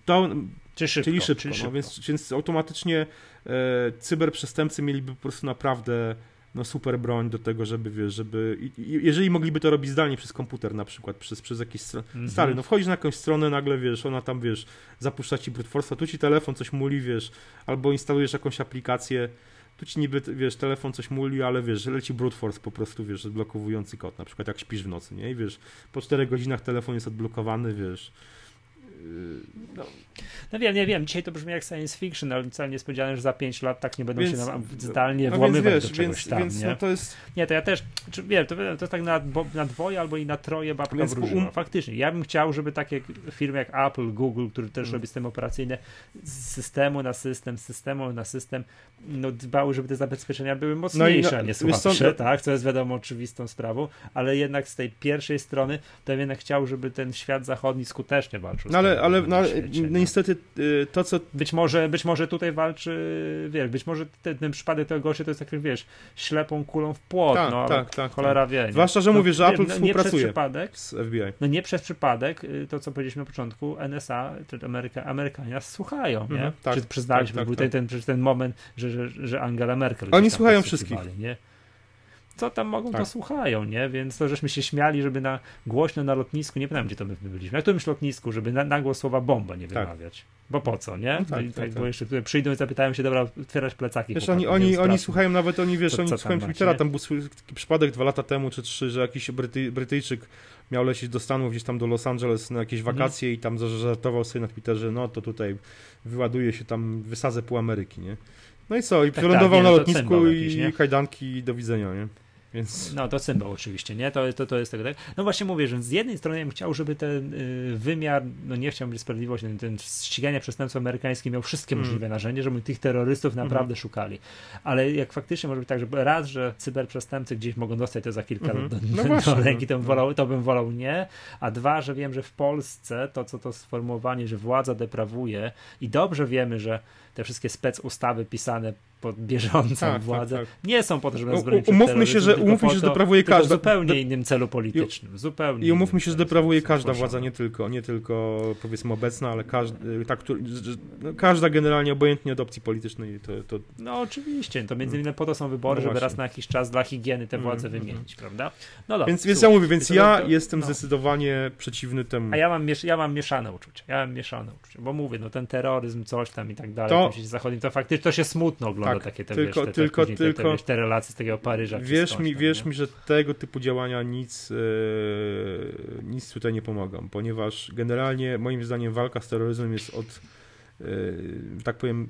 [SPEAKER 2] to
[SPEAKER 1] Czy szybko,
[SPEAKER 2] Czyli szybko,
[SPEAKER 1] czyli
[SPEAKER 2] no, więc, więc automatycznie e, cyberprzestępcy mieliby po prostu naprawdę no, super broń do tego, żeby wiesz, żeby. I, i, jeżeli mogliby to robić zdalnie przez komputer na przykład, przez, przez jakieś strony.
[SPEAKER 1] Mhm.
[SPEAKER 2] Stary, no wchodzisz na jakąś stronę, nagle wiesz, ona tam wiesz, zapuszcza ci brute force, tu ci telefon coś muli, wiesz, albo instalujesz jakąś aplikację. Tu ci niby, wiesz, telefon coś muli, ale wiesz, leci brute force po prostu, wiesz, odblokowujący kod, na przykład jak śpisz w nocy, nie? I wiesz, po 4 godzinach telefon jest odblokowany, wiesz. No,
[SPEAKER 1] No wiem, nie wiem, dzisiaj to brzmi jak science fiction, ale wcale nie spodziewałem, że za 5 lat tak nie będą
[SPEAKER 2] Więc-
[SPEAKER 1] się nam zdalnie
[SPEAKER 2] no
[SPEAKER 1] włamywać
[SPEAKER 2] więc
[SPEAKER 1] do
[SPEAKER 2] wiesz,
[SPEAKER 1] czegoś
[SPEAKER 2] więc,
[SPEAKER 1] tam,
[SPEAKER 2] więc
[SPEAKER 1] nie?
[SPEAKER 2] no to jest
[SPEAKER 1] Nie, to ja też, czy, wiem, to, to jest tak na, na dwoje albo i na troje babka
[SPEAKER 2] Więc
[SPEAKER 1] wróżyła.
[SPEAKER 2] um-
[SPEAKER 1] Faktycznie, ja bym chciał, żeby takie firmy jak Apple, Google, który też
[SPEAKER 2] Mm.
[SPEAKER 1] robi systemy operacyjne, z systemu na system, z systemu na system, no dbały, żeby te zabezpieczenia były mocniejsze,
[SPEAKER 2] no,
[SPEAKER 1] a nie
[SPEAKER 2] wiesz
[SPEAKER 1] słabsze,
[SPEAKER 2] co, no-
[SPEAKER 1] tak, co jest wiadomo oczywistą sprawą, ale jednak z tej pierwszej strony to ja jednak chciał, żeby ten świat zachodni skutecznie walczył.
[SPEAKER 2] No ale, ale
[SPEAKER 1] na
[SPEAKER 2] no, ale
[SPEAKER 1] świecie,
[SPEAKER 2] no,
[SPEAKER 1] nie?
[SPEAKER 2] niestety y, to, co.
[SPEAKER 1] Być może, być może tutaj walczy, wiesz, być może ten, ten przypadek tego gościa to jest taki, wiesz, ślepą kulą w płot,
[SPEAKER 2] Tak,
[SPEAKER 1] no
[SPEAKER 2] tak, tak,
[SPEAKER 1] cholera wie. nie?
[SPEAKER 2] Zwłaszcza, że
[SPEAKER 1] no,
[SPEAKER 2] mówię, że Apple
[SPEAKER 1] no, Nie przez
[SPEAKER 2] współpracuje
[SPEAKER 1] przypadek,
[SPEAKER 2] z FBI.
[SPEAKER 1] no nie przez przypadek, y, to co powiedzieliśmy na początku, NSA, Ameryka, Amerykanie słuchają, nie?
[SPEAKER 2] Mhm, tak,
[SPEAKER 1] Czy przyznaliśmy,
[SPEAKER 2] tak, tak,
[SPEAKER 1] był
[SPEAKER 2] tak.
[SPEAKER 1] ten, ten, ten moment, że, że, że Angela Merkel
[SPEAKER 2] Oni słuchają
[SPEAKER 1] podsłuchiwali, Nie? Co tam mogą, to
[SPEAKER 2] Tak.
[SPEAKER 1] słuchają, nie? Więc to, żeśmy się śmiali, żeby na głośno na lotnisku, nie pamiętam, gdzie to my byliśmy, na którymś lotnisku, żeby na, nagło słowa bomba nie
[SPEAKER 2] Tak.
[SPEAKER 1] wymawiać. Bo po co, nie?
[SPEAKER 2] No tak, tak,
[SPEAKER 1] tak,
[SPEAKER 2] tak.
[SPEAKER 1] bo jeszcze przyjdą i zapytają się, dobra, otwierać plecaki.
[SPEAKER 2] Wiesz,
[SPEAKER 1] chłopaki,
[SPEAKER 2] oni, oni, słuchają nawet, oni wiesz,
[SPEAKER 1] To
[SPEAKER 2] oni słuchają Twittera, tam był taki przypadek dwa lata temu czy trzy, że jakiś Bryty, Brytyjczyk miał lecieć do Stanów, gdzieś tam do Los Angeles na jakieś
[SPEAKER 1] Mhm.
[SPEAKER 2] wakacje i tam żartował sobie na Twitterze, no to tutaj wyładuje się tam, wysadzę pół Ameryki, nie? No i co, i
[SPEAKER 1] tak, nie,
[SPEAKER 2] na
[SPEAKER 1] no to
[SPEAKER 2] lotnisku i kajdanki i do widzenia, nie? Więc...
[SPEAKER 1] No to symbol oczywiście, nie? To, to, to jest tego tak. No właśnie mówię, że z jednej strony ja bym chciał, żeby ten y, wymiar, no nie chciałbym być sprawiedliwość, ten, ten ścigania przestępstw amerykańskich miał wszystkie
[SPEAKER 2] Mm.
[SPEAKER 1] możliwe narzędzia, żeby tych terrorystów naprawdę
[SPEAKER 2] Mhm.
[SPEAKER 1] szukali. Ale jak faktycznie może być tak, że raz, że cyberprzestępcy gdzieś mogą dostać to za kilka
[SPEAKER 2] Mhm.
[SPEAKER 1] lat do,
[SPEAKER 2] No
[SPEAKER 1] do ręki, to bym,
[SPEAKER 2] no.
[SPEAKER 1] wolał, to bym wolał nie. A dwa, że wiem, że w Polsce to, co to sformułowanie, że władza deprawuje i dobrze wiemy, że te wszystkie spec ustawy pisane pod bieżącą
[SPEAKER 2] Tak, tak,
[SPEAKER 1] władzę
[SPEAKER 2] tak.
[SPEAKER 1] nie są po to, żeby
[SPEAKER 2] U-
[SPEAKER 1] nas bronić przed
[SPEAKER 2] umówmy się, że- umówmy się, że deprawuje
[SPEAKER 1] tylko w
[SPEAKER 2] każda-
[SPEAKER 1] zupełnie
[SPEAKER 2] de-
[SPEAKER 1] innym celu politycznym. Zupełnie
[SPEAKER 2] I umówmy się, że deprawuje każda władza, nie tylko, nie tylko powiedzmy obecna, ale każdy, ta, który, no, każda generalnie obojętnie od opcji politycznej. To, to,
[SPEAKER 1] No oczywiście, to między innymi po to są wybory,
[SPEAKER 2] No
[SPEAKER 1] żeby raz na jakiś czas dla higieny te władze
[SPEAKER 2] Mhm,
[SPEAKER 1] wymienić, prawda? No dobra,
[SPEAKER 2] więc, więc ja mówię, więc ja
[SPEAKER 1] to-
[SPEAKER 2] jestem
[SPEAKER 1] no.
[SPEAKER 2] zdecydowanie przeciwny temu.
[SPEAKER 1] A ja mam, ja mam mieszane uczucia. Ja mam mieszane uczucia, bo mówię, no ten terroryzm, coś tam i tak dalej,
[SPEAKER 2] to,
[SPEAKER 1] w świecie zachodnim, to faktycznie to się smutno ogląda
[SPEAKER 2] Tak,
[SPEAKER 1] takie te,
[SPEAKER 2] tylko-
[SPEAKER 1] wiesz, te, te,
[SPEAKER 2] tylko-
[SPEAKER 1] te, te,
[SPEAKER 2] tylko-
[SPEAKER 1] wiesz, te relacje z takiego Paryża.
[SPEAKER 2] Wierz mi,
[SPEAKER 1] tam,
[SPEAKER 2] wierz
[SPEAKER 1] nie?
[SPEAKER 2] mi, że tego typu działania nic, e, nic tutaj nie pomogą, ponieważ generalnie moim zdaniem walka z terroryzmem jest od, e, tak powiem,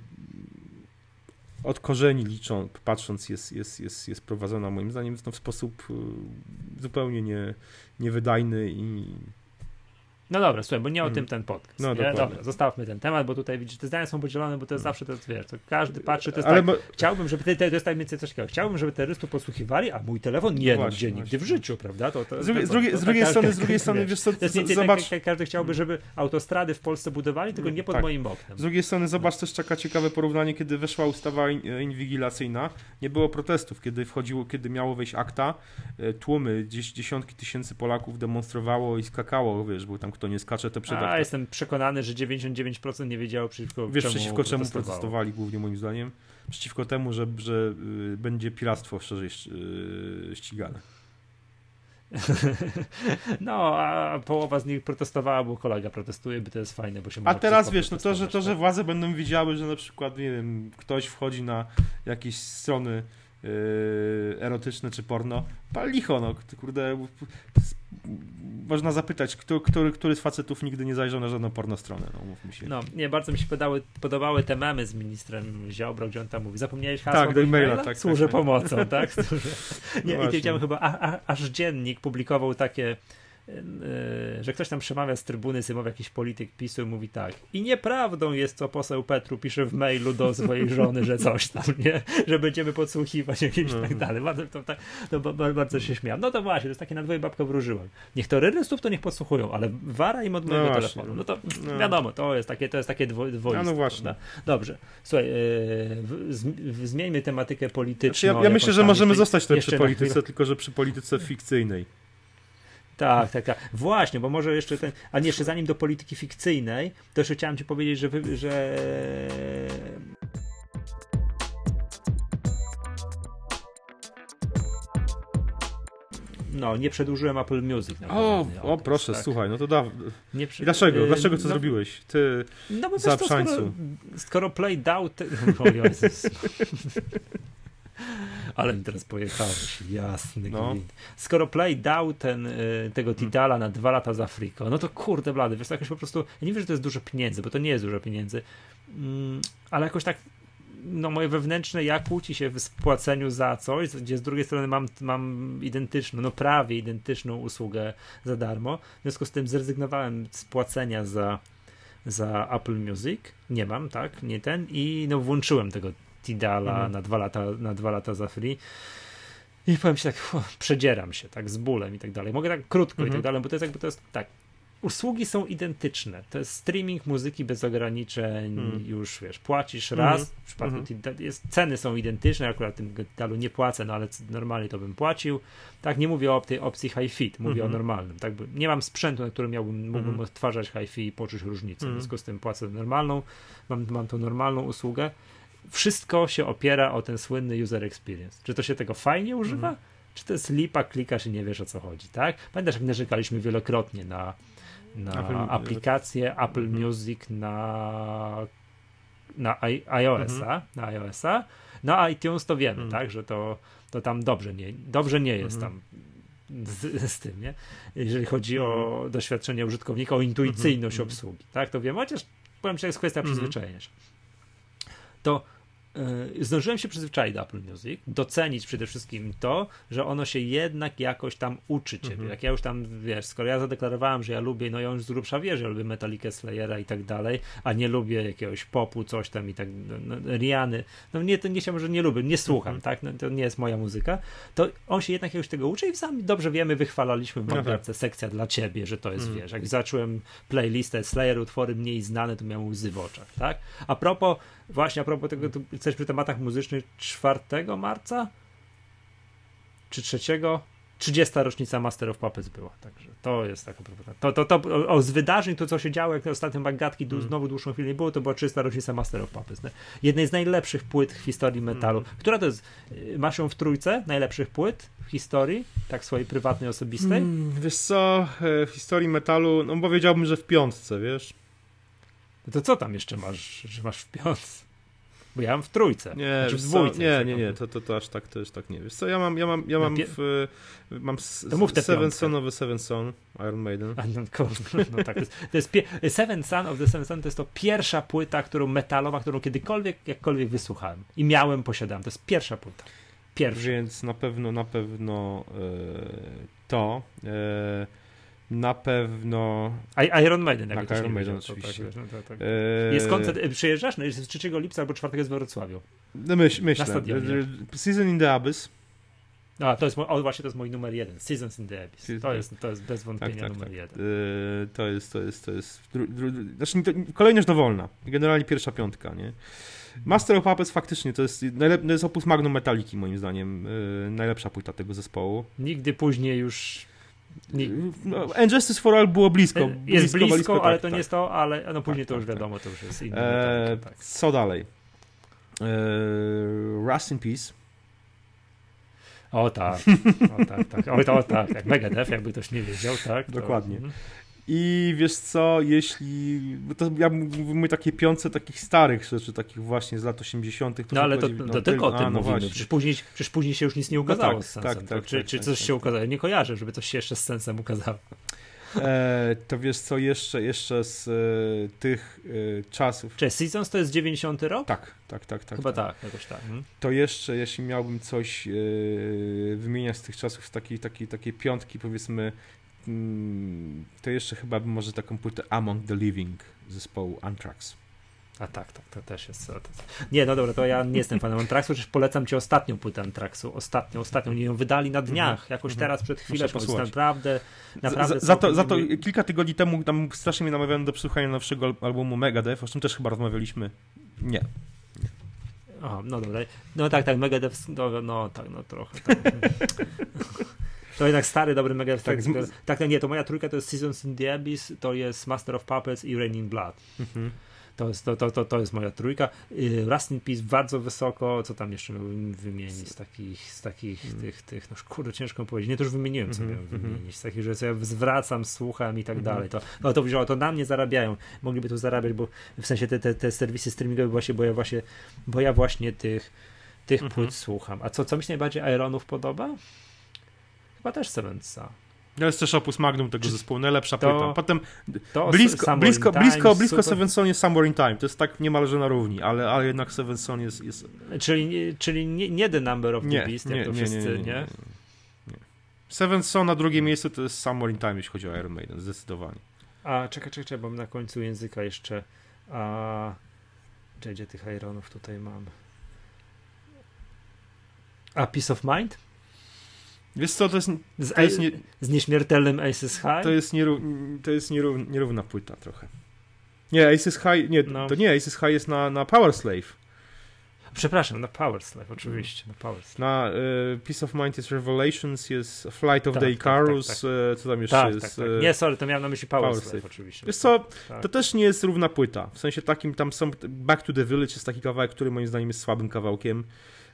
[SPEAKER 2] od korzeni liczą, patrząc, jest, jest, jest, jest prowadzona moim zdaniem no, w, w sposób e, zupełnie nie, niewydajny i,
[SPEAKER 1] No dobra, słuchaj, bo nie o mm. tym ten podcast.
[SPEAKER 2] No,
[SPEAKER 1] nie? Dobra, zostawmy ten temat, bo tutaj widzisz, te zdania są podzielone, bo to jest zawsze to, wiesz, to każdy patrzy, to jest Ale tak, bo... chciałbym, żeby, to, to jest więcej coś takiego, chciałbym, żeby terrorystów posłuchiwali, a mój telefon nie, no, gdzie nigdy w życiu, prawda? To, to,
[SPEAKER 2] z drugiej, z drugiej, z drugiej strony, z drugiej strony, wiesz co,
[SPEAKER 1] zobacz... Tak, każdy chciałby, żeby autostrady w Polsce budowali, tylko nie pod tak. moim oknem.
[SPEAKER 2] Z drugiej strony, zobacz też taka ciekawe porównanie, kiedy weszła ustawa inwigilacyjna, nie było protestów, kiedy wchodziło, kiedy miało wejść akta, e, tłumy, gdzieś dziesiątki tysięcy Polaków demonstrowało i skakało, wiesz, był tam kto nie skacze, to przede
[SPEAKER 1] A, jestem przekonany, że 99% nie wiedziało przeciwko
[SPEAKER 2] Wiesz, czemu przeciwko czemu protestowali głównie moim zdaniem? Przeciwko temu, że, że y, będzie piractwo szerzej y, ścigane.
[SPEAKER 1] No, a połowa z nich protestowała, bo kolega protestuje, by to jest fajne, bo się
[SPEAKER 2] A teraz wiesz, no to, że to, że tak? władze będą widziały, że na przykład, nie wiem, ktoś wchodzi na jakieś strony yy, erotyczne czy porno, pal licho, no, kurde, można zapytać, kto, który, który z facetów nigdy nie zajrzał na żadną pornostronę, no mówmy się.
[SPEAKER 1] No, nie, bardzo mi się podobały, podobały te memy z ministrem Ziobro, gdzie on tam mówi, zapomniałeś hasła
[SPEAKER 2] tak, do e-maila, tak,
[SPEAKER 1] Służę tak, pomocą, tak? Nie, no i widziałem chyba, a, a, aż dziennik publikował takie że ktoś tam przemawia z trybuny symowy, jakiś polityk PiSu i mówi tak. I nieprawdą jest, co poseł Petru pisze w mailu do swojej żony, że coś tam, nie? Że będziemy podsłuchiwać jakieś tak dalej. To, to, to, to, bardzo się śmiałem. No to właśnie, to jest takie na dwoje babkę wróżyłem. Niech terrorystów to niech podsłuchują, ale wara im od mojego no telefonu. No to no. wiadomo, to jest takie, to jest takie dwo, dwoiste.
[SPEAKER 2] No, no właśnie.
[SPEAKER 1] Prawda? Dobrze. Słuchaj, yy, zmieńmy tematykę polityczną.
[SPEAKER 2] Znaczy ja, ja myślę, że możemy zostać tutaj przy polityce, tylko że przy polityce fikcyjnej.
[SPEAKER 1] Tak, tak, tak. Właśnie, bo może jeszcze ten. A nie, jeszcze zanim do polityki fikcyjnej, to jeszcze chciałem Ci powiedzieć, że. Wy, że... No, nie przedłużyłem Apple Music.
[SPEAKER 2] O, o, proszę, tak. słuchaj, no to da. Nie prze... Dlaczego? Dlaczego co no, zrobiłeś? Ty no bo za to, skoro,
[SPEAKER 1] skoro Play dał. Te... Ale mi teraz pojechałeś, jasny no. Skoro Play dał ten, y, tego Tidala na dwa lata za Afriko, no to kurde blady, wiesz, to jakoś po prostu, ja nie wiem, że to jest dużo pieniędzy, bo to nie jest dużo pieniędzy, mm, ale jakoś tak no moje wewnętrzne ja kłóci się w spłaceniu za coś, gdzie z drugiej strony mam, mam identyczną, no prawie identyczną usługę za darmo. W związku z tym zrezygnowałem z płacenia za, za Apple Music. Nie mam, tak? Nie ten. I no włączyłem tego Tidala mhm. na, dwa lata, na dwa lata za free. I powiem ci tak, przedzieram się tak z bólem i tak dalej. Mogę tak krótko mhm. i tak mhm. dalej, bo to jest jakby to jest tak. Usługi są identyczne. To jest streaming muzyki bez ograniczeń, mhm. już wiesz, płacisz raz. Mhm. W przypadku mhm. jest, ceny są identyczne, akurat tym Tidalu nie płacę, no ale normalnie to bym płacił. Tak, nie mówię o tej opcji high fit, mówię o normalnym. Tak, nie mam sprzętu, na którym miałbym, mógłbym odtwarzać high fit i poczuć różnicę. W związku z tym płacę normalną, mam, mam tą normalną usługę wszystko się opiera o ten słynny user experience. Czy to się tego fajnie używa? Mm. Czy to jest lipa, klikasz i nie wiesz o co chodzi, tak? Pamiętasz, jak narzekaliśmy wielokrotnie na, na Apple, aplikację Apple mm. Music na, na iOS-a, mm. na iOS-a. No iTunes to wiemy, mm. tak, że to, to tam dobrze nie, dobrze nie jest mhm. tam z, z, tym, nie? Jeżeli chodzi o mhm. doświadczenie użytkownika, o intuicyjność mhm. obsługi, tak? To wiem, chociaż powiem, że jest kwestia przyzwyczajenia się. To zdążyłem się przyzwyczaić do Apple Music, docenić przede wszystkim to, że ono się jednak jakoś tam uczy ciebie. Mhm. Jak ja już tam, wiesz, skoro ja zadeklarowałem, że ja lubię, no ja już z grubsza wie, że lubię Metallica, Slayera i tak dalej, a nie lubię jakiegoś popu, coś tam i tak, no, no Riany, no nie, to nie się może nie lubię, nie słucham, mhm. tak, no, to nie jest moja muzyka, to on się jednak jakoś tego uczy i sami dobrze wiemy, wychwalaliśmy w Bamberce sekcja dla ciebie, że to jest, mhm. wiesz, jak zacząłem playlistę Slayer, utwory mniej znane, to miałem łzy w oczach, tak? A propos Właśnie a propos tego, tu jesteś przy tematach muzycznych 4 marca? Czy 3? 30. rocznica Master of Puppets była, także to jest taka to, to, to o, o, z wydarzeń, to co się działo, jak ostatnio Bagatki mm. znowu dłuższą chwilę nie było, to była 30. rocznica Master of Puppets. Nie? Jednej z najlepszych płyt w historii metalu. Mm. Która to jest? Y, masz ją w trójce najlepszych płyt w historii, tak swojej prywatnej, osobistej? Mm,
[SPEAKER 2] wiesz co, e, w historii metalu, no powiedziałbym, że w piątce, wiesz?
[SPEAKER 1] To co tam jeszcze masz, że masz w piątce? Bo ja mam w trójce.
[SPEAKER 2] Nie, znaczy w dwójce. Nie, nie, nie, to, to, to aż tak to już tak nie wiesz. Co ja mam, ja mam, ja mam w, mam to mów Seven Son of the Seven Son, Iron Maiden. A, no,
[SPEAKER 1] no tak, to jest, to jest pie, Seven Son of the Seven Son to jest to pierwsza płyta, którą metalowa, którą kiedykolwiek, jakkolwiek wysłuchałem. I miałem, posiadałem. To jest pierwsza płyta. Pierwsza.
[SPEAKER 2] Więc na pewno, na pewno e, to. E, Na pewno.
[SPEAKER 1] I, Iron Maiden, jak
[SPEAKER 2] tak, Iron Maiden, oczywiście.
[SPEAKER 1] Tak, no, tak. Eee... Jest koncert, e, przyjeżdżasz? No, jest 3 lipca albo 4 jest w Wrocławiu.
[SPEAKER 2] No myśl, myślę. Season in the Abyss.
[SPEAKER 1] A, to jest, o, właśnie to jest mój numer jeden. Seasons in the Abyss. To jest, to jest bez wątpienia tak, tak, numer tak. jeden. Yy,
[SPEAKER 2] to jest, to jest, to jest. Dru, dru, znaczy, to, kolejność dowolna. Generalnie pierwsza piątka, nie? Master of Puppets faktycznie to jest, najlep, to jest opus magnum Metaliki, moim zdaniem. Yy, najlepsza płyta tego zespołu.
[SPEAKER 1] Nigdy później już
[SPEAKER 2] nie. No, And Justice for All było blisko.
[SPEAKER 1] Jest blisko, blisko, blisko ale tak, to tak. nie jest to, ale no później tak, to już tak, wiadomo, to już jest inne.
[SPEAKER 2] Eee, co dalej? Eee, Rust in Peace.
[SPEAKER 1] O tak, o tak, tak, o, to, o tak, jak Megadeth, jakby ktoś nie wiedział, tak. To...
[SPEAKER 2] Dokładnie. I wiesz co, jeśli. To ja mówimy takie piące takich starych rzeczy, takich właśnie z lat 80.
[SPEAKER 1] no ale to, to, no, tylko o tym a, no mówimy. Przecież później, przecież później się już nic nie no ukazało no tak, z sensem. Tak, tak, czy, tak, czy tak, coś tak. się ukazało? Nie kojarzę, żeby coś się jeszcze z sensem ukazało.
[SPEAKER 2] E, to wiesz co, jeszcze, jeszcze z e, tych e, czasów.
[SPEAKER 1] Czy Seasons to jest 90 rok?
[SPEAKER 2] Tak, tak, tak. tak
[SPEAKER 1] Chyba tak, tak jakoś tak.
[SPEAKER 2] Hmm? To jeszcze, jeśli miałbym coś e, wymieniać z tych czasów, z takiej, takiej, takiej piątki, powiedzmy, to jeszcze chyba bym może taką płytę Among the Living zespołu Anthrax.
[SPEAKER 1] A tak, tak, to też jest. Nie, no dobra, to ja nie jestem fanem Antraxu, chociaż polecam ci ostatnią płytę Antraxu. Ostatnią, ostatnią. Nie ją wydali na dniach, mm -hmm. jakoś mm -hmm. teraz przed chwilą. Jest naprawdę, naprawdę.
[SPEAKER 2] Za, za, to, za to kilka tygodni temu tam strasznie mnie namawiano do przesłuchania nowszego albumu Megadeth, o czym też chyba rozmawialiśmy. Nie.
[SPEAKER 1] O, no dobra. No tak, tak, Megadeth, no, no tak, no trochę. Tak. To jednak stary, dobry Megadeth. Tak, tak, tak, nie, to moja trójka to jest Seasons in the Abyss, to jest Master of Puppets i Raining Blood. -hmm. To jest, to, to, to, to jest moja trójka. Y, Rust in Peace bardzo wysoko. Co tam jeszcze miałbym wymienić z takich, z takich mm. tych, tych, no kurde, ciężko powiedzieć. Nie, to już wymieniłem, co mm -hmm, miałem mhm. wymienić. Z takich, że ja zwracam, słucham i tak mm -hmm. dalej. To, no to wzięło, to na mnie zarabiają. Mogliby tu zarabiać, bo w sensie te, te, te serwisy streamingowe właśnie, bo ja właśnie, bo ja właśnie tych, tych -hmm. płyt słucham. A co, co mi się najbardziej Ironów podoba? Chyba też Sevensa.
[SPEAKER 2] To jest też opus magnum tego zespołu, najlepsza to, płyta. Potem blisko, blisko, blisko, blisko Seven Son jest Somewhere in Time. To jest tak niemalże na równi, ale, ale jednak Seven Son jest... jest...
[SPEAKER 1] Czyli, czyli nie, nie The Number of the Beast, jak nie, to wszyscy, nie? nie, nie, nie,
[SPEAKER 2] nie. Seven Son na drugim miejscu to jest Somewhere in Time, jeśli chodzi o Iron Maiden, zdecydowanie.
[SPEAKER 1] A, czekaj, czekaj, bo na końcu języka jeszcze... A... Gdzie tych Ironów tutaj mam? A Peace of Mind?
[SPEAKER 2] Wiesz co, to jest...
[SPEAKER 1] Z, to jest nie, z nieśmiertelnym Aces High?
[SPEAKER 2] To jest, nieró, to jest nieró, nierówna płyta trochę. Nie, Aces High, nie, no. to nie, Aces High jest na, na Power Slave.
[SPEAKER 1] Przepraszam, na Power Slave, oczywiście, na Power Slave.
[SPEAKER 2] Na y, Peace of Mind jest Revelations, jest Flight of tak, the Icarus, tak, tak, tak. co tam jeszcze
[SPEAKER 1] tak,
[SPEAKER 2] jest?
[SPEAKER 1] Tak, tak. Nie, sorry, to miałem na myśli Power, Power Slave, Slave, oczywiście.
[SPEAKER 2] Wiesz co, to też nie jest równa płyta, w sensie takim, tam są, Back to the Village jest taki kawałek, który moim zdaniem jest słabym kawałkiem.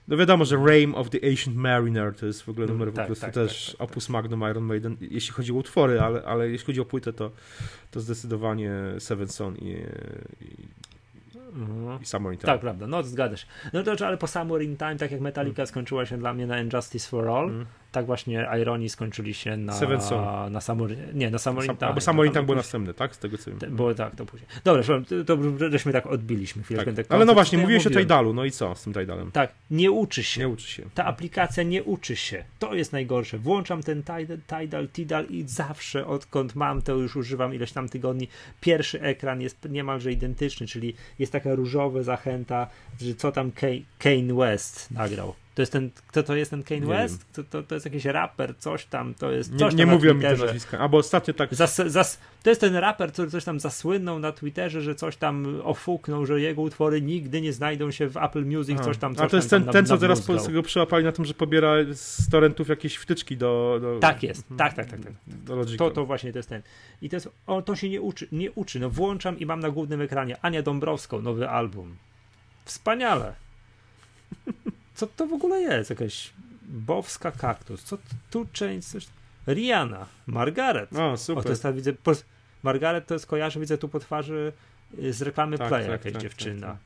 [SPEAKER 2] No wiadomo, że Rame of the Ancient Mariner to jest w ogóle numer mm, tak, po prostu tak, też tak, tak, opus magnum Iron Maiden, jeśli chodzi o utwory, ale, ale jeśli chodzi o płytę, to, to zdecydowanie Seven Son i, i Mhm. I Summer in Time.
[SPEAKER 1] Tak, prawda, no zgadzasz. No to, ale po Summer in Time, tak jak Metallica mm. skończyła się dla mnie na Injustice for All, mm. Tak właśnie Irony skończyli się na, Seven Son. na Summer, nie, na Summer in Time.
[SPEAKER 2] Bo Summer in Time było następne, tak? Z tego co
[SPEAKER 1] wiem. Było tak, to później. Dobra, to, to żeśmy tak odbiliśmy chwilkę.
[SPEAKER 2] Tak. Ale no właśnie, mówiłeś o Tidalu, no i co z tym Tidalem?
[SPEAKER 1] Tak, nie uczy się.
[SPEAKER 2] Nie uczy się.
[SPEAKER 1] Ta aplikacja nie uczy się. To jest najgorsze. Włączam ten Tidal, Tidal i zawsze, odkąd mam to już używam ileś tam tygodni, pierwszy ekran jest niemalże identyczny, czyli jest taka różowa zachęta, że co tam Kane West nagrał. To jest ten, kto to jest ten Kane West? To, to, to, jest jakiś raper, coś tam, to jest coś
[SPEAKER 2] Nie, nie mówią mi te nazwiska, albo ostatnio tak...
[SPEAKER 1] Zas, zas, to jest ten raper, który coś tam zasłynął na Twitterze, że coś tam ofuknął, że jego utwory nigdy nie znajdą się w Apple Music, coś tam, coś
[SPEAKER 2] A to jest ten, tam, ten co teraz Polskiego przyłapali na tym, że pobiera z torrentów jakieś wtyczki do... do
[SPEAKER 1] tak jest, tak, tak, tak. tak. Do to, to właśnie to jest ten. I to jest, o, to się nie uczy, nie uczy. No włączam i mam na głównym ekranie Ania Dąbrowską, nowy album. Wspaniale. Co to w ogóle jest? Jakaś bowska kaktus. Co tu część? Coś... Rihanna, Margaret.
[SPEAKER 2] O, super. O,
[SPEAKER 1] to jest ta, widzę, po... Margaret to jest kojarzę, widzę tu po twarzy y, z reklamy tak, Play tak, jakaś tak, dziewczyna. Tak, tak.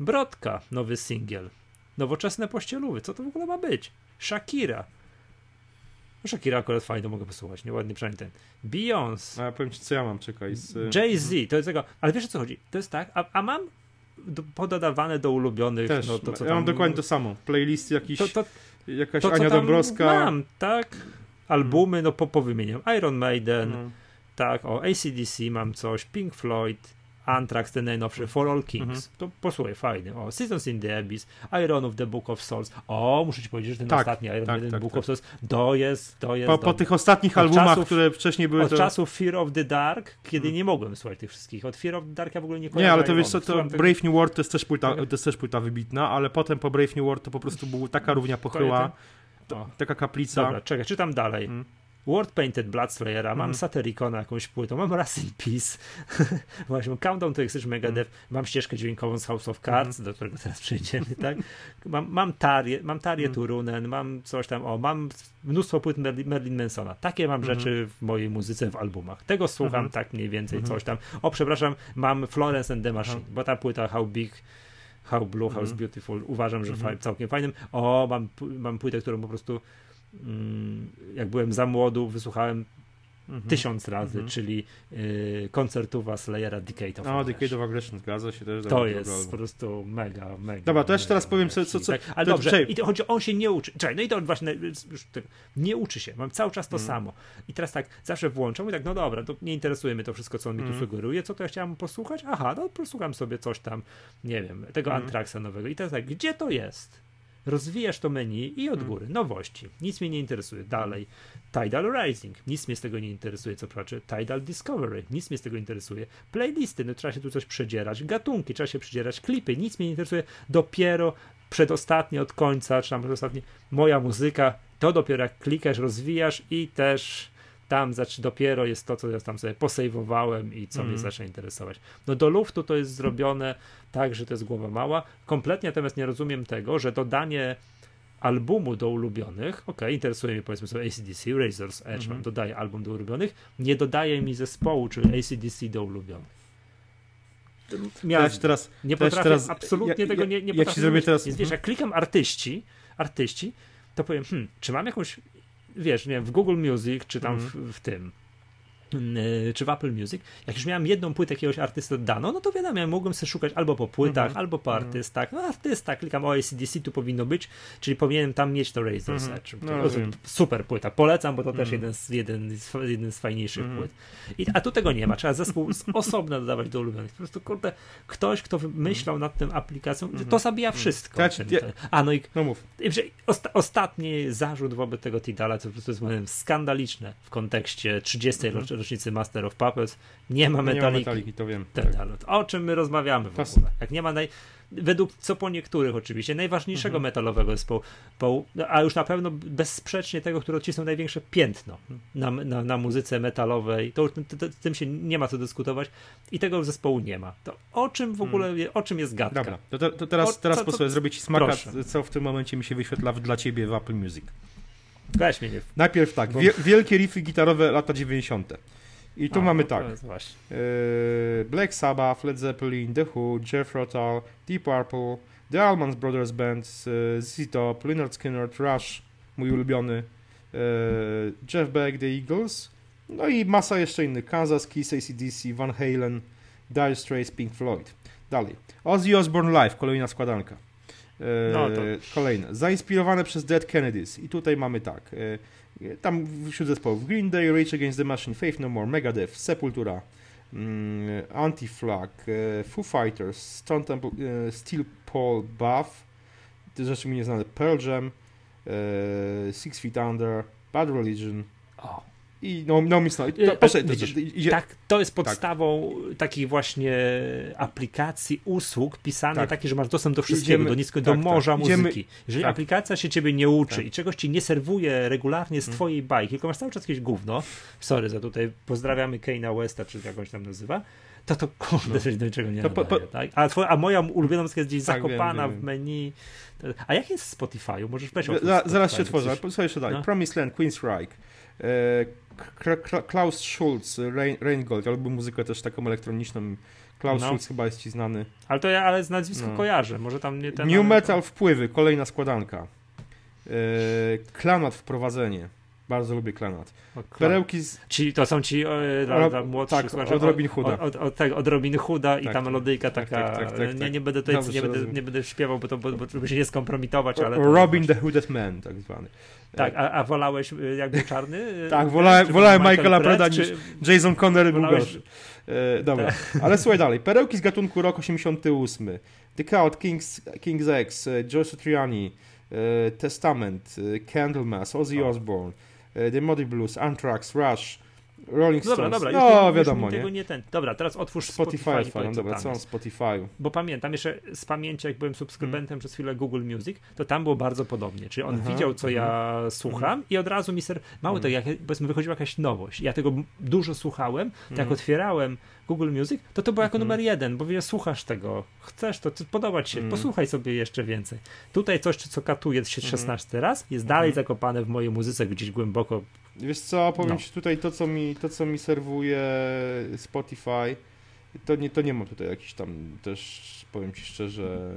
[SPEAKER 1] Brodka, nowy singiel. Nowoczesne pościelówy. Co to w ogóle ma być? Shakira. No Shakira akurat fajnie, to mogę posłuchać, nieładnie przynajmniej ten. Beyoncé.
[SPEAKER 2] A ja powiem ci, co ja mam, czekaj. Z...
[SPEAKER 1] Jay-Z, to jest tego, ale wiesz o co chodzi? To jest tak, a, a mam do, pododawane do ulubionych.
[SPEAKER 2] Też,
[SPEAKER 1] no, to,
[SPEAKER 2] co ja mam dokładnie to samo. Playlist jakiś, to, to, jakaś to, Ania Dąbrowska.
[SPEAKER 1] Mam, tak. Albumy, no po, po wymieniam. Iron Maiden, no. tak, o ACDC mam coś, Pink Floyd, Anthrax, ten najnowszy, For All Kings. Mhm. To posłuchaj, fajny. O, Seasons in the Abyss, Iron of the Book of Souls. O, muszę ci powiedzieć, że ten tak, ostatni Iron tak, of the tak, Book tak. of Souls, to jest, to jest...
[SPEAKER 2] Po, po tych ostatnich od albumach, czasów, które wcześniej były...
[SPEAKER 1] Od to... czasów Fear of the Dark, kiedy hmm. nie mogłem słuchać tych wszystkich. Od Fear of the Dark ja w ogóle nie kojarzę.
[SPEAKER 2] Nie, ale to wiesz co, to Brave New World to jest, też płyta, to jest też płyta wybitna, ale potem po Brave New World to po prostu była taka równia pochyła, taka kaplica.
[SPEAKER 1] Dobra, czekaj, czytam dalej. Hmm. World Painted Blood Slayera, mam mm. Satyricona jakąś płytą, mam Rust in Peace, właśnie Countdown to Extinction Megadeth, mm. mam ścieżkę dźwiękową z House of Cards, mm. do którego teraz przejdziemy, tak? Mam, mam Tarię, mam Tarię mm. Turunen, mam coś tam, o, mam mnóstwo płyt Merlin, Merlin Mansona. Takie mam mm. rzeczy w mojej muzyce, w albumach. Tego słucham mm. tak mniej więcej, mm. coś tam. O, przepraszam, mam Florence and the Machine, bo ta płyta How Big How Blue, How's Beautiful, uważam, że całkiem fajnym. O, mam, mam płytę, którą po prostu jak byłem za młodu, wysłuchałem mhm. tysiąc razy, mhm. czyli y, koncertuwa Slayera Decade of
[SPEAKER 2] No, Decade of Aggression, zgadza się też.
[SPEAKER 1] To jest po prostu mega, mega.
[SPEAKER 2] Dobra, to jeszcze teraz powiem, co... co, co
[SPEAKER 1] tak, ale to, dobrze, i to, chodzi, on się nie uczy, czekaj, no i to właśnie, już, tak, nie uczy się, mam cały czas to mm. samo. I teraz tak, zawsze włączam i tak, no dobra, to nie interesuje mnie to wszystko, co on mi mm. tu sugeruje, co to ja chciałem posłuchać? Aha, no posłucham sobie coś tam, nie wiem, tego mm. Antraxa nowego i teraz tak, gdzie to jest? Rozwijasz to menu i od hmm. góry. Nowości. Nic mnie nie interesuje. Dalej. Tidal Rising. Nic mnie z tego nie interesuje, co praczy. Tidal Discovery. Nic mnie z tego nie interesuje. Playlisty. No trzeba się tu coś przedzierać. Gatunki. Trzeba się przedzierać. Klipy. Nic mnie nie interesuje. Dopiero przedostatnie od końca, czy tam przedostatnie, moja muzyka. To dopiero jak klikasz, rozwijasz i też tam dopiero jest to, co ja tam sobie posejwowałem i co mm. mnie mhm. zacznie interesować. No do luftu to jest zrobione tak, że to jest głowa mała. Kompletnie natomiast nie rozumiem tego, że dodanie albumu do ulubionych, ok, interesuje mnie powiedzmy sobie ACDC, Razor's Edge, mm -hmm. dodaje album do ulubionych, nie dodaje mi zespołu, czyli ACDC do ulubionych.
[SPEAKER 2] Miałem, teraz,
[SPEAKER 1] nie potrafię, teraz, absolutnie ja, tego nie, nie
[SPEAKER 2] ja, potrafię. zrobię teraz...
[SPEAKER 1] Wiesz, jak klikam artyści, artyści, to powiem, hmm, czy mam jakąś wiesz, nie wiem, w Google Music, czy tam mm. w, w, tym, czy w Apple Music, jak już miałem jedną płytę jakiegoś artysty dano, no to wiadomo, ja mogłem sobie szukać albo po płytach, mm -hmm. albo po mhm. artystach. No artysta, klikam o ACDC, tu powinno być, czyli powinienem tam mieć to Razor's mm -hmm. no, super płyta, polecam, bo to mm -hmm. też mhm. jeden z, jeden, jeden z fajniejszych mhm. płyt. I, a tu tego nie ma, trzeba zespół osobno dodawać do ulubionych. Po prostu, kurde, ktoś, kto myślał nad tym aplikacją, to zabija wszystko. Ja, a no i, no mów. osta, ostatni zarzut wobec tego Tidala, co po prostu jest skandaliczne w kontekście 30 rocznicy rocznicy Master of Puppets, nie ma metaliki. Nie ma metaliki,
[SPEAKER 2] to wiem.
[SPEAKER 1] Tak. O czym my rozmawiamy w ogóle? Jak nie ma naj... Według, co po niektórych oczywiście, najważniejszego mhm. metalowego zespołu, a już na pewno bezsprzecznie tego, który odcisnął największe piętno na, na, na muzyce metalowej, to, to, to, tym się nie ma co dyskutować i tego zespołu nie ma. To o czym w ogóle, hmm. o czym jest gadka?
[SPEAKER 2] Dobra, to, to teraz, o, teraz co, posłuchaj, zrobię ci smaka, proszę. co w tym momencie mi się wyświetla dla ciebie w Apple Music.
[SPEAKER 1] Weź mnie nie.
[SPEAKER 2] Najpierw tak, wie, wielkie riffy gitarowe lata 90. I tu A, mamy no tak. E, Black Sabbath, Led Zeppelin, The Who, Jeff Rotal, Deep Purple, The Allman Brothers Band, e, Z-Top, Leonard Skinner, Rush, mój ulubiony, e, Jeff Beck, The Eagles, no i masa jeszcze innych. Kansas, Kiss, ACDC, Van Halen, Dire Straits, Pink Floyd. Dalej. Ozzy Osbourne Live, kolejna składanka. No to... Kolejne. Zainspirowane przez Dead Kennedys. I tutaj mamy tak. Tam wśród zespołów Green Day, Rage Against the Machine, Faith No More, Megadeth, Sepultura, mm, Anti-Flag, e, Foo Fighters, Stone Temple, e, Steel Paul Buff, te rzeczy mi nieznane, Pearl Jam, e, Six Feet Under, Bad Religion. I no, no mi to,
[SPEAKER 1] proszę, Widzisz, to, idzie... tak, to jest tak. podstawą tak. takich właśnie aplikacji, usług pisanych, tak. takich, że masz dostęp do wszystkiego, Idziemy, do nisko, do tak, morza tak. muzyki. Idziemy, Jeżeli tak. aplikacja się ciebie nie uczy tak. i czegoś ci nie serwuje regularnie z hmm. twojej bajki, tylko masz cały czas jakieś gówno, sorry za tutaj, pozdrawiamy Kane'a Westa, czy jakąś tam nazywa, to to kurde, no. do niczego nie to nadaje, po, po... tak? a, twoja, a moja ulubiona muzyka jest gdzieś zakopana wiem, wiem. w meni. A jak jest w Spotify'u? Możesz
[SPEAKER 2] o Zaraz się tworzę, posłuchaj jeszcze dalej. No? Promised Land, Queen's Reich. E, Klaus Schulz, Rain, Reingold, albo muzykę też taką elektroniczną. Klaus no. Schulz chyba jest ci znany.
[SPEAKER 1] Ale to ja ale z nazwiska no. kojarzę, może tam nie ten...
[SPEAKER 2] New Metal wpływy, kolejna składanka. Yy, Klanat wprowadzenie. Bardzo lubię Klanat. Perełki z...
[SPEAKER 1] Ci, to są ci e, dla,
[SPEAKER 2] Rob-
[SPEAKER 1] dla młodszych
[SPEAKER 2] tak,
[SPEAKER 1] słuchaczy,
[SPEAKER 2] od Robin Hooda.
[SPEAKER 1] Od, od, od, tego, od Robin Hooda i
[SPEAKER 2] Tak,
[SPEAKER 1] ta
[SPEAKER 2] tak.
[SPEAKER 1] melodyjka
[SPEAKER 2] Tak,
[SPEAKER 1] taka.
[SPEAKER 2] tak, tak, tak,
[SPEAKER 1] nie,
[SPEAKER 2] tak.
[SPEAKER 1] nie, będę tutaj,
[SPEAKER 2] Dobrze,
[SPEAKER 1] nie, będę, nie będę śpiewał, bo to bo, bo, żeby się nie skompromitować, ale.
[SPEAKER 2] Robin the Hooded Man, tak zwany.
[SPEAKER 1] Tak, a, a wolałeś y, jakby czarny?
[SPEAKER 2] Tak, wolałem- wolałem
[SPEAKER 1] Michael
[SPEAKER 2] Michaela
[SPEAKER 1] Pratt,
[SPEAKER 2] Preda
[SPEAKER 1] czy-
[SPEAKER 2] Jason Connery był gorszy. E, dobra, ale słuchaj dalej. Perełki z gatunku rok 88. The Cult, King's, King's X, e, Joe Satriani, e, Testament, e, Candlemas, Ozzy. Osbourne, e, The Muddy Blues, Anthrax, Rush, Rolling
[SPEAKER 1] Dobra,
[SPEAKER 2] Stones.
[SPEAKER 1] dobra, już,
[SPEAKER 2] no,
[SPEAKER 1] już
[SPEAKER 2] wiadomo,
[SPEAKER 1] mi tego
[SPEAKER 2] nie?
[SPEAKER 1] nie ten. Dobra, teraz otwórz
[SPEAKER 2] Spotify
[SPEAKER 1] Spotify. powiedz,
[SPEAKER 2] dobra, co mam
[SPEAKER 1] jest.
[SPEAKER 2] Spotify?
[SPEAKER 1] Bo pamiętam jeszcze z pamięci, jak byłem subskrybentem
[SPEAKER 2] Mm.
[SPEAKER 1] przez chwilę Google Music, to tam było bardzo podobnie. Czyli on
[SPEAKER 2] Aha,
[SPEAKER 1] widział, co
[SPEAKER 2] mhm.
[SPEAKER 1] ja słucham i od razu mi ser... Mało
[SPEAKER 2] Mhm.
[SPEAKER 1] tego, jak powiedzmy wychodziła jakaś nowość, ja tego dużo słuchałem, to jak
[SPEAKER 2] Mhm.
[SPEAKER 1] otwierałem Google Music, to to było jako
[SPEAKER 2] Mhm.
[SPEAKER 1] numer jeden, bo wiesz, słuchasz tego, chcesz to, to podoba ci się,
[SPEAKER 2] Mhm.
[SPEAKER 1] posłuchaj sobie jeszcze więcej. Tutaj coś, co katuje się
[SPEAKER 2] Mhm.
[SPEAKER 1] 16 raz, jest dalej
[SPEAKER 2] Mhm.
[SPEAKER 1] zakopane w mojej muzyce gdzieś głęboko.
[SPEAKER 2] Wiesz co, powiem
[SPEAKER 1] No.
[SPEAKER 2] ci tutaj to co, mi, to, co mi serwuje Spotify, to nie, to nie ma tutaj jakiś tam też, powiem ci szczerze,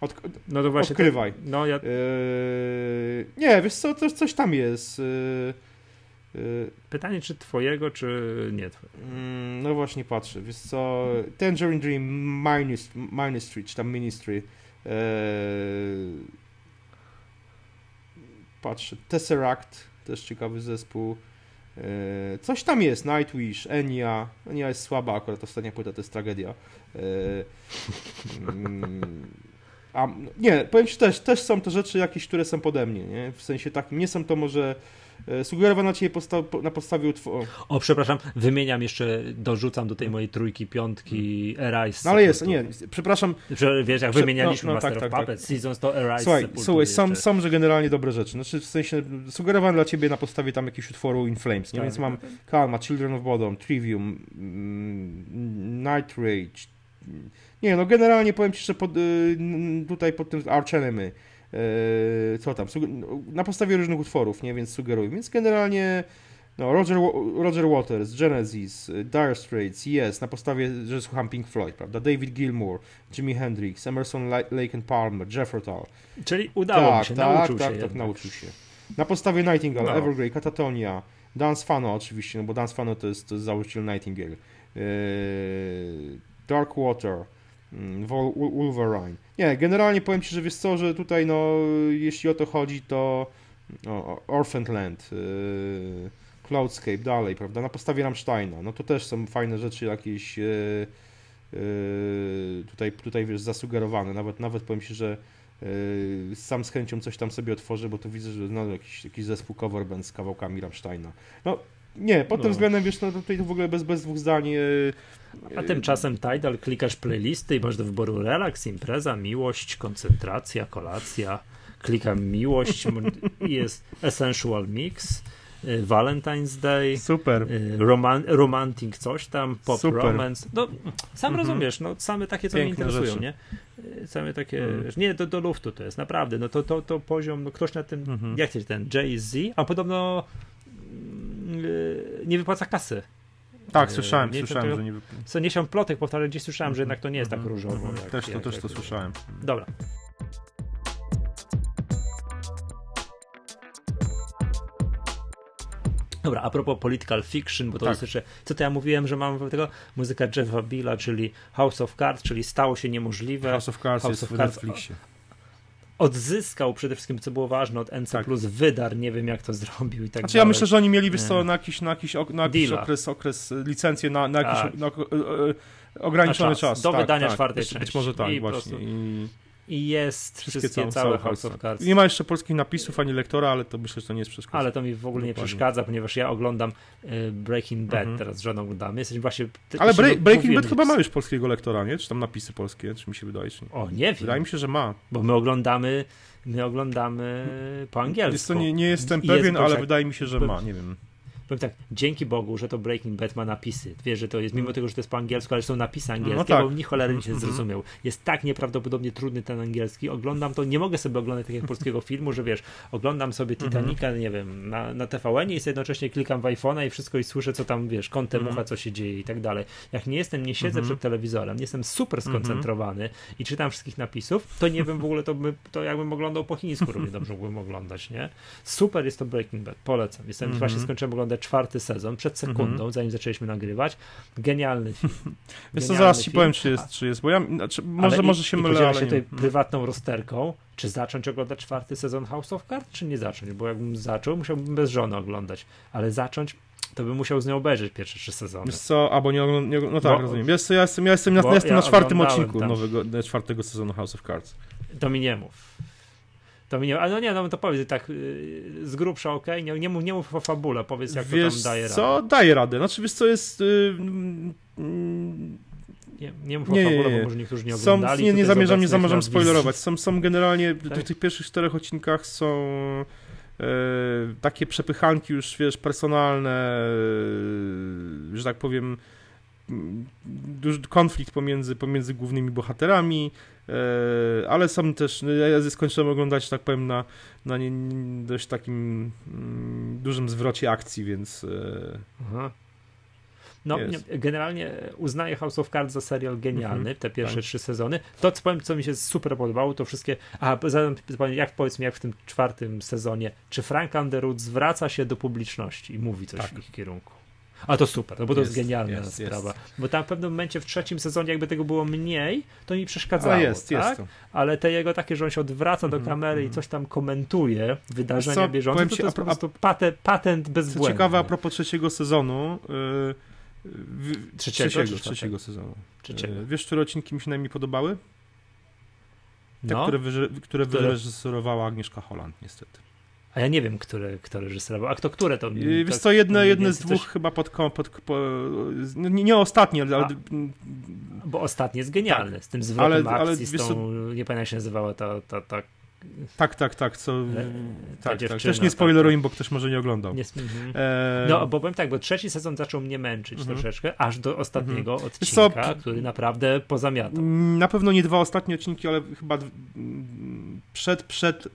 [SPEAKER 2] e, od,
[SPEAKER 1] No to właśnie.
[SPEAKER 2] Odkrywaj.
[SPEAKER 1] To, no ja
[SPEAKER 2] e, nie, wiesz co, to, coś tam jest. e, e,
[SPEAKER 1] Pytanie, czy twojego, czy nie twojego.
[SPEAKER 2] mm, no właśnie patrzę, wiesz co, Tangerine Dream, Ministry, Ministry czy tam Ministry, patrzę, Tesseract, też ciekawy zespół, e, coś tam jest, Nightwish, Enya, Enya jest słaba akurat, ostatnia płyta to jest tragedia. E, mm, a, nie, powiem Ci też, też są to rzeczy jakieś, które są pode mnie, nie? W sensie takim, nie są to może e, sugerowane na Ciebie posta- po- na podstawie utworu.
[SPEAKER 1] O, przepraszam, wymieniam jeszcze, dorzucam do tej mojej trójki, piątki, Arise.
[SPEAKER 2] No ale jest, nie, przepraszam,
[SPEAKER 1] wiesz, jak
[SPEAKER 2] Prze-
[SPEAKER 1] wymienialiśmy
[SPEAKER 2] no, no,
[SPEAKER 1] Master
[SPEAKER 2] tak,
[SPEAKER 1] of
[SPEAKER 2] tak,
[SPEAKER 1] Puppets, Seasons to Arise,
[SPEAKER 2] Słuchaj, słuchaj są, są, że generalnie dobre rzeczy. Znaczy, w sensie sugerowane dla ciebie na podstawie tam jakiegoś utworu In Flames, nie?
[SPEAKER 1] Tak.
[SPEAKER 2] Więc mam Kalma, Children of Bodom, Trivium, mm, Night Rage. Nie, no generalnie powiem ci, że pod, y, tutaj pod tym Arch Enemy, co tam, no, na podstawie różnych utworów, nie? Więc sugeruję. Więc generalnie no, Roger, Roger Waters, Genesis, y, Dire Straits, Yes, na podstawie, że słucham Pink Floyd, prawda? David Gilmour, Jimi Hendrix, Emerson, La- Lake and Palmer, Tull.
[SPEAKER 1] Czyli udało mi się,
[SPEAKER 2] tak,
[SPEAKER 1] nauczył
[SPEAKER 2] tak,
[SPEAKER 1] się
[SPEAKER 2] tak,
[SPEAKER 1] jednak.
[SPEAKER 2] nauczył się. Na podstawie Nightingale,
[SPEAKER 1] No.
[SPEAKER 2] Evergrey, Katatonia, Dance Fano oczywiście, no bo Dance Fano to jest, to jest założyciel Nightingale, yy, Dark Water, Wolverine. Nie, generalnie powiem Ci, że wiesz co, że tutaj no, jeśli o to chodzi, to no, Orphaned Land, yy, Cloudscape, dalej, prawda, na podstawie Rammsteina, no to też są fajne rzeczy jakieś yy, yy, tutaj, tutaj wiesz, zasugerowane, nawet, nawet powiem Ci, że Yy, sam z chęcią coś tam sobie otworzę, bo tu widzę, że no, jakiś, jakiś zespół cover band z kawałkami Rammsteina. No nie, pod tym
[SPEAKER 1] No.
[SPEAKER 2] względem wiesz, no tutaj to w ogóle bez, bez dwóch zdań. Yy,
[SPEAKER 1] A tymczasem Tidal, klikasz playlisty i masz do wyboru relaks, impreza, miłość, koncentracja, kolacja. Klikam miłość jest Essential Mix, y, Valentine's Day,
[SPEAKER 2] super.
[SPEAKER 1] y, roman romantic coś tam, pop
[SPEAKER 2] Super.
[SPEAKER 1] romance. No, sam
[SPEAKER 2] Mhm.
[SPEAKER 1] rozumiesz, no same takie, co mnie interesują,
[SPEAKER 2] rzeczy.
[SPEAKER 1] nie? Same takie,
[SPEAKER 2] Mhm.
[SPEAKER 1] nie, do, do luftu to jest, naprawdę, no to, to, to poziom, no ktoś na tym,
[SPEAKER 2] Mhm.
[SPEAKER 1] jak się ten Jay-Z, a podobno nie wypłaca kasy.
[SPEAKER 2] Tak, słyszałem,
[SPEAKER 1] nie, to-
[SPEAKER 2] słyszałem,
[SPEAKER 1] to-
[SPEAKER 2] że nie.
[SPEAKER 1] Co nie się plotek powtarzał, gdzieś słyszałem, że jednak to nie jest tak
[SPEAKER 2] Mhm,
[SPEAKER 1] różowo.
[SPEAKER 2] mhm.
[SPEAKER 1] Jak,
[SPEAKER 2] Też to,
[SPEAKER 1] jak,
[SPEAKER 2] też
[SPEAKER 1] jak
[SPEAKER 2] to słyszałem.
[SPEAKER 1] Dobra. Dobra, a propos political fiction, bo to
[SPEAKER 2] Tak.
[SPEAKER 1] jest jeszcze, co to ja mówiłem, że mam tego, muzyka Jeffa Billa, czyli House of Cards, czyli stało się niemożliwe,
[SPEAKER 2] House of Cards
[SPEAKER 1] House
[SPEAKER 2] jest
[SPEAKER 1] of
[SPEAKER 2] w
[SPEAKER 1] Cards-
[SPEAKER 2] Netflixie.
[SPEAKER 1] Odzyskał przede wszystkim, co było ważne, od NC+,
[SPEAKER 2] Tak.
[SPEAKER 1] plus wydar, nie wiem jak to zrobił i tak
[SPEAKER 2] Znaczy ja
[SPEAKER 1] dalej.
[SPEAKER 2] myślę, że oni mieli wiesz co, na jakiś, na jakiś, na jakiś okres, okres, y, licencję na, na jakiś
[SPEAKER 1] Tak.
[SPEAKER 2] na, ok- e, e, ograniczony
[SPEAKER 1] Na czas,
[SPEAKER 2] czas.
[SPEAKER 1] do
[SPEAKER 2] tak,
[SPEAKER 1] wydania
[SPEAKER 2] tak.
[SPEAKER 1] czwartej
[SPEAKER 2] być, być
[SPEAKER 1] części.
[SPEAKER 2] może tak,
[SPEAKER 1] I
[SPEAKER 2] właśnie. I
[SPEAKER 1] I jest wszystkie,
[SPEAKER 2] całe-
[SPEAKER 1] całe,
[SPEAKER 2] całe
[SPEAKER 1] House of
[SPEAKER 2] Cards. Nie ma jeszcze polskich napisów ani lektora, ale to myślę, że to nie jest przeszkoda.
[SPEAKER 1] Ale to mi w ogóle nie
[SPEAKER 2] Dokładnie.
[SPEAKER 1] przeszkadza, ponieważ ja oglądam y, Breaking Bad
[SPEAKER 2] Mhm.
[SPEAKER 1] teraz z żoną oglądamy. Jesteśmy właśnie.
[SPEAKER 2] Ale Bra- Breaking Bad chyba ma już polskiego lektora, nie? Czy tam napisy polskie, czy mi się wydaje, czy nie?
[SPEAKER 1] O, nie wiem.
[SPEAKER 2] Wydaje mi się, że ma.
[SPEAKER 1] Bo my oglądamy, my oglądamy po angielsku.
[SPEAKER 2] Jest to nie, nie jestem
[SPEAKER 1] I jest
[SPEAKER 2] pewien, ale wydaje mi się, że ma, nie wiem.
[SPEAKER 1] Powiem tak, dzięki Bogu, że to Breaking Bad ma napisy. Wiesz, że to jest, mimo tego, że to jest po angielsku, ale są napisy angielskie,
[SPEAKER 2] No tak.
[SPEAKER 1] bo mnie cholernie się
[SPEAKER 2] Mhm.
[SPEAKER 1] zrozumiał. Jest tak nieprawdopodobnie trudny ten angielski. Oglądam to, nie mogę sobie oglądać takiego polskiego filmu, że wiesz, oglądam sobie
[SPEAKER 2] Mhm.
[SPEAKER 1] Titanica, nie wiem, na, na TVN i sobie jednocześnie klikam w iPhone'a i wszystko i słyszę, co tam, wiesz, kątem
[SPEAKER 2] Mhm.
[SPEAKER 1] ucha, co się dzieje i tak dalej. Jak nie jestem, nie siedzę przed telewizorem, nie jestem super skoncentrowany i czytam wszystkich napisów, to nie wiem w ogóle, to, by, to jakbym oglądał po chińsku, równie dobrze mógłbym oglądać, nie? Super jest to Breaking Bad, polecam. Jestem,
[SPEAKER 2] Mhm.
[SPEAKER 1] właśnie skończyłem oglądać czwarty sezon, przed sekundą, zanim zaczęliśmy nagrywać. Genialny film.
[SPEAKER 2] Wiesz co, zaraz ci powiem, czy jest, czy jest bo ja, znaczy,
[SPEAKER 1] Ale
[SPEAKER 2] może,
[SPEAKER 1] i-
[SPEAKER 2] może się
[SPEAKER 1] i
[SPEAKER 2] mylę, ale
[SPEAKER 1] się tutaj prywatną rozterką, czy zacząć oglądać czwarty sezon House of Cards, czy nie zacząć? Bo jakbym zaczął, musiałbym bez żony oglądać, ale zacząć, to bym musiał z nią obejrzeć pierwsze trzy sezony.
[SPEAKER 2] Wiesz co, albo nie, ogląd- nie ogląd- no tak,
[SPEAKER 1] Bo-
[SPEAKER 2] rozumiem. Wiesz co, ja jestem, ja jestem, na, ja jestem
[SPEAKER 1] ja
[SPEAKER 2] na czwartym odcinku
[SPEAKER 1] tam.
[SPEAKER 2] nowego, na czwartego sezonu House of Cards.
[SPEAKER 1] To mi nie mów. To mi nie, ale no nie, no to powiedz tak yy, z grubsza, okej, nie, nie, mów, nie mów o fabule, powiedz jak
[SPEAKER 2] wiesz
[SPEAKER 1] to tam daje
[SPEAKER 2] co,
[SPEAKER 1] radę.
[SPEAKER 2] daje radę. Znaczy, wiesz co, jest... Yy, mm,
[SPEAKER 1] Nie, nie mów
[SPEAKER 2] Nie,
[SPEAKER 1] o
[SPEAKER 2] nie,
[SPEAKER 1] fabule,
[SPEAKER 2] nie.
[SPEAKER 1] bo może niektórzy nie
[SPEAKER 2] są,
[SPEAKER 1] oglądali.
[SPEAKER 2] nie, nie
[SPEAKER 1] z
[SPEAKER 2] zamierzam, nie zamierzam spoilerować. Są, są generalnie, w
[SPEAKER 1] Tak.
[SPEAKER 2] tych pierwszych czterech odcinkach są e, takie przepychanki już, wiesz, personalne, e, że tak powiem, m, duży konflikt pomiędzy, pomiędzy głównymi bohaterami, ale są też, no, ja skończyłem oglądać, tak powiem, na, na nie, dość takim mm, dużym zwrocie akcji, więc e,
[SPEAKER 1] Aha. No, generalnie uznaję House of Cards za serial genialny,
[SPEAKER 2] Mhm,
[SPEAKER 1] te pierwsze
[SPEAKER 2] tak.
[SPEAKER 1] trzy sezony. To, co powiem, co mi się super podobało, to wszystkie. A zadam pytanie, jak powiedzmy, jak w tym czwartym sezonie, czy Frank Underwood zwraca się do publiczności i mówi coś
[SPEAKER 2] Tak.
[SPEAKER 1] w ich kierunku? A to super, no bo to jest,
[SPEAKER 2] Jest,
[SPEAKER 1] genialna
[SPEAKER 2] jest,
[SPEAKER 1] sprawa.
[SPEAKER 2] jest.
[SPEAKER 1] Bo tam w pewnym momencie w trzecim sezonie, jakby tego było mniej, to mi przeszkadzało.
[SPEAKER 2] ale jest,
[SPEAKER 1] tak?
[SPEAKER 2] jest.
[SPEAKER 1] Ale te jego takie, że on się odwraca do
[SPEAKER 2] Mhm,
[SPEAKER 1] kamery i
[SPEAKER 2] mhm.
[SPEAKER 1] coś tam komentuje, wydarzenia
[SPEAKER 2] co,
[SPEAKER 1] bieżące, to,
[SPEAKER 2] ci,
[SPEAKER 1] to jest
[SPEAKER 2] a
[SPEAKER 1] po
[SPEAKER 2] pro-
[SPEAKER 1] prostu patent, patent
[SPEAKER 2] Co
[SPEAKER 1] bezbłędny.
[SPEAKER 2] ciekawe, a propos trzeciego sezonu, yy, w-
[SPEAKER 1] Trzeciego
[SPEAKER 2] trzeciego, trzeciego sezonu.
[SPEAKER 1] Trzeciego.
[SPEAKER 2] Yy, Wiesz, które odcinki mi się najmniej podobały? Te,
[SPEAKER 1] No.
[SPEAKER 2] które, wyże, które
[SPEAKER 1] Które?
[SPEAKER 2] wyreżyserowała Agnieszka Holland, niestety.
[SPEAKER 1] A ja nie wiem, które, które reżyserował. A kto które to?
[SPEAKER 2] Yy,
[SPEAKER 1] to
[SPEAKER 2] Wiesz co, jedne, jedne z dwóch
[SPEAKER 1] coś-
[SPEAKER 2] chyba pod, ko- pod, po, no, nie, nie ostatnie, ale, ale
[SPEAKER 1] Bo ostatni jest genialny, z tym zwrotem
[SPEAKER 2] Ale- ale
[SPEAKER 1] akcji, z
[SPEAKER 2] wiesz
[SPEAKER 1] tą, nie pamiętam jak się nazywała ta, ta, ta
[SPEAKER 2] tak, tak, tak, co,
[SPEAKER 1] E, ta
[SPEAKER 2] tak, tak.
[SPEAKER 1] dziewczyna,
[SPEAKER 2] Też nie
[SPEAKER 1] tak,
[SPEAKER 2] spoilerujmy, bo ktoś może nie oglądał.
[SPEAKER 1] nie, mhm.
[SPEAKER 2] E,
[SPEAKER 1] No, bo powiem tak, bo trzeci sezon zaczął mnie męczyć
[SPEAKER 2] Mhm.
[SPEAKER 1] troszeczkę, aż do ostatniego
[SPEAKER 2] co,
[SPEAKER 1] odcinka,
[SPEAKER 2] p-
[SPEAKER 1] który naprawdę pozamiatał.
[SPEAKER 2] Na pewno nie dwa ostatnie odcinki, ale chyba d- przed, przed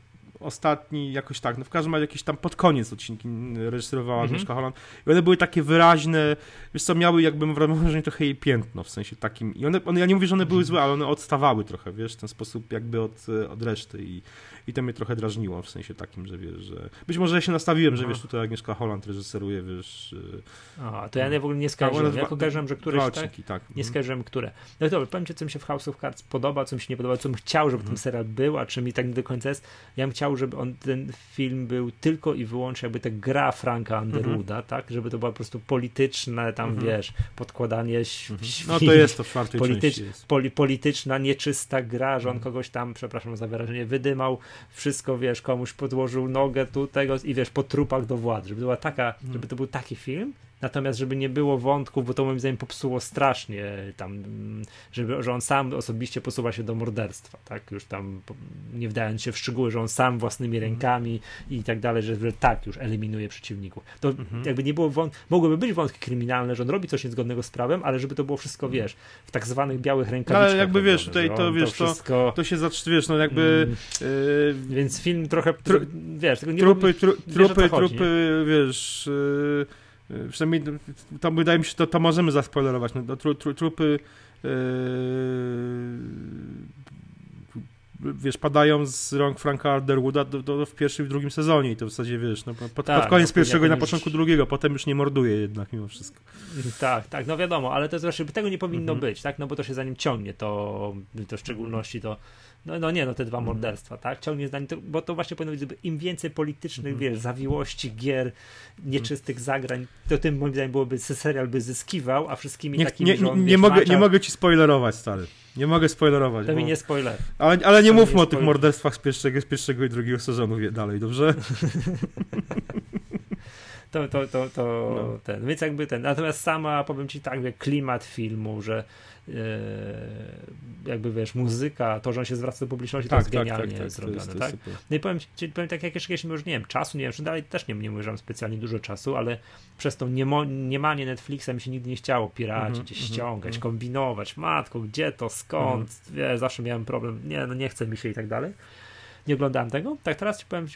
[SPEAKER 2] ostatni, jakoś tak, no w każdym razie jakiś tam pod koniec odcinki reżyserowała
[SPEAKER 1] Mhm.
[SPEAKER 2] Agnieszka Holland i one były takie wyraźne, wiesz co, miały jakby mam wrażenie trochę jej piętno, w sensie takim, i one, one ja nie mówię, że one były
[SPEAKER 1] Mhm.
[SPEAKER 2] złe, ale one odstawały trochę, wiesz, w ten sposób jakby od, od reszty i, i to mnie trochę drażniło, w sensie takim, że wiesz, że być może ja się nastawiłem, że
[SPEAKER 1] Aha.
[SPEAKER 2] wiesz, tutaj Agnieszka Holland reżyseruje, wiesz, y,
[SPEAKER 1] A, to ja nie, w ogóle nie
[SPEAKER 2] one
[SPEAKER 1] skojarzyłem. Ja kojarzyłem, że
[SPEAKER 2] dwa
[SPEAKER 1] któryś tak,
[SPEAKER 2] tak.
[SPEAKER 1] nie
[SPEAKER 2] mhm.
[SPEAKER 1] skojarzyłem, które. No i dobra, powiem ci, co mi się w House of Cards podoba, co mi się nie podoba, co bym chciał, żeby
[SPEAKER 2] Mhm.
[SPEAKER 1] ten serial był, a czy mi tak nie do końca jest. Ja bym chciał, żeby on, ten film był tylko i wyłącznie jakby ta gra Franka Underwooda, tak? Żeby to było po prostu polityczne, tam
[SPEAKER 2] Mhm.
[SPEAKER 1] wiesz, podkładanie
[SPEAKER 2] Mhm. No to jest to w czwartej
[SPEAKER 1] politycz-
[SPEAKER 2] części
[SPEAKER 1] poli, polityczna, nieczysta gra, że on
[SPEAKER 2] Mhm.
[SPEAKER 1] kogoś tam, przepraszam za wyrażenie, wydymał, wszystko, wiesz, komuś podłożył nogę tu, tego i wiesz, po trupach do władzy, żeby była taka,
[SPEAKER 2] Mhm.
[SPEAKER 1] żeby to był taki film, natomiast żeby nie było wątków, bo to moim zdaniem popsuło strasznie tam, mm, żeby, że on sam osobiście posuwa się do morderstwa, tak, już tam nie wdając się w szczegóły, że on sam własnymi
[SPEAKER 2] Mhm.
[SPEAKER 1] rękami i tak dalej, że, że tak już eliminuje przeciwników. To
[SPEAKER 2] Mhm.
[SPEAKER 1] jakby nie było wąt... mogłyby być wątki kryminalne, że on robi coś niezgodnego z prawem, ale żeby to było wszystko, wiesz, w tak zwanych białych rękawiczkach.
[SPEAKER 2] Mhm. Ale jakby, wiesz, tutaj to, wiesz, to-
[SPEAKER 1] wszystko...
[SPEAKER 2] To się wiesz, no jakby
[SPEAKER 1] Mm,
[SPEAKER 2] yy,
[SPEAKER 1] Więc film trochę,
[SPEAKER 2] Tru-
[SPEAKER 1] wiesz, tego nie
[SPEAKER 2] trupy, tru,
[SPEAKER 1] wiesz,
[SPEAKER 2] trupy,
[SPEAKER 1] chodzi,
[SPEAKER 2] trupy, wiesz, yy, przynajmniej to wydaje mi się, to, to możemy zaspoilerować, no, to tru, tru, trupy yy, wiesz, padają z rąk Franka Underwooda do, do, w pierwszym i drugim sezonie i to w zasadzie, wiesz, no, pod,
[SPEAKER 1] Tak,
[SPEAKER 2] pod koniec
[SPEAKER 1] no,
[SPEAKER 2] pierwszego i na
[SPEAKER 1] potem już-
[SPEAKER 2] początku drugiego, potem już nie morduje jednak mimo wszystko.
[SPEAKER 1] Tak, tak, no wiadomo, ale to właśnie, tego nie powinno
[SPEAKER 2] Mhm.
[SPEAKER 1] być, tak, no bo to się za nim ciągnie, to, to w szczególności to, no, no nie, no te dwa
[SPEAKER 2] Mhm.
[SPEAKER 1] morderstwa, tak, ciągnie za nim, to, bo to właśnie powinno być, im więcej politycznych,
[SPEAKER 2] Mhm.
[SPEAKER 1] wiesz, zawiłości, gier, nieczystych zagrań, to tym moim zdaniem byłoby, serial by zyskiwał, a wszystkimi
[SPEAKER 2] Nie,
[SPEAKER 1] takimi,
[SPEAKER 2] nie, nie,
[SPEAKER 1] wiesz,
[SPEAKER 2] mogę, nie mogę ci spoilerować, stary. Nie mogę spoilerować.
[SPEAKER 1] to mi
[SPEAKER 2] bo-
[SPEAKER 1] nie spoiler.
[SPEAKER 2] Ale, ale nie
[SPEAKER 1] to
[SPEAKER 2] mówmy
[SPEAKER 1] nie
[SPEAKER 2] o tych morderstwach z pierwszego, z pierwszego i drugiego sezonu dalej, dobrze?
[SPEAKER 1] to, to, to, to no. ten, więc jakby ten, natomiast sama, powiem ci tak, jak klimat filmu, że e, jakby wiesz, muzyka, to, że on się zwraca do publiczności, tak, to jest tak, genialnie tak, tak, zrobione, jest tak? No i powiem, ci, powiem tak, jak jeszcze kiedyś, już nie wiem, czasu, nie wiem, czy dalej też nie, nie używam specjalnie dużo czasu, ale przez to niemo, niemanie Netflixa mi się nigdy nie chciało piracić, mm -hmm, ściągać, mm -hmm. kombinować, matko, gdzie to, skąd, mm -hmm. wiesz, zawsze miałem problem, nie, no nie chce mi się i tak dalej nie oglądałem tego. Tak teraz ci powiem,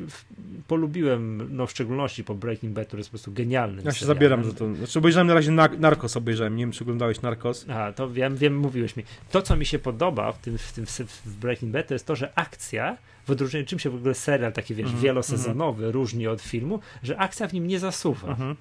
[SPEAKER 1] polubiłem, no w szczególności po Breaking Bad, który jest po prostu genialny.
[SPEAKER 2] Ja się serialem. zabieram za to. Znaczy obejrzałem na razie Narcos, obejrzałem, nie wiem czy oglądałeś Narcos.
[SPEAKER 1] A, to wiem, wiem, mówiłeś mi. To, co mi się podoba w tym, w tym w Breaking Bad, to jest to, że akcja w odróżnieniu czym się w ogóle serial taki, wiesz, mm -hmm, wielosezonowy mm -hmm. różni od filmu, że akcja w nim nie zasuwa. Mm -hmm.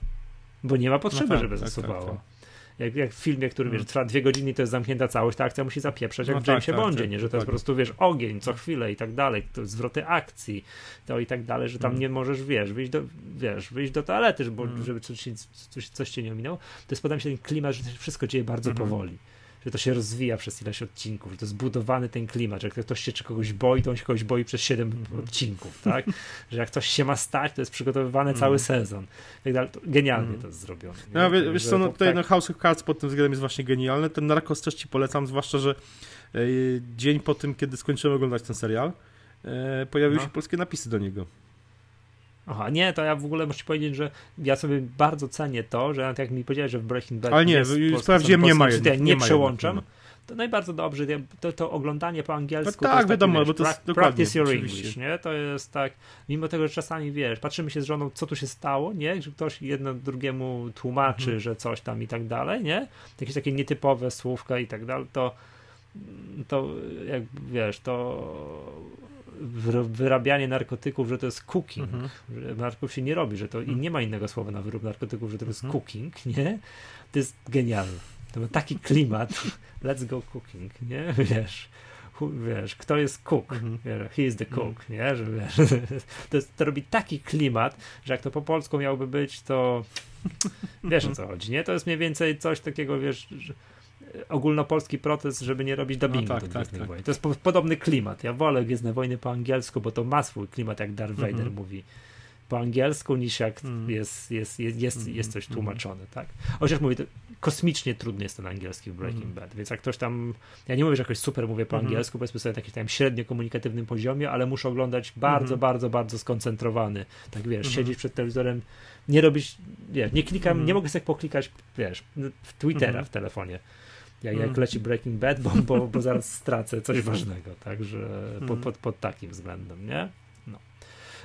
[SPEAKER 1] Bo nie ma potrzeby, no tak, żeby tak, zasuwało. Tak jak, jak w filmie, który wiesz, mm. trwa dwie godziny, to jest zamknięta całość, ta akcja musi zapieprzać, jak no w Jamesie tak, tak, Bondzie, tak, nie? że to jest po prostu, wiesz, ogień co chwilę i tak dalej, to zwroty akcji, to i tak dalej, że tam mm. nie możesz, wiesz, wyjść do, wiesz, wyjść do toalety, żeby, mm. żeby coś, coś, coś cię nie ominęło. To jest, mi się ten klimat, że wszystko dzieje bardzo mm. powoli że to się rozwija przez ileś odcinków, że to jest zbudowany ten klimat, że jak ktoś się kogoś boi, to on się kogoś boi przez 7 mm. odcinków, tak? że jak coś się ma stać, to jest przygotowywany mm. cały sezon. Tak dalej. Genialnie mm. to jest zrobione.
[SPEAKER 2] No, wiesz, wiesz co, no, tutaj tak... no, House of Cards pod tym względem jest właśnie genialny. Ten Narcos też ci polecam, zwłaszcza, że e, dzień po tym, kiedy skończyłem oglądać ten serial, e, pojawiły no. się polskie napisy do niego.
[SPEAKER 1] Aha, nie, to ja w ogóle muszę powiedzieć, że ja sobie bardzo cenię to, że jak mi powiedziałeś, że w Breaking Bad
[SPEAKER 2] Ale nie, sprawdziłem, nie ma
[SPEAKER 1] jedno, nie, nie przełączam, to najbardziej dobrze, to, to oglądanie po angielsku.
[SPEAKER 2] No tak, to wiadomo, bo to jest pra,
[SPEAKER 1] Practice your English, nie? To jest tak, mimo tego, że czasami wiesz, patrzymy się z żoną, co tu się stało, nie? Że ktoś jedno drugiemu tłumaczy, mhm. że coś tam i tak dalej, nie? Jakieś takie nietypowe słówka i tak dalej, to to jak wiesz, to wyrabianie narkotyków, że to jest cooking, mhm. że narkotyków się nie robi, że to i nie ma innego słowa na wyrób narkotyków, że to jest mhm. cooking, nie? To jest genialne. To ma taki klimat, let's go cooking, nie? Wiesz, wiesz, kto jest cook, mhm. he is the cook, nie? Że wiesz, to, jest, to robi taki klimat, że jak to po polsku miałby być, to wiesz o co chodzi, nie? To jest mniej więcej coś takiego, wiesz, że ogólnopolski protest, żeby nie robić dubbingu no tak, tak, tak. Wojen. To jest po, podobny klimat. Ja wolę Gwiezdne Wojny po angielsku, bo to ma swój klimat, jak Darth Vader mm -hmm. mówi po angielsku, niż jak mm. jest, jest, jest, jest, mm jest coś mhm. tłumaczone, tak? Chociaż mówię, to kosmicznie trudny jest ten angielski w Breaking mm. Bad, więc jak ktoś tam, ja nie mówię, że jakoś super mówię po angielsku, powiedzmy sobie na jakimś tam średnio komunikatywnym poziomie, ale muszę oglądać bardzo, bardzo, bardzo skoncentrowany, tak wiesz, siedzieć przed telewizorem, nie robić, wiesz, nie klikam, nie mogę sobie poklikać, wiesz, w Twittera w telefonie, jak, jak mm. leci Breaking Bad, bo, bo, bo zaraz stracę coś ważnego, także pod, mm. pod, pod takim względem, nie? No.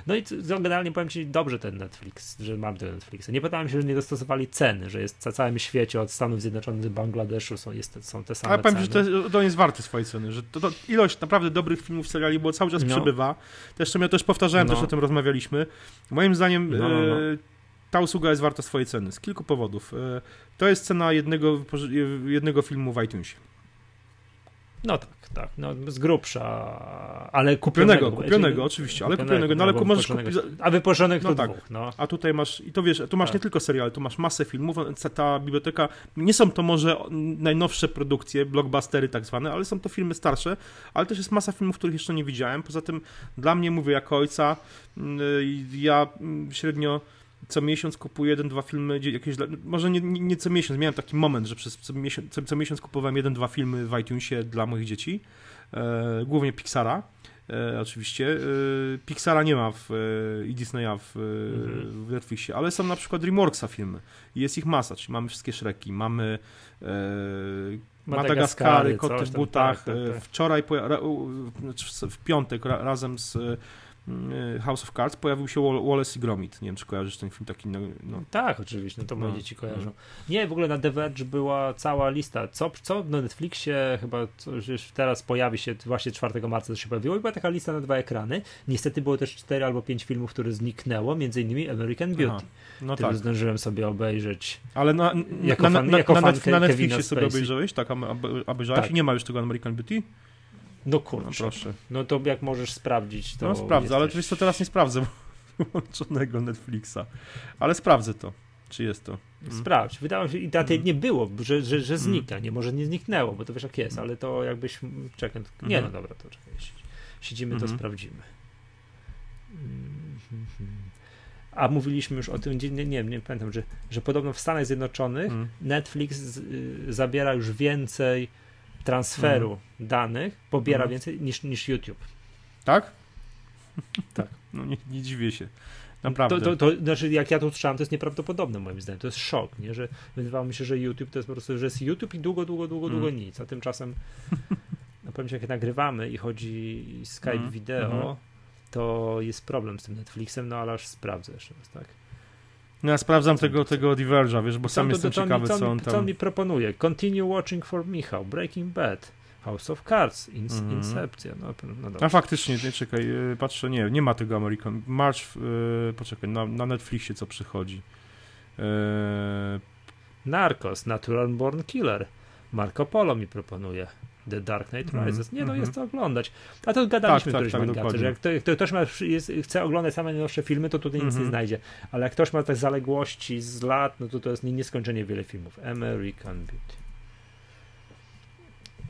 [SPEAKER 1] No i generalnie powiem Ci, dobrze ten Netflix, że mam ten Netflix. Nie pytałem się, że nie dostosowali ceny, że jest na całym świecie, od Stanów Zjednoczonych do Bangladeszu są, jest, są te same Ale
[SPEAKER 2] powiem, ceny. że to, jest warte swojej ceny, że to, to, ilość naprawdę dobrych filmów, seriali, bo cały czas no. przybywa. Też ja też powtarzałem, no. też o tym rozmawialiśmy. Moim zdaniem no, no, no. E, ta usługa jest warta swojej ceny z kilku powodów. E, to jest cena jednego, jednego filmu w iTunesie.
[SPEAKER 1] No tak, tak, no z grubsza, ale
[SPEAKER 2] kupionego. Kupionego, kupionego oczywiście, ale kupionego, no ale no, możesz kupić...
[SPEAKER 1] A wypożyczonych
[SPEAKER 2] no
[SPEAKER 1] tak. dwóch, no.
[SPEAKER 2] A tutaj masz, i to wiesz, tu masz tak. nie tylko serial, tu masz masę filmów, ta biblioteka, nie są to może najnowsze produkcje, blockbustery tak zwane, ale są to filmy starsze, ale też jest masa filmów, których jeszcze nie widziałem, poza tym dla mnie, mówię jako ojca, mm, ja mm, średnio co miesiąc kupuję jeden, dwa filmy, jakieś, może nie, nie, co miesiąc, miałem taki moment, że przez co miesiąc, co, co miesiąc kupowałem jeden, dwa filmy w iTunesie dla moich dzieci, e, głównie Pixara, e, oczywiście. E, Pixara nie ma w, e, i Disneya w, mhm. w Netflixie, ale są na przykład DreamWorksa filmy i jest ich masa, czyli mamy wszystkie Shreki, mamy e, Madagaskary, Koty w butach, tak, tak, tak. wczoraj, znaczy w piątek razem z House of Cards pojawił się Wallace i Gromit. Nie wiem, czy kojarzysz ten film taki. No, no.
[SPEAKER 1] Tak, oczywiście, no to moje no, dzieci kojarzą. No. Nie, w ogóle na The Verge była cała lista. Co, co na Netflixie chyba już teraz pojawi się, właśnie 4 marca to się pojawiło i była taka lista na dwa ekrany. Niestety było też 4 albo 5 filmów, które zniknęło, między innymi American Beauty. Aha, no tak. zdążyłem sobie obejrzeć.
[SPEAKER 2] Ale na, jako na, fan, na, na, na, Netflixie sobie obejrzałeś? Tak, obejrzałeś tak. i nie ma już tego American Beauty?
[SPEAKER 1] No kurczę. No, proszę. No to jak możesz sprawdzić, to.
[SPEAKER 2] No sprawdzę, jesteś... ale wiesz co, teraz nie sprawdzę wyłączonego Netflixa. Ale sprawdzę to. Czy jest to?
[SPEAKER 1] Mm. Sprawdź. Wydawało mi się, i daty mm. nie było, że, że, że znika. Nie, może nie zniknęło, bo to wiesz jak jest, ale to jakbyś. Czekaj. Nie, no dobra, to czekaj. Siedzimy, to sprawdzimy. A mówiliśmy już o tym, nie, nie, nie, nie pamiętam, że, że podobno w Stanach Zjednoczonych
[SPEAKER 2] Mm.
[SPEAKER 1] Netflix z, y, zabiera już więcej transferu danych, pobiera
[SPEAKER 2] Mhm.
[SPEAKER 1] więcej niż, niż YouTube.
[SPEAKER 2] Tak?
[SPEAKER 1] Tak.
[SPEAKER 2] No nie, nie dziwię się. Naprawdę.
[SPEAKER 1] To, to, to, znaczy, jak ja to usłyszałem, to jest nieprawdopodobne moim zdaniem. To jest szok, nie? że wydawało mi się, że YouTube to jest po prostu, że jest YouTube i długo, długo, długo, długo
[SPEAKER 2] Mm.
[SPEAKER 1] nic. A tymczasem, no powiem ci, jak nagrywamy i chodzi Skype
[SPEAKER 2] Mm.
[SPEAKER 1] wideo,
[SPEAKER 2] Mhm.
[SPEAKER 1] to jest problem z tym Netflixem, no ale aż sprawdzę jeszcze raz, tak?
[SPEAKER 2] No ja sprawdzam tego, tego Diverge'a, wiesz, bo sam jestem
[SPEAKER 1] to- to
[SPEAKER 2] ciekawy, co on
[SPEAKER 1] mi, Co
[SPEAKER 2] tam...
[SPEAKER 1] on mi proponuje? Continue watching for Michał, Breaking Bad, House of Cards,
[SPEAKER 2] Mhm.
[SPEAKER 1] Incepcja, no, no
[SPEAKER 2] A faktycznie, nie, czekaj, yy, patrzę, nie, nie ma tego American... March, yy, poczekaj, na, na Netflixie co przychodzi. Yy,
[SPEAKER 1] Narcos, Natural Born Killer, Marco Polo mi proponuje. The Dark Knight
[SPEAKER 2] Mhm,
[SPEAKER 1] Rises. Nie, no
[SPEAKER 2] mhm.
[SPEAKER 1] jest to oglądać. A to gadaliśmy
[SPEAKER 2] Tak, tak,
[SPEAKER 1] kiedyś
[SPEAKER 2] tak,
[SPEAKER 1] że jak kto- kto- ktoś ma, jest, chce oglądać same najnowsze filmy, to tutaj nic
[SPEAKER 2] Mhm.
[SPEAKER 1] nie znajdzie. Ale jak ktoś ma te zaległości z lat, no to to jest nie- nieskończenie wiele filmów. American Beauty.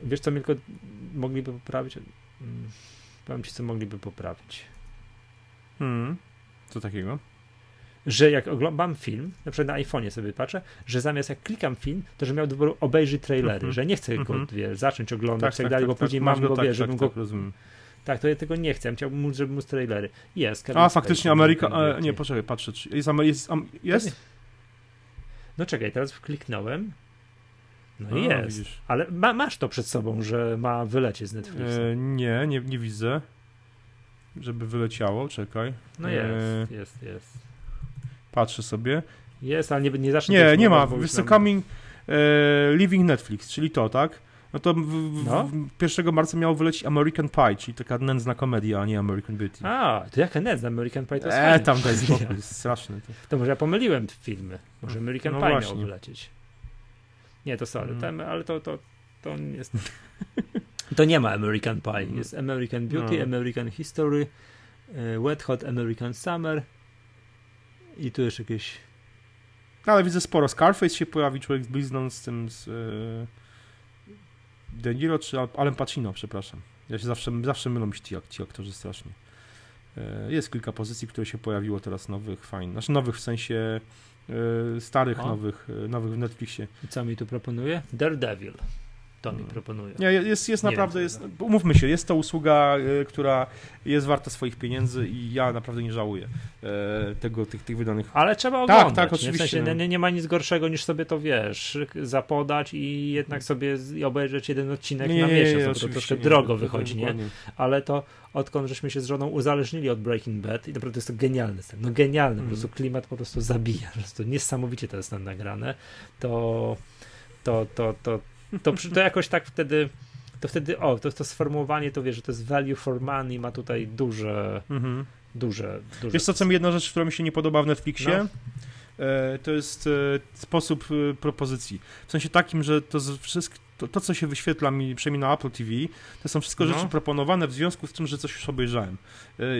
[SPEAKER 1] Wiesz co, tylko mogliby poprawić? Mm, Powiem ci, co mogliby poprawić.
[SPEAKER 2] hmm, co takiego?
[SPEAKER 1] Że jak oglądam film, na przykład na iPhone'ie sobie patrzę, że zamiast jak klikam film, to że miał do wyboru trailery,
[SPEAKER 2] Mhm.
[SPEAKER 1] że nie chcę go
[SPEAKER 2] Mhm.
[SPEAKER 1] wiesz, zacząć oglądać i tak, dalej, bo później
[SPEAKER 2] masz
[SPEAKER 1] mam go,
[SPEAKER 2] tak,
[SPEAKER 1] wiesz,
[SPEAKER 2] tak,
[SPEAKER 1] żebym
[SPEAKER 2] tak,
[SPEAKER 1] go,
[SPEAKER 2] rozumiem.
[SPEAKER 1] tak, to ja tego nie chcę, chciałbym móc, żeby móc trailery. Jest. Kevin
[SPEAKER 2] A, faktycznie Ameryka... E, nie, poczekaj, patrzę, jest... Jest, jest?
[SPEAKER 1] No czekaj, teraz kliknąłem. No
[SPEAKER 2] A,
[SPEAKER 1] jest.
[SPEAKER 2] widzisz.
[SPEAKER 1] Ale ma, masz to przed sobą, że ma wylecieć z Netflixa.
[SPEAKER 2] E, nie, nie, nie widzę. Żeby wyleciało, czekaj.
[SPEAKER 1] no
[SPEAKER 2] e,
[SPEAKER 1] jest, jest, jest.
[SPEAKER 2] Patrzę sobie.
[SPEAKER 1] Jest, ale nie, nie zacznę
[SPEAKER 2] Nie,
[SPEAKER 1] tego
[SPEAKER 2] nie ma. Wiesz co, Coming e, Living Netflix, czyli to, tak? No to w,
[SPEAKER 1] No.
[SPEAKER 2] w 1 marca miało wylecieć American Pie, czyli taka nędzna komedia, a nie American Beauty.
[SPEAKER 1] A, to jaka net American Pie to jest
[SPEAKER 2] E,
[SPEAKER 1] fajny.
[SPEAKER 2] tam spokój, jest straszne. To.
[SPEAKER 1] To może ja pomyliłem filmy. Może American
[SPEAKER 2] No
[SPEAKER 1] Pie
[SPEAKER 2] właśnie.
[SPEAKER 1] wylecieć. Nie, to sorry,
[SPEAKER 2] Mm.
[SPEAKER 1] ten, ale to, to, to nie jest... To nie ma American Pie. Jest American Beauty,
[SPEAKER 2] No.
[SPEAKER 1] American History, e, Wet Hot American Summer i tu jeszcze jakieś...
[SPEAKER 2] No, ale widzę sporo. Scarface się pojawi, człowiek z blizną z tym z e, De Niro czy Al- Alem Pacino, przepraszam. Ja się zawsze, zawsze mylą mi się ci, ci aktorzy strasznie. E, jest kilka pozycji, które się pojawiło teraz nowych, fajnych. Znaczy nowych w sensie e, starych,
[SPEAKER 1] O.
[SPEAKER 2] nowych, nowych w Netflixie.
[SPEAKER 1] I co mi tu proponuje? Daredevil. To mi
[SPEAKER 2] Mm.
[SPEAKER 1] proponuje.
[SPEAKER 2] Nie, jest, jest
[SPEAKER 1] Nie
[SPEAKER 2] naprawdę, jest, umówmy się, jest to usługa, e, która jest warta swoich pieniędzy i ja naprawdę nie żałuję e, tego, tych, tych wydanych.
[SPEAKER 1] Ale trzeba
[SPEAKER 2] Tak,
[SPEAKER 1] oglądać.
[SPEAKER 2] tak,
[SPEAKER 1] nie?
[SPEAKER 2] oczywiście,
[SPEAKER 1] W sensie nie, nie ma nic gorszego niż sobie to, wiesz, zapodać i jednak sobie obejrzeć jeden odcinek na miesiąc. no bo to troszkę
[SPEAKER 2] nie,
[SPEAKER 1] drogo wychodzi, nie? ale to odkąd żeśmy się z żoną uzależnili od Breaking Bad i naprawdę jest to genialny scen, no genialny, po
[SPEAKER 2] Mhm.
[SPEAKER 1] prostu klimat po prostu zabija, po prostu niesamowicie to jest nagrane, to to, to, to, to, to jakoś tak wtedy to wtedy, o, to, to sformułowanie, to wiesz, że to jest value for money, ma tutaj duże,
[SPEAKER 2] Mhm.
[SPEAKER 1] duże, duże...
[SPEAKER 2] Wiesz co, co mi jedna rzecz, która mi się nie podoba w Netflixie?
[SPEAKER 1] No.
[SPEAKER 2] E, to jest e, sposób e, propozycji. W sensie takim, że to, to, to, co się wyświetla mi, przynajmniej na Apple TV, to są wszystko
[SPEAKER 1] No.
[SPEAKER 2] rzeczy proponowane w związku z tym, że coś już obejrzałem.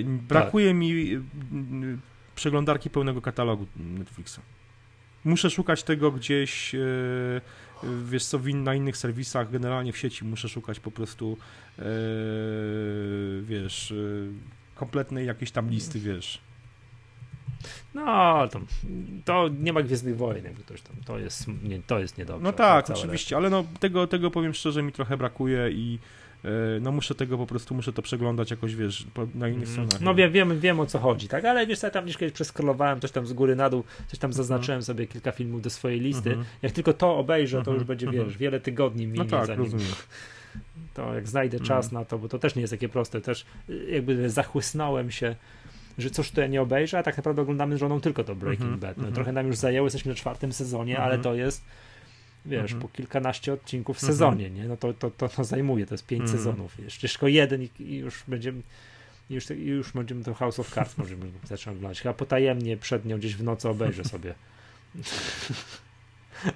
[SPEAKER 2] Brakuje mi e, m, przeglądarki pełnego katalogu Netflixa. Muszę szukać tego gdzieś, wiesz co, na innych serwisach, generalnie w sieci muszę szukać po prostu, e, wiesz, e, kompletnej jakiejś tam listy, wiesz.
[SPEAKER 1] No, to, to nie ma Gwiezdnych Wojen, jakby ktoś tam, to jest, nie, to jest niedobrze.
[SPEAKER 2] No tak, oczywiście, ale no tego, tego powiem szczerze mi trochę brakuje i no muszę tego po prostu, muszę to przeglądać jakoś, wiesz, na innych
[SPEAKER 1] Mm.
[SPEAKER 2] stronach.
[SPEAKER 1] No wiem, wiem, wiem o co chodzi, tak? Ale wiesz, ja tam gdzieś kiedyś przeskrolowałem, coś tam z góry na dół, coś tam zaznaczyłem sobie kilka filmów do swojej listy.
[SPEAKER 2] Mhm.
[SPEAKER 1] Jak tylko to obejrzę, to
[SPEAKER 2] Mhm,
[SPEAKER 1] już będzie,
[SPEAKER 2] mhm.
[SPEAKER 1] wiesz, wiele tygodni minie,
[SPEAKER 2] No tak,
[SPEAKER 1] zanim
[SPEAKER 2] rozumiem.
[SPEAKER 1] to jak znajdę
[SPEAKER 2] Mhm.
[SPEAKER 1] czas na to, bo to też nie jest takie proste, też y, jakby zachłysnąłem się, że coś to ja nie obejrzę, a tak naprawdę oglądamy z żoną tylko to Breaking
[SPEAKER 2] Mhm,
[SPEAKER 1] Bad. No,
[SPEAKER 2] mhm.
[SPEAKER 1] Trochę nam już zajęło, jesteśmy na czwartym sezonie,
[SPEAKER 2] Mhm.
[SPEAKER 1] ale to jest wiesz,
[SPEAKER 2] Mhm.
[SPEAKER 1] po kilkanaście odcinków w
[SPEAKER 2] Mhm.
[SPEAKER 1] sezonie, nie? No to, to, to, to zajmuje, to jest pięć
[SPEAKER 2] Mhm.
[SPEAKER 1] sezonów. Jeszcze tylko jeden i, i już będziemy już, i już będziemy to House of Cards możemy zacząć oglądać. Chyba potajemnie przed nią gdzieś w nocy obejrzę sobie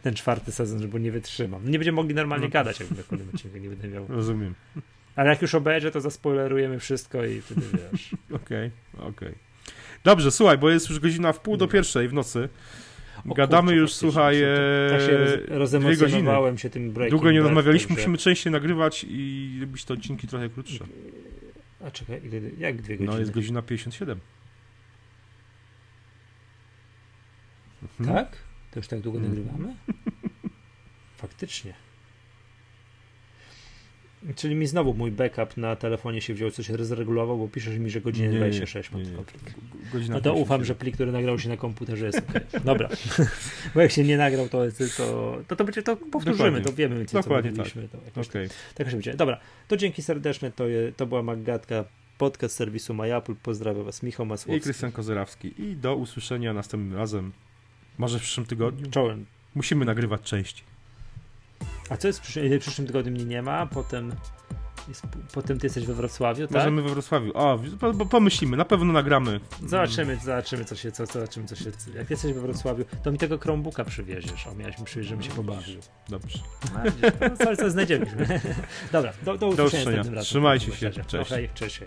[SPEAKER 1] ten czwarty sezon, żeby nie wytrzymam. Nie będziemy mogli normalnie
[SPEAKER 2] No.
[SPEAKER 1] gadać, jak na kolejnym odcinku nie będę miał.
[SPEAKER 2] Rozumiem.
[SPEAKER 1] Ale jak już obejrzę, to zaspoilerujemy wszystko i wtedy wiesz.
[SPEAKER 2] Okej, okej. Dobrze, słuchaj, bo jest już godzina w pół do pierwszej w nocy.
[SPEAKER 1] O
[SPEAKER 2] Gadamy
[SPEAKER 1] kurczę,
[SPEAKER 2] już, słuchaj,
[SPEAKER 1] się- Tak się
[SPEAKER 2] e,
[SPEAKER 1] roz,
[SPEAKER 2] dwie godziny.
[SPEAKER 1] rozemocjonowałem się tym breaking
[SPEAKER 2] Długo nie rozmawialiśmy,
[SPEAKER 1] także-
[SPEAKER 2] musimy częściej nagrywać i robić te odcinki trochę krótsze.
[SPEAKER 1] A czekaj, ile, jak dwie godziny?
[SPEAKER 2] No, jest godzina 57. Hmm?
[SPEAKER 1] Tak? To już tak długo
[SPEAKER 2] Mhm.
[SPEAKER 1] nagrywamy? Faktycznie. Czyli mi znowu mój backup na telefonie się wziął, coś rozregulował, bo piszesz mi, że
[SPEAKER 2] Nie, nie,
[SPEAKER 1] 26
[SPEAKER 2] nie,
[SPEAKER 1] mam
[SPEAKER 2] nie. Godzina
[SPEAKER 1] No to ufam,
[SPEAKER 2] 57.
[SPEAKER 1] że plik, który nagrał się na komputerze jest ok. Dobra. bo jak się nie nagrał, to, to, to, to będzie to powtórzymy,
[SPEAKER 2] Dokładnie.
[SPEAKER 1] to wiemy, co
[SPEAKER 2] Dokładnie
[SPEAKER 1] mówiliśmy. To jakoś
[SPEAKER 2] Okej.
[SPEAKER 1] tak będzie. Dobra, to dzięki serdeczne. To, je, to była Maggatka, podcast serwisu MyApple. Pozdrawiam Was, Michał
[SPEAKER 2] I
[SPEAKER 1] Masłowski.
[SPEAKER 2] Krystian Kozerawski. I do usłyszenia następnym razem. Może w przyszłym tygodniu?
[SPEAKER 1] Czołem.
[SPEAKER 2] Musimy nagrywać częściej.
[SPEAKER 1] A co jest w przyszłym, w przyszłym tygodniu mnie nie ma, potem, jest, potem ty jesteś we Wrocławiu, tak?
[SPEAKER 2] Możemy we Wrocławiu. O, po, po, pomyślimy, na pewno nagramy.
[SPEAKER 1] Zobaczymy, zobaczymy, co się, co, zobaczymy, co się. Jak jesteś we Wrocławiu, to mi tego Chromebooka przywieziesz. O, miałeś mi przywieźć, żebym się pobawił.
[SPEAKER 2] Dobrze.
[SPEAKER 1] A, widzisz, to coś, coś znajdziemy. Dobra, do, do usłyszenia
[SPEAKER 2] usłyszenia. Trzymajcie się.
[SPEAKER 1] Cześć. Okej, cześć.